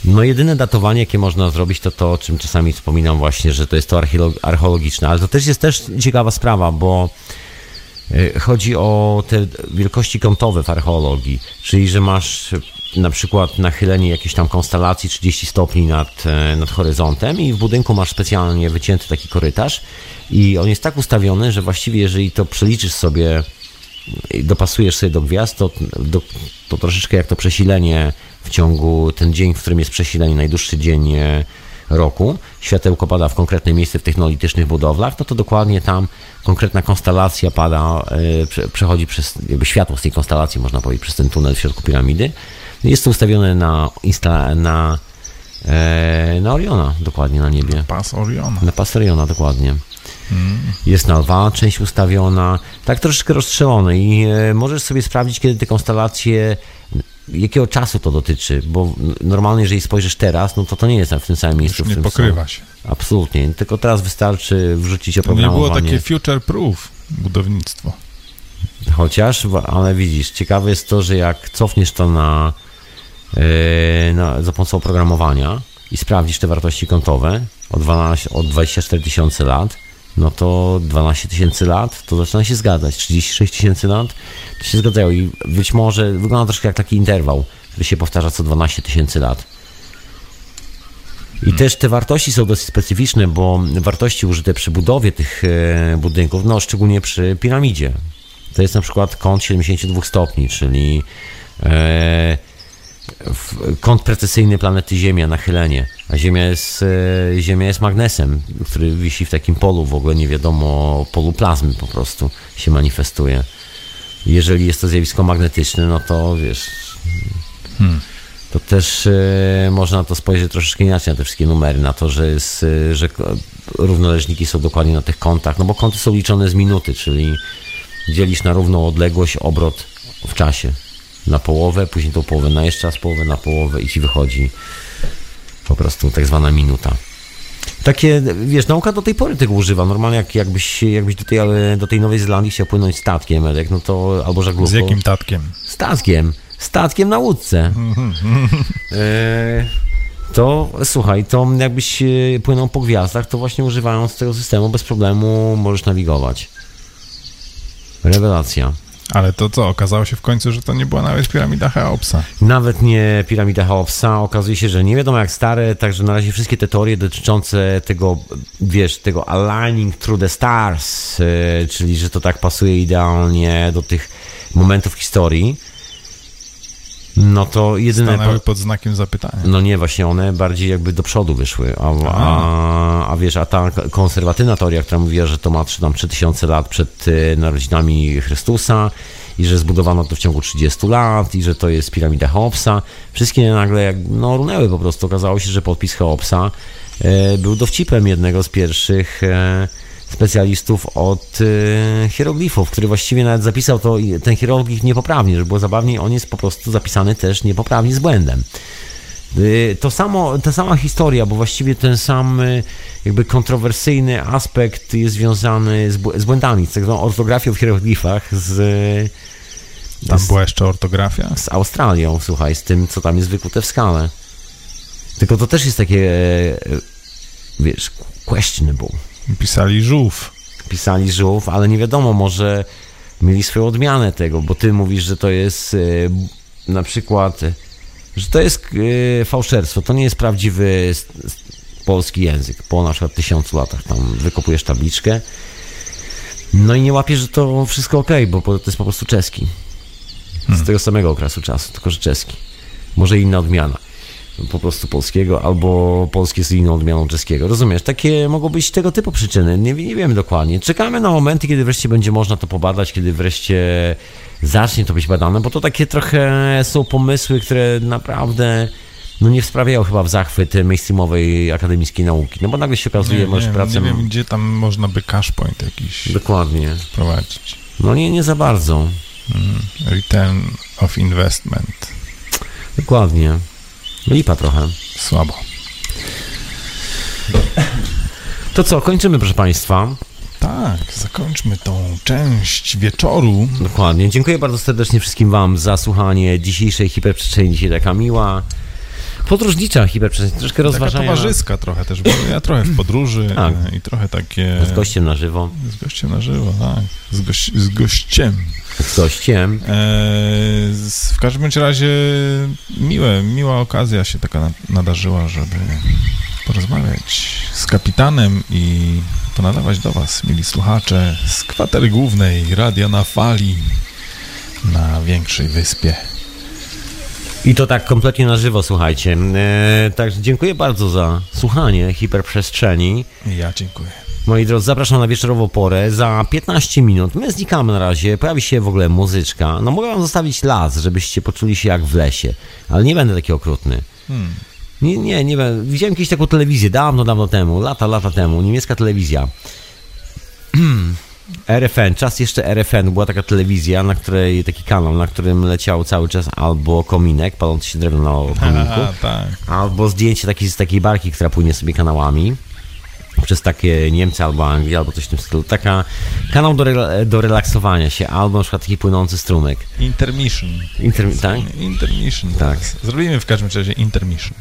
No jedyne datowanie, jakie można zrobić, to to, o czym czasami wspominam właśnie, że to jest to archeologiczne, ale to też jest też ciekawa sprawa, bo chodzi o te wielkości kątowe w archeologii, czyli że masz na przykład nachylenie jakiejś tam konstelacji 30 stopni nad, e, nad horyzontem i w budynku masz specjalnie wycięty taki korytarz i on jest tak ustawiony, że właściwie jeżeli to przeliczysz sobie i dopasujesz sobie do gwiazd, to, do, to troszeczkę jak to przesilenie w ciągu, ten dzień, w którym jest przesilenie, najdłuższy dzień e, roku, światełko pada w konkretne miejsce w technolitycznych budowlach, no to dokładnie tam konkretna konstelacja pada, e, przechodzi przez, jakby światło z tej konstelacji, można powiedzieć, przez ten tunel w środku piramidy. Jest to ustawione na, insta, na, e, na Oriona, dokładnie na niebie. Pas Oriona. Na pas Oriona, dokładnie. Hmm. Jest na lwa część ustawiona, tak troszeczkę rozstrzelone i e, możesz sobie sprawdzić, kiedy te konstelacje jakiego czasu to dotyczy, bo normalnie jeżeli spojrzysz teraz, no to to nie jest w tym samym miejscu. Już nie pokrywa są. się. Absolutnie, tylko teraz wystarczy wrzucić oprogramowanie. To nie było takie future proof budownictwo. Chociaż, ale widzisz, ciekawe jest to, że jak cofniesz to na, yy, na za pomocą oprogramowania i sprawdzisz te wartości kątowe od, 12, od 24 tysiące lat, no to 12 tysięcy lat, to zaczyna się zgadzać. 36 tysięcy lat, to się zgadzają i być może wygląda troszkę jak taki interwał, który się powtarza co 12 tysięcy lat. I też te wartości są dosyć specyficzne, bo wartości użyte przy budowie tych e, budynków, no szczególnie przy piramidzie, to jest na przykład kąt 72 stopni, czyli e, kąt precesyjny planety Ziemia, nachylenie. A Ziemia jest, e, Ziemia jest magnesem, który wisi w takim polu, w ogóle nie wiadomo, polu plazmy po prostu się manifestuje. Jeżeli jest to zjawisko magnetyczne, no to wiesz, hmm. to też e, można to spojrzeć troszeczkę inaczej na te wszystkie numery, na to, że, jest, e, że równoleżniki są dokładnie na tych kątach, no bo kąty są liczone z minuty, czyli dzielisz na równą odległość obrot w czasie na połowę, później tą połowę na jeszcze raz połowę na połowę i ci wychodzi po prostu tak zwana minuta. Takie, wiesz, nauka do tej pory tego używa. Normalnie jak, jakbyś, jakbyś do, tej, do tej Nowej Zelandii chciał płynąć statkiem, Edek, no to albo żaglówką. Z jakim tatkiem? Statkiem. Statkiem na łódce. <laughs> e, to słuchaj, to jakbyś płynął po gwiazdach, to właśnie używając tego systemu bez problemu możesz nawigować. Rewelacja. Ale to co, okazało się w końcu, że to nie była nawet piramida Cheopsa. Nawet nie piramida Cheopsa. Okazuje się, że nie wiadomo jak stare, także na razie wszystkie te teorie dotyczące tego, wiesz, tego aligning through the stars, yy, czyli że to tak pasuje idealnie do tych momentów historii, no to jedyne... Stanęły pod znakiem zapytania. No nie, właśnie one bardziej jakby do przodu wyszły, a, a, a wiesz, a ta konserwatywna teoria, która mówiła, że to ma tam 3000 lat przed y, narodzinami Chrystusa i że zbudowano to w ciągu 30 lat i że to jest piramida Cheopsa, wszystkie nagle jak, no runęły po prostu. Okazało się, że podpis Cheopsa e, był dowcipem jednego z pierwszych e, specjalistów od e, hieroglifów, który właściwie nawet zapisał to, ten hieroglif niepoprawnie, żeby było zabawniej, on jest po prostu zapisany też niepoprawnie z błędem. Y, To samo, ta sama historia, bo właściwie ten sam y, jakby kontrowersyjny aspekt jest związany z, bł- z błędami, z tak zwaną ortografią w hieroglifach, z, Tam z, była jeszcze ortografia. z Australią, słuchaj, z tym, co tam jest wykute w skale. Tylko to też jest takie, e, wiesz, questionable. Pisali żółw. Pisali żółw, ale nie wiadomo, może mieli swoją odmianę tego, bo ty mówisz, że to jest e, na przykład, że to jest e, fałszerstwo, to nie jest prawdziwy polski język. Po na przykład tysiącu latach tam wykopujesz tabliczkę, no i nie łapiesz, że to wszystko ok, bo to jest po prostu czeski. Z tego samego okresu czasu, tylko że czeski. Może inna odmiana po prostu polskiego, albo polskie z inną odmianą czeskiego. Rozumiesz? Takie mogą być tego typu przyczyny. Nie, nie wiemy dokładnie. Czekamy na momenty, kiedy wreszcie będzie można to pobadać, kiedy wreszcie zacznie to być badane, bo to takie trochę są pomysły, które naprawdę no nie sprawiają chyba w zachwyt mainstreamowej akademickiej nauki. No bo nagle się okazuje, Nie, masz nie, pracę... nie wiem, gdzie tam można by cash point jakiś Dokładnie. wprowadzić. No nie, nie za bardzo. Mm. Return of investment. Dokładnie. Lipa trochę. Słabo. To co, kończymy proszę Państwa. Tak, zakończmy tą część wieczoru. Dokładnie. Dziękuję bardzo serdecznie wszystkim Wam za słuchanie dzisiejszej hiperprzestrzeni. Dzisiaj taka miła, podróżnicza hiperprzestrzeń. Troszkę Taka rozważania towarzyska trochę też, bo ja trochę w podróży <laughs> Tak. i trochę takie... z gościem na żywo. Z gościem na żywo, tak. Z, goś, z gościem. Z gościem. E, z, w każdym razie miłe, miła okazja się taka na- nadarzyła, żeby porozmawiać z kapitanem i ponadawać do Was, mili słuchacze, z kwatery głównej Radia na Fali na większej wyspie. I to tak kompletnie na żywo, słuchajcie. E, także dziękuję bardzo za słuchanie hiperprzestrzeni. Ja dziękuję. Moi drodzy, zapraszam na wieczorową porę. Za 15 minut my znikamy na razie. Pojawi się w ogóle muzyczka. No mogę wam zostawić las, żebyście poczuli się jak w lesie. Ale nie będę taki okrutny. Hmm. Nie, nie, nie będę. Widziałem kiedyś taką telewizję, dawno, dawno temu, lata, lata temu, niemiecka telewizja. <clears throat> RFN, czas jeszcze RFN, była taka telewizja, na której, taki kanał, na którym leciał cały czas albo kominek, palący się drewno na kominku, Aha, <laughs> tak. albo zdjęcie takiej, z takiej barki, która płynie sobie kanałami przez takie Niemcy albo Anglię, albo coś w tym stylu. Taka kanał do, rela- do relaksowania się, albo na przykład taki płynący strumyk. Intermission. Inter, tak? Intermission. Tak. Zrobimy w każdym razie intermission.